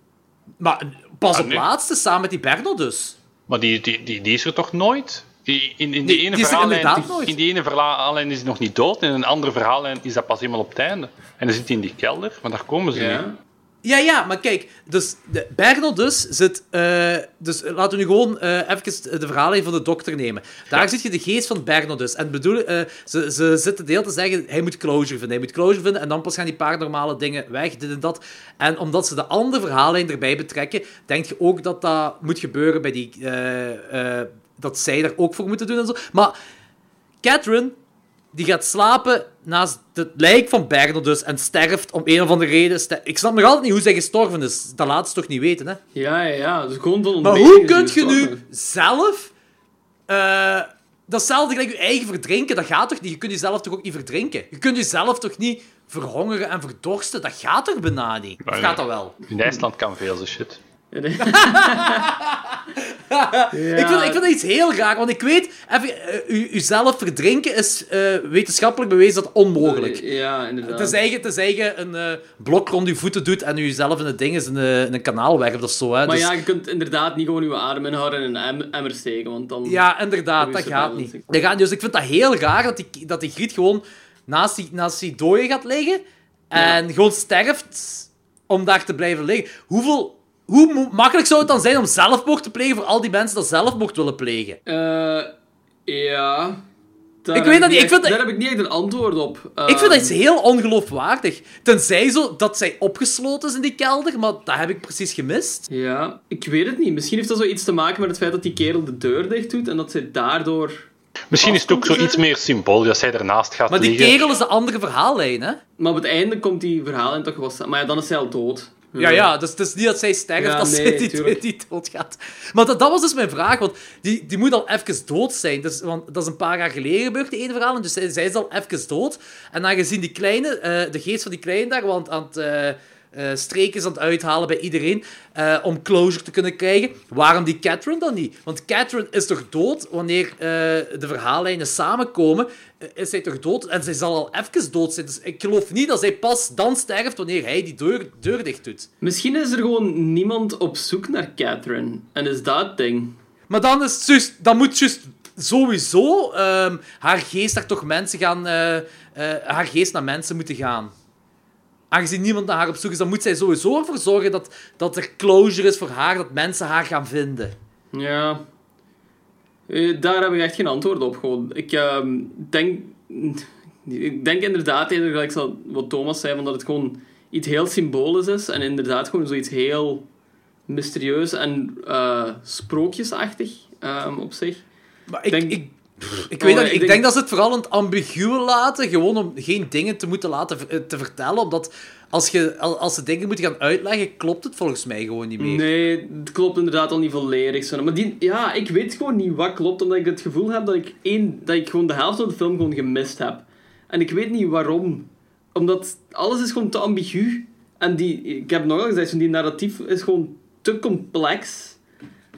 Maar pas Ah, op nee. laatste, samen met die Bernal dus. Maar die, die, die, die is er toch nooit? Die, in, in, die ene die er verhaallijn, inderdaad nooit. in die ene verhaallijn is hij nog niet dood, in een andere verhaallijn is dat pas helemaal op het einde. En dan zit hij in die kelder, maar daar komen ze niet. Ja. Ja, maar kijk, dus de Bernal dus zit... eh, dus laten we nu gewoon eh even de verhalen van de dokter nemen. Daar zit je de geest van Bernal dus. En bedoel, eh, ze, ze zitten de hele tijd te zeggen, hij moet closure vinden, hij moet closure vinden, en dan pas gaan die paranormale dingen weg, dit en dat. En omdat ze de andere verhaallijn erbij betrekken, denk je ook dat dat moet gebeuren bij die... dat zij daar ook voor moeten doen en zo. Maar Catherine, die gaat slapen naast het lijk van Bernal dus en sterft om een of andere reden. Ik snap nog altijd niet hoe zij gestorven is. Dat laat ze toch niet weten, hè? Ja, ja, ja. Dus gewoon van Maar hoe kun je nu zelf... eh datzelfde gelijk je eigen verdrinken, dat gaat toch niet? Je kunt jezelf toch ook niet verdrinken? Je kunt jezelf toch niet verhongeren en verdorsten? Dat gaat toch bijna niet? Of gaat dat wel? In IJsland kan veel zo shit. Ik, vind, ik vind dat iets heel raar, want ik weet, even, eh, u, uzelf verdrinken is eh, wetenschappelijk bewezen dat onmogelijk. Ja, inderdaad. Tenzij je, tenzij je een eh, blok rond je voeten doet en je zelf in het ding is in, een- in een kanaal werpt of zo. Hè. Maar Dus- ja, je kunt inderdaad niet gewoon je adem inhouden en een em- emmer steken, want dan... Ja, inderdaad, dat gaat niet. Dat gaat, dus ik vind dat heel raar dat die, dat die Griet gewoon naast die, naast die dode gaat liggen en gewoon sterft om daar te blijven liggen. Hoeveel, hoe makkelijk zou het dan zijn om zelfmoord te plegen voor al die mensen die zelfmoord willen plegen? Eh, ja... Daar Ik heb weet dat niet ik vind dat- Daar heb ik niet echt een antwoord op. ik vind dat Ehm, iets heel ongeloofwaardig. Tenzij zo dat zij opgesloten is in die kelder, maar dat heb ik precies gemist. Ja, ik weet het niet. Misschien heeft dat zoiets te maken met het feit dat die kerel de deur dicht doet en dat zij daardoor... Misschien is het ook zoiets meer symbool dat zij ernaast gaat Maar die liggen. kerel is de andere verhaallijn, hè? Maar op het einde komt die verhaal in toch wel... Maar ja, dan is zij al dood. Ja, ja, dus het is niet dat zij sterft Ja, als nee, zij die, die doodgaat. Maar dat, dat was dus mijn vraag, want die, die moet al even dood zijn. Dus, want dat is een paar jaar geleden gebeurd, die ene verhaal. en Dus zij, zij is al even dood. En aangezien die kleine, eh, de geest van die kleine daar, want aan het eh eh, streken is aan het uithalen bij iedereen, eh, om closure te kunnen krijgen, waarom die Catherine dan niet? Want Catherine is toch dood wanneer eh, de verhaallijnen samenkomen? eh, is zij toch dood? En zij zal al even dood zijn. Dus ik geloof niet dat zij pas dan sterft wanneer hij die deur, deur dicht doet. Misschien is er gewoon niemand op zoek naar Catherine. En is dat ding. Maar dan, is dan moet juist sowieso ehm, haar geest daar toch mensen gaan... eh, eh, haar geest naar mensen moeten gaan. Aangezien niemand naar haar op zoek is, dan moet zij sowieso ervoor zorgen dat, dat er closure is voor haar, dat mensen haar gaan vinden. Ja. Eh, daar heb ik echt geen antwoord op. Gewoon. Ik ehm, denk... Ik denk inderdaad, gelijk wat Thomas zei, van dat het gewoon iets heel symbolisch is. En inderdaad gewoon zoiets heel mysterieus en eh, sprookjesachtig ehm, op zich. Maar ik, Denk- ik, ik Oh, weet dat ik niet. Ik denk- dat ze het vooral aan het ambiguë laten, gewoon om geen dingen te moeten laten eh, te vertellen, omdat als, je, al- als ze dingen moeten gaan uitleggen, klopt het volgens mij gewoon niet meer. Nee, het klopt inderdaad al niet volledig. Zo. Maar die, ja, ik weet gewoon niet wat klopt, omdat ik het gevoel heb dat ik, één, dat ik gewoon de helft van de film gewoon gemist heb. En ik weet niet waarom. Omdat alles is gewoon te ambigu. En die, ik heb het nog al gezegd, die narratief is gewoon te complex.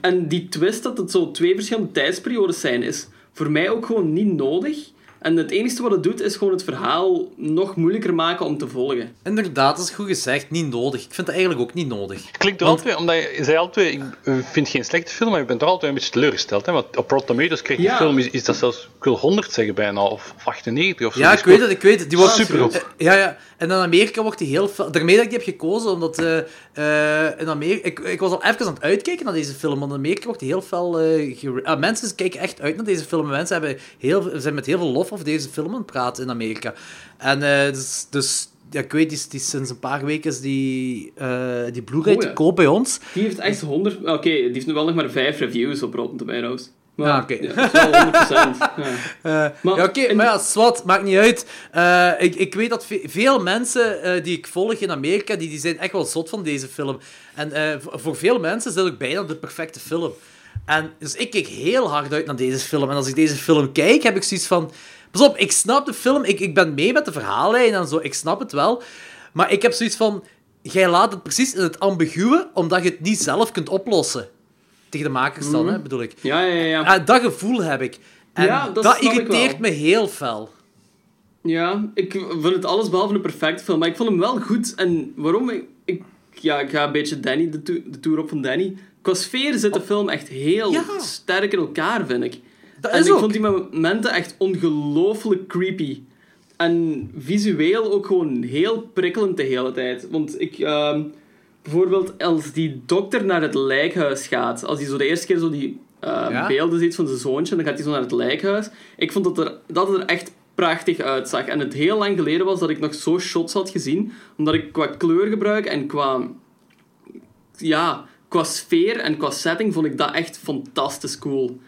En die twist dat het zo twee verschillende tijdsperiodes zijn, is voor mij ook gewoon niet nodig. En het enige wat het doet, is gewoon het verhaal nog moeilijker maken om te volgen. Inderdaad, dat is goed gezegd. Niet nodig. Ik vind dat eigenlijk ook niet nodig. Klinkt er altijd, omdat je, je zei altijd, ik vind geen slechte film, maar je bent er altijd een beetje teleurgesteld. Hè? Want op Rotten Tomatoes kreeg die Ja. film, is, is dat zelfs, ik wil 100 zeggen bijna, of, of 98 of zo. Ja, Die ik weet het, ik weet het. Die wordt super op. Eh, Ja, ja. En in Amerika wordt die heel fel... Daarmee dat ik die heb gekozen, omdat eh, eh, in Amerika... Ik, ik was al even aan het uitkijken naar deze film, want in Amerika wordt die heel eh, gere- ah, mensen kijken echt uit naar deze film. Mensen hebben heel, zijn met heel veel lof over deze film aan het praten in Amerika. En eh, dus... dus ja, ik weet, die, die sinds een paar weken is die, eh die Blu-ray Oh, ja. te koop bij ons. Die heeft echt 100... Oké, die heeft nu wel nog maar vijf reviews op Rotten Tomatoes. Maar, Ah, oké. ja, dat is wel 100%. ja. Eh, Maar- ja, oké, maar ja, zwart, maakt niet uit. Ik, ik weet dat ve- veel mensen die ik volg in Amerika, die, die zijn echt wel zot van deze film. En voor, veel mensen is dit ook bijna de perfecte film. En dus ik keek heel hard uit naar deze film. En als ik deze film kijk, heb ik zoiets van... Pas op, ik snap de film. Ik, ik ben mee met de verhaallijn en zo. Ik snap het wel. Maar ik heb zoiets van... Jij laat het precies in het ambiguë, omdat je het niet zelf kunt oplossen. Tegen de makers dan, Mhm. hè, bedoel ik. Ja, ja, ja. Ah, dat gevoel heb ik. En Ja, dat dat irriteert me heel fel. Ja, ik vind het alles behalve een perfecte film, maar ik vond hem wel goed. En waarom? Ik, ik, ja, ik ga een beetje Danny, de, to- de tour op van Danny. Qua sfeer zit de film echt heel sterk in elkaar, vind ik. Dat en is ik ook. vond die momenten echt ongelooflijk creepy. En visueel ook gewoon heel prikkelend de hele tijd. Want ik... ehm, bijvoorbeeld als die dokter naar het lijkhuis gaat, als hij zo de eerste keer zo die eh, Ja? beelden ziet van zijn zoontje, dan gaat hij zo naar het lijkhuis. Ik vond dat, er, dat het er echt prachtig uitzag. En het heel lang geleden was dat ik nog zo shots had gezien, omdat ik qua kleurgebruik en qua, ja, qua sfeer en qua setting vond ik dat echt fantastisch cool.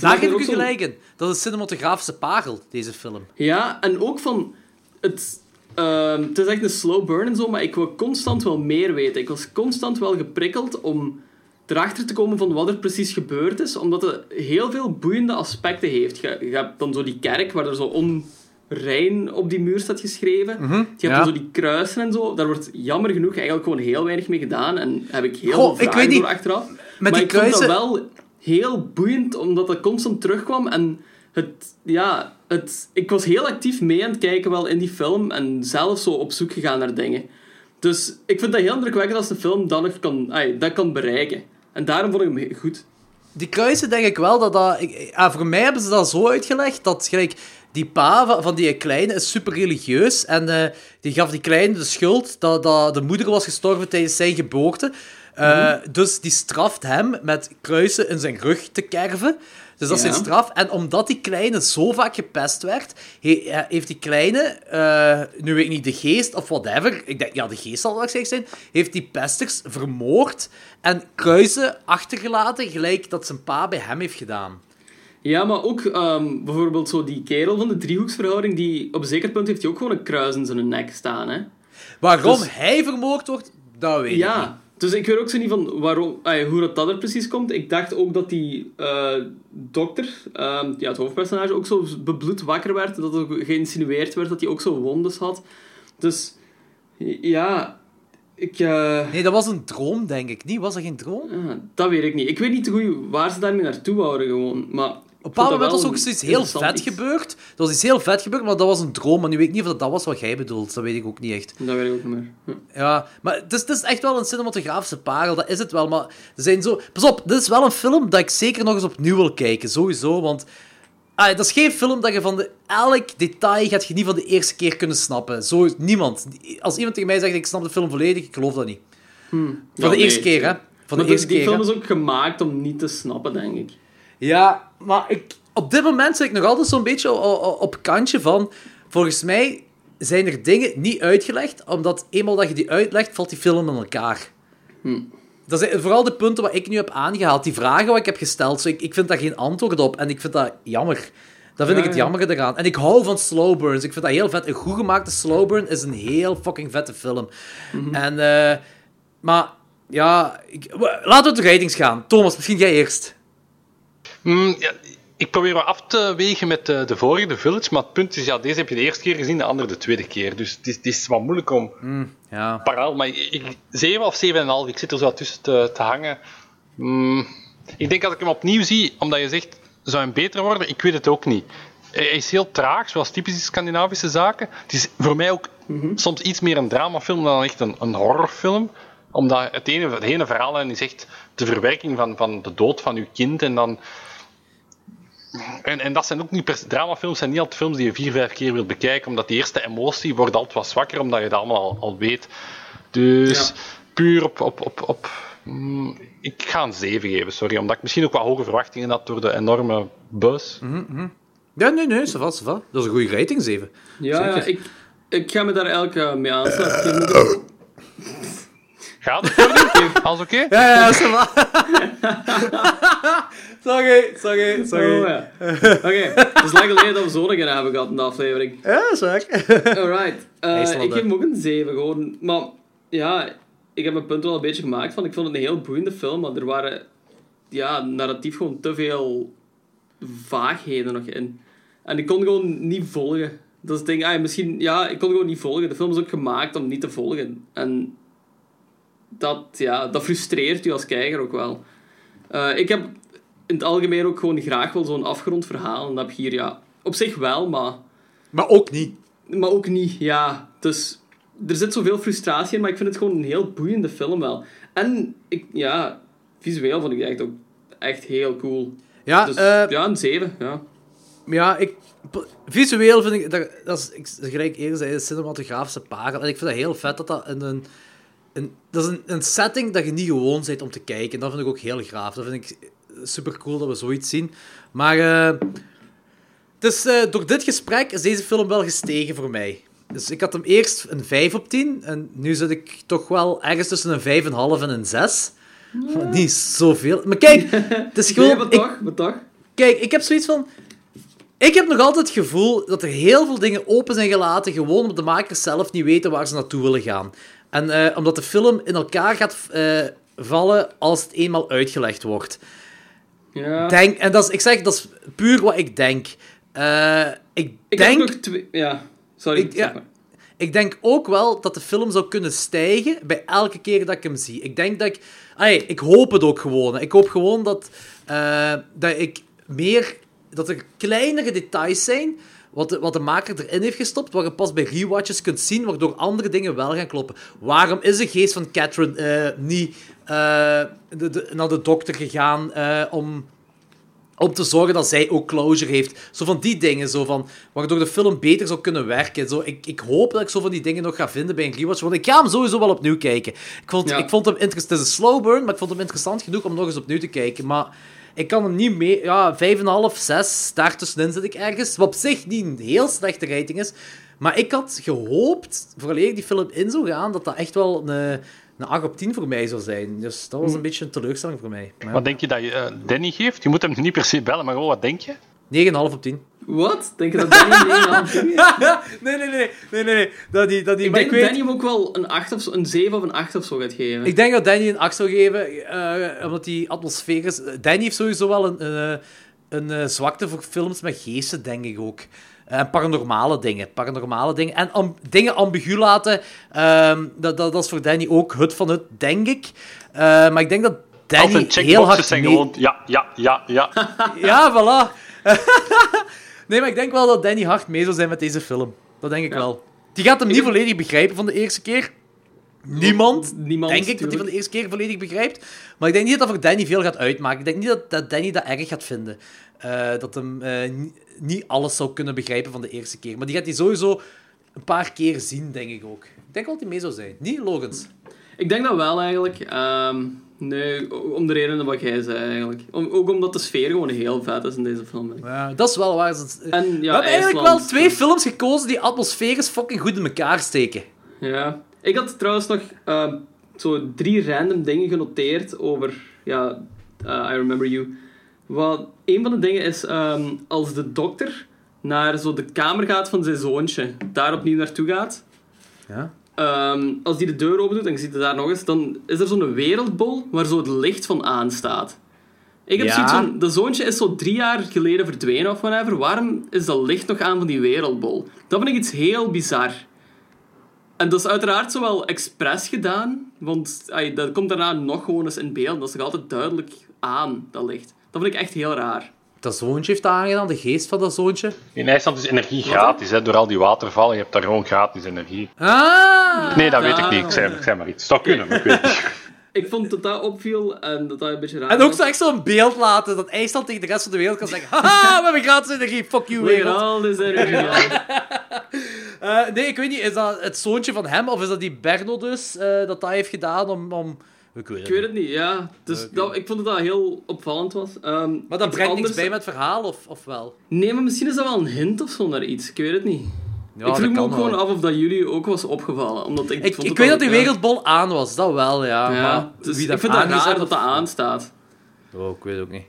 Daar geef er ik u gelijk in. Dat is een cinematografische parel, deze film. ja, en ook van... Het, ehm, het is echt een slow burn en zo, maar ik wil constant wel meer weten. Ik was constant wel geprikkeld om erachter te komen van wat er precies gebeurd is, omdat het heel veel boeiende aspecten heeft. Je, je hebt dan zo die kerk, waar er zo onrein op die muur staat geschreven. Mhm, Je hebt ja. dan zo die kruisen en zo. Daar wordt jammer genoeg eigenlijk gewoon heel weinig mee gedaan. En heb ik heel Goh, veel ik vragen weet niet. door achteraf. Met maar die ik vond dat kruisen- wel heel boeiend, omdat dat constant terugkwam. En het, ja, het, ik was heel actief mee aan het kijken wel in die film. En zelf zo op zoek gegaan naar dingen. Dus ik vind dat heel indrukwekkend als de film dat nog kan, ai, dat kan bereiken. En daarom vond ik hem goed. Die kruisen denk ik wel dat dat... Voor mij hebben ze dat zo uitgelegd dat gelijk... Die pa van, van die kleine is super religieus en eh, die gaf die kleine de schuld dat, dat de moeder was gestorven tijdens zijn geboorte. Eh, Dus die straft hem met kruisen in zijn rug te kerven. Dus dat is Ja. zijn straf. En omdat die kleine zo vaak gepest werd, he- heeft die kleine, eh, nu weet ik niet, de geest of whatever, ik denk, ja, de geest zal waarschijnlijk zijn, heeft die pesters vermoord en kruisen achtergelaten, gelijk dat zijn pa bij hem heeft gedaan. Ja, maar ook ehm, bijvoorbeeld zo die kerel van de driehoeksverhouding, die op een zeker punt heeft hij ook gewoon een kruis in zijn nek staan. Hè? Waarom Dus- hij vermoord wordt, dat weet ik niet. Dus ik weet ook zo niet van waarom, hoe dat, dat er precies komt. Ik dacht ook dat die eh, dokter, ehm, ja, het hoofdpersonage, ook zo bebloed wakker werd. Dat er ook geïnsinueerd werd dat hij ook zo wondes had. Dus ja, ik... eh, Nee, dat was een droom, denk ik. Niet? Was dat geen droom? ah, dat weet ik niet. Ik weet niet goed waar ze daarmee naartoe wouden gewoon. Maar een bepaald moment was ook zoiets heel vet gebeurd. Er was iets heel vet gebeurd, maar dat was een droom. Maar nu weet ik niet of dat, dat was wat jij bedoelt. Dat weet ik ook niet echt. Dat weet ik ook niet meer. Hm. Ja, maar het is, het is echt wel een cinematografische parel, dat is het wel. Maar er zijn zo... Pas op, dit is wel een film dat ik zeker nog eens opnieuw wil kijken, sowieso. Want ah, dat is geen film dat je van de, elk detail gaat je niet van de eerste keer kunnen snappen. Zo, niemand. Als iemand tegen mij zegt, ik snap de film volledig, ik geloof dat niet. Van Ja, de nee, eerste keer, hè. Van maar de eerste die keer, film hè. is ook gemaakt om niet te snappen, denk ik. Ja, maar ik, op dit moment zit ik nog altijd zo'n beetje op kantje van... Volgens mij zijn er dingen niet uitgelegd, omdat eenmaal dat je die uitlegt, valt die film in elkaar. Hm. Dat zijn vooral de punten wat ik nu heb aangehaald. Die vragen wat ik heb gesteld, zo ik, ik vind daar geen antwoord op. En ik vind dat jammer. Dat vind Ja, ik het ja. jammer eraan. En ik hou van slow burns. Ik vind dat heel vet. Een goed gemaakte slow burn is een heel fucking vette film. Mhm. En, eh, maar, ja... Ik, laten we de ratings gaan. Thomas, misschien jij eerst. Mm, ja, ik probeer wat af te wegen met de, de vorige, de Village, maar het punt is, ja, deze heb je de eerste keer gezien, de andere de tweede keer. Dus het is, het is wat moeilijk om Ja. paraal, maar ik, 7 of 7,5, ik zit er zo tussen te, te hangen. Mm, Ik denk als ik hem opnieuw zie, omdat je zegt, zou hij beter worden? Ik weet het ook niet. Hij is heel traag, zoals typische Scandinavische zaken. Het is voor mij ook soms iets meer een dramafilm dan echt een, een horrorfilm. Omdat het ene, het ene verhaal is echt de verwerking van, van de dood van uw kind. En, dan... en, en dat zijn ook niet per dramafilms, zijn niet altijd films die je vier, vijf keer wilt bekijken. Omdat die eerste emotie wordt altijd wat zwakker, omdat je dat allemaal al, al weet. Dus puur op, op, op, op mm, ik ga een 7 geven, sorry. Omdat ik misschien ook wat hoge verwachtingen had door de enorme buzz. Ja, nee, nee, ça va, ça va. Dat is een goede rating, 7. Ja, ja ik, ik ga me daar eh, mee aansluiten. Gaat het? Alles oké? Ja, ja, va. sorry, sorry, sorry. Oh, ja. Oké, het is lang geleden dat we zo'n keer hebben gehad in de aflevering. Ja, dat is waar. Alright. Eh, ik geef hem ook een 7 gewoon. Maar ja, ik heb mijn punt wel een beetje gemaakt van. Ik vond het een heel boeiende film, maar er waren ja, narratief gewoon te veel vaagheden nog in. En ik kon gewoon niet volgen. Dat is het ding. Ah, misschien, ja, ik kon gewoon niet volgen. De film is ook gemaakt om niet te volgen. En dat, ja, dat frustreert u als kijker ook wel. Eh, ik heb in het algemeen ook gewoon graag wel zo'n afgerond verhaal. En dat heb ik hier, ja, op zich wel, maar... Maar ook niet. Maar ook niet, ja. Dus er zit zoveel frustratie in, maar ik vind het gewoon een heel boeiende film wel. En, ik, ja, visueel vond ik het echt ook echt heel cool. Ja, dus, eh, ja, een 7, ja. Ja, ik, visueel vind ik, dat, dat is, ik, gelijk eerder zei, de cinematografische parel. En ik vind dat heel vet dat dat in een, een, dat is een, een setting dat je niet gewoon bent om te kijken. En dat vind ik ook heel gaaf. Dat vind ik super cool dat we zoiets zien. Maar eh, dus, door dit gesprek is deze film wel gestegen voor mij. Dus ik had hem eerst een 5 op 10. En nu zit ik toch wel ergens tussen een 5,5 en een 6. Niet zoveel. Maar kijk, het is gewoon... Nee, maar ik- toch, maar toch. Kijk, ik heb zoiets van... Ik heb nog altijd het gevoel dat er heel veel dingen open zijn gelaten, gewoon omdat de makers zelf niet weten waar ze naartoe willen gaan. En eh, omdat de film in elkaar gaat eh, vallen als het eenmaal uitgelegd wordt. Ja. Denk, en dat is, ik zeg, dat is puur wat ik denk. Eh, ik, Ik denk... twee... Ja, sorry. Ik, ja, denk ook wel dat de film zou kunnen stijgen bij elke keer dat ik hem zie. Ik denk dat ik... Allee, ik hoop het ook gewoon. Ik hoop gewoon dat, dat ik meer... Dat er kleinere details zijn wat de, wat de maker erin heeft gestopt, waar je pas bij rewatches kunt zien, waardoor andere dingen wel gaan kloppen. Waarom is de geest van Catherine eh, niet eh, de, de- naar de dokter gegaan eh, om om te zorgen dat zij ook closure heeft. Zo van die dingen, zo van, waardoor de film beter zou kunnen werken. Zo, ik, ik hoop dat ik zo van die dingen nog ga vinden bij een rewatch, want ik ga hem sowieso wel opnieuw kijken. Ik vond, Ja. ik vond hem interessant. Het is een slow burn, maar ik vond hem interessant genoeg om nog eens opnieuw te kijken. Maar ik kan hem niet mee... Ja, 5,5, 6, daartussenin zit ik ergens. Wat op zich niet een heel slechte rating is. Maar ik had gehoopt, vooraleer die film in zou gaan, dat dat echt wel een, een 8 op 10 voor mij zou zijn. Dus dat was een beetje een teleurstelling voor mij. Maar. Wat denk je dat je eh, Danny geeft? Je moet hem niet per se bellen, maar gewoon wat denk je? 9,5 op 10. Wat? Denk je dat Danny een 9,5 geeft? nee, nee, nee, nee, nee, nee. Dat die, dat die, Ik denk dat weet, Danny hem ook wel een, 8 of zo, een 7 of een 8 of zo gaat geven. ik denk dat Danny een 8 zou geven, eh, omdat die atmosfeer is. Danny heeft sowieso wel een, een, eh, een, eh, zwakte voor films met geesten, denk ik ook. En paranormale dingen. Paranormale dingen. En dingen ambigu laten, ehm, dat, dat, dat is voor Danny ook het van het, denk ik. Eh, maar ik denk dat Danny heel hard zijn mee- gewoon ja, ja, ja, ja. Ja, voilà. nee, maar ik denk wel dat Danny hard mee zou zijn met deze film. Dat denk ik wel. Die gaat hem niet volledig begrijpen van de eerste keer. Niemand, Niemand, denk ik, dat hij van de eerste keer volledig begrijpt. Maar ik denk niet dat dat voor Danny veel gaat uitmaken. Ik denk niet dat, dat Danny dat erg gaat vinden. Eh, dat hem eh, ni- niet alles zou kunnen begrijpen van de eerste keer. Maar die gaat hij sowieso een paar keer zien, denk ik ook. Ik denk wel dat hij mee zou zijn. Niet Logans. Ik denk dat wel eigenlijk. Ehm, nee, om de redenen wat jij zei eigenlijk. Om, ook omdat de sfeer gewoon heel vet is in deze film. Ja, dat is wel waar. Ze- En, ja, We hebben eigenlijk wel twee films gekozen die atmosferisch fucking goed in elkaar steken. Ja. Ik had trouwens nog ehm, zo drie random dingen genoteerd over ja, eh, I Remember You. Wat, een van de dingen is ehm, als de dokter naar zo de kamer gaat van zijn zoontje, daar opnieuw naartoe gaat. Ja. Ehm, als die de deur open doet en je ziet het daar nog eens, dan is er zo'n wereldbol waar zo het licht van aanstaat. Ik heb Ja. zoiets van, de zoontje is zo drie jaar geleden verdwenen of whatever. Waarom is dat licht nog aan van die wereldbol? Dat vind ik iets heel bizar. En dat is uiteraard zo wel expres gedaan, want ay, dat komt daarna nog gewoon eens in beeld. Dat is nog altijd duidelijk aan, dat licht. Dat vind ik echt heel raar. Dat zoontje heeft aangedaan, de geest van dat zoontje. In IJsland is energie gratis, hè, door al die watervallen. Je hebt daar gewoon gratis energie. Ah! Nee, dat weet ik niet. Ik zei, ik zei maar iets. Het zou kunnen, maar ik weet het niet. Ik vond dat dat opviel en dat dat een beetje raar En ook zo echt zo'n beeld laten dat IJsland tegen de rest van de wereld kan zeggen: Haha, we hebben gratis energie, fuck you, Weer wereld. al deze energie uit. Eh, nee, ik weet niet, is dat het zoontje van hem of is dat die Berno dus eh, dat dat heeft gedaan om. om... Ik weet het Ik weet het niet, ja. Dus dat, ik vond dat dat heel opvallend was. Ehm, Maar dat iets brengt anders- niks bij met het verhaal, of, of wel? Nee, maar misschien is dat wel een hint of zo naar iets. Ik weet het niet. Ja, ik vroeg dat me ook gewoon af of dat jullie ook was opgevallen. Omdat ik, Ik, vond ik het weet dat die ja. wereldbol aan was, dat wel, ja. Ja, maar dus wie ik vind dat aangezet raar of- dat dat aanstaat. Oh, ik weet het ook niet.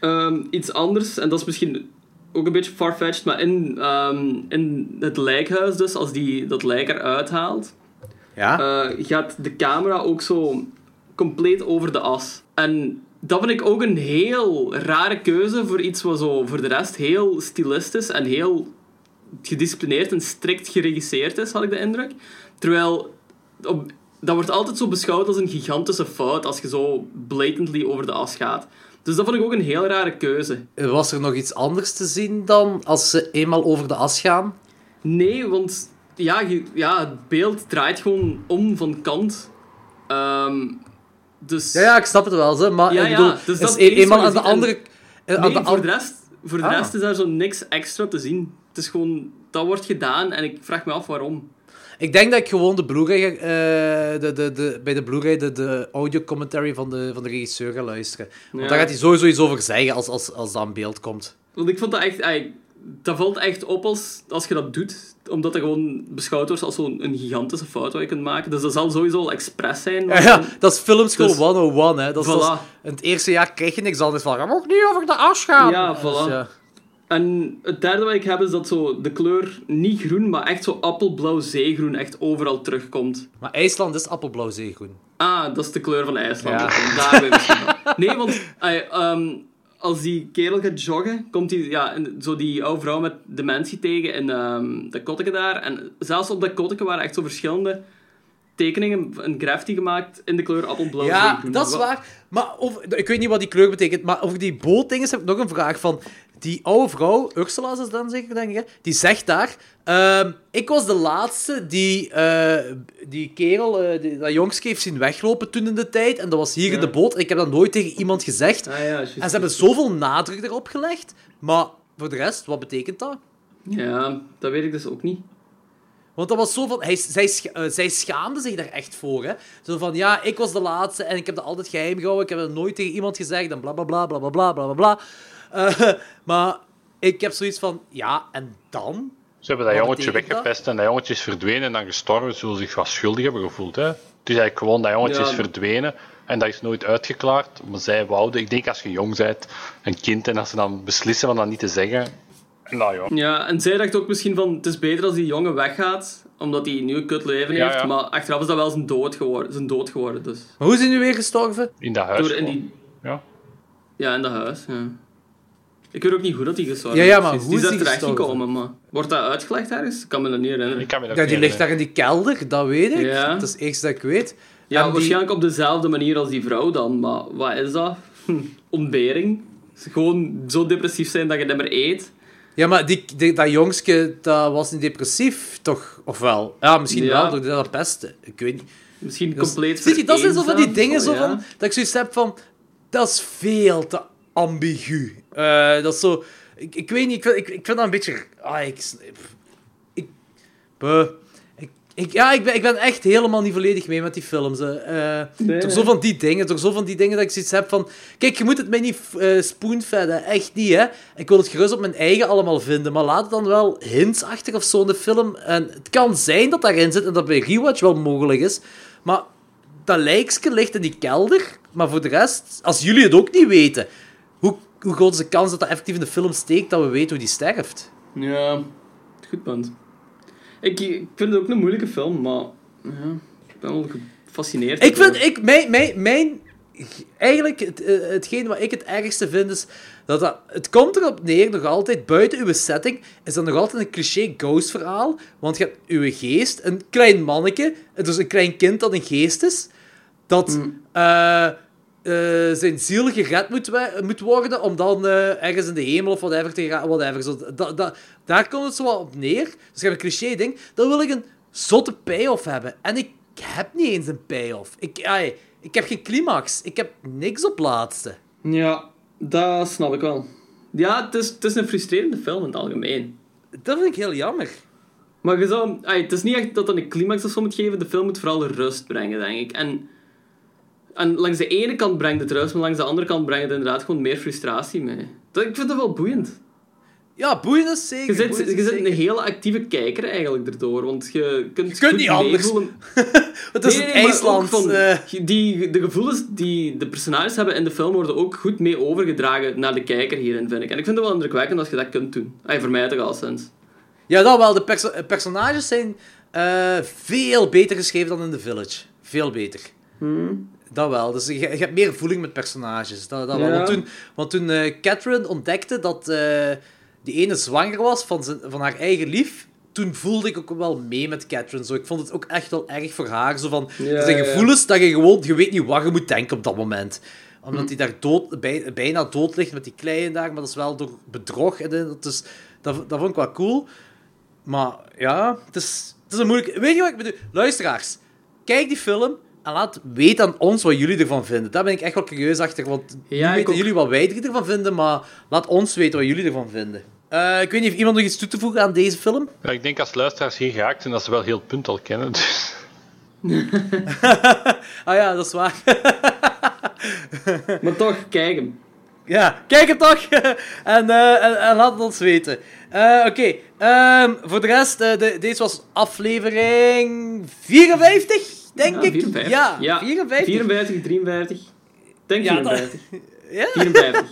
Ehm, iets anders, en dat is misschien ook een beetje farfetched, maar in, ehm, in het lijkhuis dus, als die dat lijk eruit haalt, Ja? eh, gaat de camera ook zo compleet over de as. En dat vind ik ook een heel rare keuze voor iets wat zo voor de rest heel stilistisch en heel gedisciplineerd en strikt geregisseerd is, had ik de indruk. Terwijl op, dat wordt altijd zo beschouwd als een gigantische fout als je zo blatantly over de as gaat. Dus dat vond ik ook een heel rare keuze. Was er nog iets anders te zien dan als ze eenmaal over de as gaan? Nee, want ja, ja, het beeld draait gewoon om van kant. Ehm, dus... Ja, ja, ik snap het wel, ze, maar Ja, ik ja, bedoel, dus dat is eenmaal aan de andere... eh, aan Nee, de voor de, rest, voor de Ah. rest is daar zo niks extra te zien. Het is gewoon, dat wordt gedaan en ik vraag me af waarom. Ik denk dat ik gewoon de Blu-ray, eh, de, de, de, bij de Blu-ray de, de audio commentary van de, van de regisseur ga luisteren. Want Ja. daar gaat hij sowieso iets over zeggen als, als, als dat aan beeld komt. Want ik vond dat echt... dat valt echt op als, als je dat doet. Omdat dat gewoon beschouwd wordt als zo'n een gigantische fout wat je kunt maken. Dus dat zal sowieso al expres zijn. Ja, ja, dat is filmschool Dus- 101, hè. Dat is, dat is- Voilà. in het eerste jaar krijg je niks anders van. Je mag niet over de as gaan. Ja, Dus, voilà. ja. En het derde wat ik heb is dat zo de kleur niet groen, maar echt zo appelblauw zeegroen echt overal terugkomt. Maar IJsland is appelblauw zeegroen. Ah, dat is de kleur van IJsland. Ja. Daar ben ik. Nee, want ey, ehm, als die kerel gaat joggen, komt die, ja, en zo die oude vrouw met dementie tegen in ehm dat kotteke daar. En zelfs op dat kotteke waren echt zo verschillende tekeningen, een graffiti gemaakt in de kleur appelblauw Ja, dat is waar. Maar over, ik weet niet wat die kleur betekent, maar over die bootdingen heb ik nog een vraag van die oude vrouw, Ursula is dan zeker, denk ik, die zegt daar... Ehm, ik was de laatste die uh, die kerel, eh, die, dat jongske, heeft zien weglopen toen in de tijd. En dat was hier in de boot. Ik heb dat nooit tegen iemand gezegd. Ah, ja, en ze hebben zoveel nadruk erop gelegd. Maar voor de rest, wat betekent dat? Ja, dat weet ik dus ook niet. Want dat was zo van... Hij, zij, eh, zij schaamde zich daar echt voor, hè. Zo van, ja, ik was de laatste en ik heb dat altijd geheim gehouden. Ik heb dat nooit tegen iemand gezegd en bla, bla, bla, bla, bla, bla, bla, bla. Eh, maar ik heb zoiets van, ja, en dan? Ze hebben dat Wat jongetje dat? weggepest en dat jongetje is verdwenen en dan gestorven. Ze zullen zich wat schuldig hebben gevoeld. Hè? Het is eigenlijk gewoon dat jongetje Ja. is verdwenen en dat is nooit uitgeklaard. Maar zij wouden, ik denk als je jong bent, een kind, en als ze dan beslissen van dat niet te zeggen. Nou ja. Ja, en zij dacht ook misschien van, het is beter als die jongen weggaat, omdat hij nu een kut leven Ja, heeft. ja. Maar achteraf is dat wel zijn dood geworden. Zijn dood geworden dus. Maar hoe is hij nu weer gestorven? In dat huis. Door in die... Ja. Ja, in dat huis, ja. Ik weet ook niet hoe dat die gestorven Ja, ja, is. maar precies. hoe die is is die daar terecht gestorven? gekomen, maar... Wordt dat uitgelegd ergens? Ik kan me dat niet herinneren. Ik kan me dat Ja, die ligt daar in die kelder, dat weet ik. Ja. Dat is het eerste dat ik weet. Ja, En die- waarschijnlijk op dezelfde manier als die vrouw dan, maar wat is dat? Hm, ontbering. Gewoon zo depressief zijn dat je niet meer eet. Ja, maar die, die- dat jongske, dat was niet depressief, toch? Of wel? Ja, misschien Ja. wel, door dat pesten. Ik weet niet. Misschien Dat is- compleet Zie je, dat zijn zo van die dingen zo ja. van, dat ik zoiets heb van, dat is veel te ambigu. Eh, dat is zo, ik, ik weet niet, ik vind, ik, ik vind dat een beetje, ah, ik, ik, buh. ik, ik, ja, ik ben, ik ben echt helemaal niet volledig mee met die films. Eh, Nee, door nee. zo van die dingen, door zo van die dingen dat ik zoiets heb van, kijk, je moet het mij niet eh spoonfedden, echt niet, hè. Ik wil het gerust op mijn eigen allemaal vinden, maar laat het dan wel hintsachtig of zo in de film. En het kan zijn dat daarin zit en dat bij Rewatch wel mogelijk is, maar dat lijkske ligt in die kelder, maar voor de rest, als jullie het ook niet weten, hoe, groot is de kans dat dat effectief in de film steekt dat we weten hoe die sterft? Ja, goed punt. Ik, ik vind het ook een moeilijke film, maar ja, ik ben wel gefascineerd. Ik vind, ik, mijn, mijn, mijn, eigenlijk, het, eh, hetgeen wat ik het ergste vind, is dat, dat het komt erop neer, nog altijd, buiten uw setting, is dat nog altijd een cliché ghost verhaal, want je hebt uw geest, een klein manneke, dus een klein kind dat een geest is, dat eh, eh, zijn ziel gered moet, we- moet worden om dan eh, ergens in de hemel of whatever te gaan. Whatever. Zo, da, da- daar komt het zo wat op neer. Dus je hebt een cliché ding. Dan wil ik een zotte payoff hebben. En ik heb niet eens een payoff. Ik, ai, ik heb geen climax. Ik heb niks op laatste. Ja, dat snap ik wel. Ja, het is, het is een frustrerende film in het algemeen. Dat vind ik heel jammer. Maar je zou, ai, het is niet echt dat dat een climax of zo moet geven. De film moet vooral rust brengen, denk ik. En, en langs de ene kant brengt het rust, maar langs de andere kant brengt het inderdaad gewoon meer frustratie mee. Dat, ik vind dat wel boeiend. Ja, boeiend is zeker. Je zit, je zit zeker. een hele actieve kijker eigenlijk erdoor, want je kunt, kunt goed niet anders. Het is Nee, het nee, maar IJsland. van, eh. die, de gevoelens die de personages hebben in de film worden ook goed mee overgedragen naar de kijker hierin, vind ik. En ik vind het wel indrukwekkend als je dat kunt doen. Ay, voor mij toch al sinds. Ja, dat wel. De perso- eh, personages zijn eh, veel beter geschreven dan in The Village. Veel beter. Dat wel. Dus je, je hebt meer voeling met personages. Dat, dat wel. Want toen, want toen eh, Catherine ontdekte dat eh, die ene zwanger was van, zijn, van haar eigen lief, toen voelde ik ook wel mee met Catherine. Zo. Ik vond het ook echt wel erg voor haar. Zo van, Ja, er zijn ja. gevoelens dat je gewoon... Je weet niet wat je moet denken op dat moment. Omdat hij daar dood, bij, bijna dood ligt met die kleine daar, maar dat is wel door bedrog. En dat, is, dat, dat vond ik wel cool. Maar ja, het is, het is een moeilijk... Weet je wat ik bedoel? Luisteraars, kijk die film en laat weten aan ons wat jullie ervan vinden. Daar ben ik echt wel curieus achter, want Ja, weten ook. jullie wat wij ervan vinden, maar laat ons weten wat jullie ervan vinden. Eh, ik weet niet of iemand nog iets toe te voegen aan deze film. Ja, ik denk als luisteraars hier geraakt zijn, dat ze wel heel het punt al kennen. Dus. ah ja, dat is waar. Maar toch, kijk hem. Ja, kijk hem toch! en, eh, en, en laat het ons weten. Eh, Oké, ehm, voor de rest, eh, de, deze was aflevering 54, denk Ja, ik. 54. Ja, Ja, 54. 54, 53. Denk Ja, dat- 54. Ja? 54.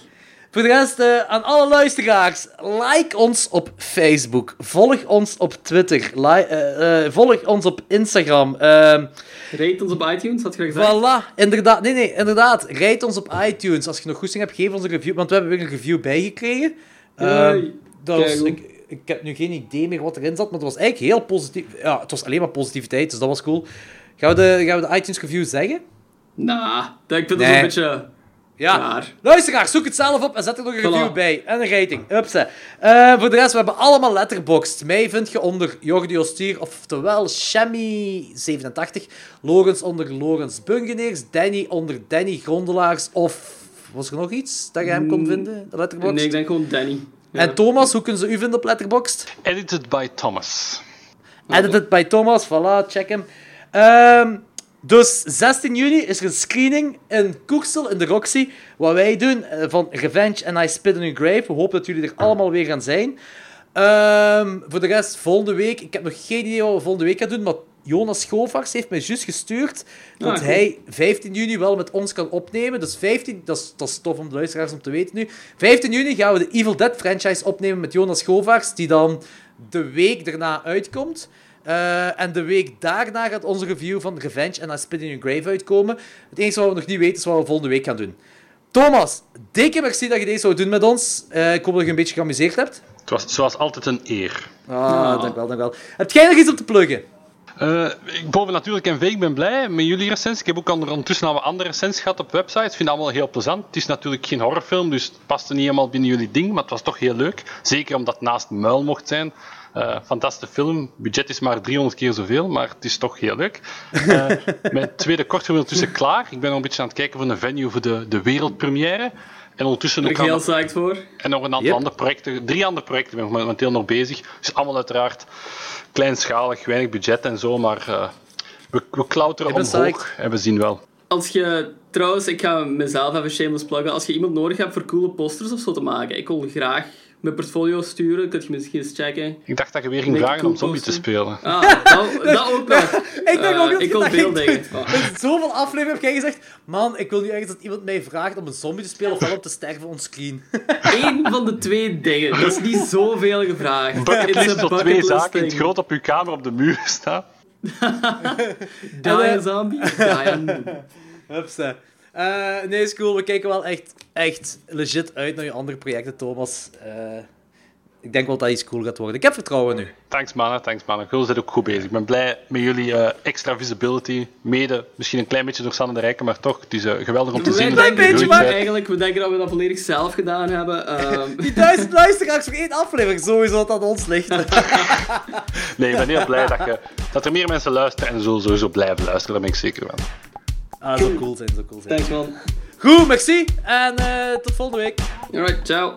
Voor de rest, eh, aan alle luisteraars, like ons op Facebook. Volg ons op Twitter. Eh, eh, volg ons op Instagram. Ehm Rate ons op iTunes, had je gezegd? voilà, inderdaad. Nee, nee, inderdaad. Rijd ons op iTunes. Als je nog goesting hebt, geef ons een review. Want we hebben weer een review bijgekregen. Keigoed. ik, ik heb nu geen idee meer wat erin zat, maar het was eigenlijk heel positief. Ja, het was alleen maar positiviteit, dus dat was cool. Gaan we de, gaan we de iTunes review zeggen? Nah, dat- ik vind Nee. dat zo'n beetje... Ja. Raar. Luisteraars, zoek het zelf op en zet er nog een review Voilà. bij. En een rating. Upsa. Eh, voor de rest, we hebben allemaal letterboxd. Mij vind je onder Jordi Ostier, oftewel Shammy87. Logans onder Logans Bungeneers. Danny onder Danny Grondelaars. Of was er nog iets dat je hem kon vinden? De letterboxd? Nee, ik denk gewoon Danny. Ja. En Thomas, hoe kunnen ze u vinden op letterboxd? Edited by Thomas. Edited by Thomas, voilà, check hem. Ehm, dus 16 juni is er een screening in Koeksel, in de Roxy. Wat wij doen eh, van Revenge and I Spit in Your Grave. We hopen dat jullie er allemaal weer gaan zijn. Ehm, voor de rest, volgende week. Ik heb nog geen idee wat we volgende week gaan doen. Maar Jonas Schovaars heeft mij juist gestuurd dat Ah, hij 15 juni wel met ons kan opnemen. Dus 15, dat is, dat is tof om de luisteraars om te weten nu. 15 juni gaan we de Evil Dead franchise opnemen met Jonas Schovaars, die dan de week daarna uitkomt. Eh, en de week daarna gaat onze review van Revenge I Spit in Your Grave uitkomen. Het enige wat we nog niet weten is wat we volgende week gaan doen. Thomas, dikke merci dat je deze zou doen met ons. Eh, ik hoop dat je een beetje geamuseerd hebt. Het was zoals altijd een eer. Ah, dankjewel, dankjewel. Heb jij nog iets om te pluggen? Eh, ik boven natuurlijk MV, ik ben blij met jullie recensie. Ik heb ook onder- ondertussen al wat andere recensies gehad op websites. Ik vind het allemaal heel plezant. Het is natuurlijk geen horrorfilm, dus het paste niet helemaal binnen jullie ding, maar het was toch heel leuk. Zeker omdat het naast Muil mocht zijn. Eh fantastische film. Het budget is maar 300 keer zoveel, maar het is toch heel leuk. Eh, mijn tweede kortfilm is ondertussen klaar. Ik ben nog een beetje aan het kijken voor een venue voor de, de wereldpremière. En ondertussen ik heel psyched voor. en nog een aantal Yep. andere projecten. Drie andere projecten ben ik momenteel nog bezig. Dus allemaal uiteraard kleinschalig, weinig budget en zo. Maar eh, we, we klauteren omhoog psyched. en we zien wel. Als je, trouwens, ik ga mezelf even shameless pluggen. Als je iemand nodig hebt voor coole posters of zo te maken, ik wil graag mijn portfolio sturen. Kun je misschien eens checken. Ik dacht dat je weer ging vragen cool om zombie te spelen. Ah, dat, dat ook nog. Ik denk Eh, ook dat ik je wil dat veel ging dingen. zoveel afleveringen heb jij gezegd... Man, ik wil nu ergens dat iemand mij vraagt om een zombie te spelen of wel om te sterven onscreen. Eén van de twee dingen. Dat is niet zoveel gevraagd. Bucketlist tot twee zaken in het groot op uw kamer op de muur staan. Die eh, zombie. Die Hupsa. Eh, nee, is cool. We kijken wel echt, echt legit uit naar je andere projecten, Thomas. Eh, ik denk wel dat iets cool gaat worden. Ik heb vertrouwen nu. Thanks mannen, thanks mannen. Gul zit ook goed bezig. Ik ben blij met jullie eh, extra visibility. Mede, misschien een klein beetje door Sanne de Rijken, maar toch, het is geweldig om te zien. Wij dat denken, je groeit wij bent. eigenlijk, we denken dat we dat volledig zelf gedaan hebben. Ehm, Die duizend luisteraars voor één aflevering, sowieso dat aan ons ligt. Nee, ik ben heel blij dat, je, dat er meer mensen luisteren en zullen sowieso blijven luisteren. Daar ben ik zeker van. Ah, zo cool zijn, zo cool zijn. Thanks man. Goed, merci en uh, tot volgende week. Alright, ciao.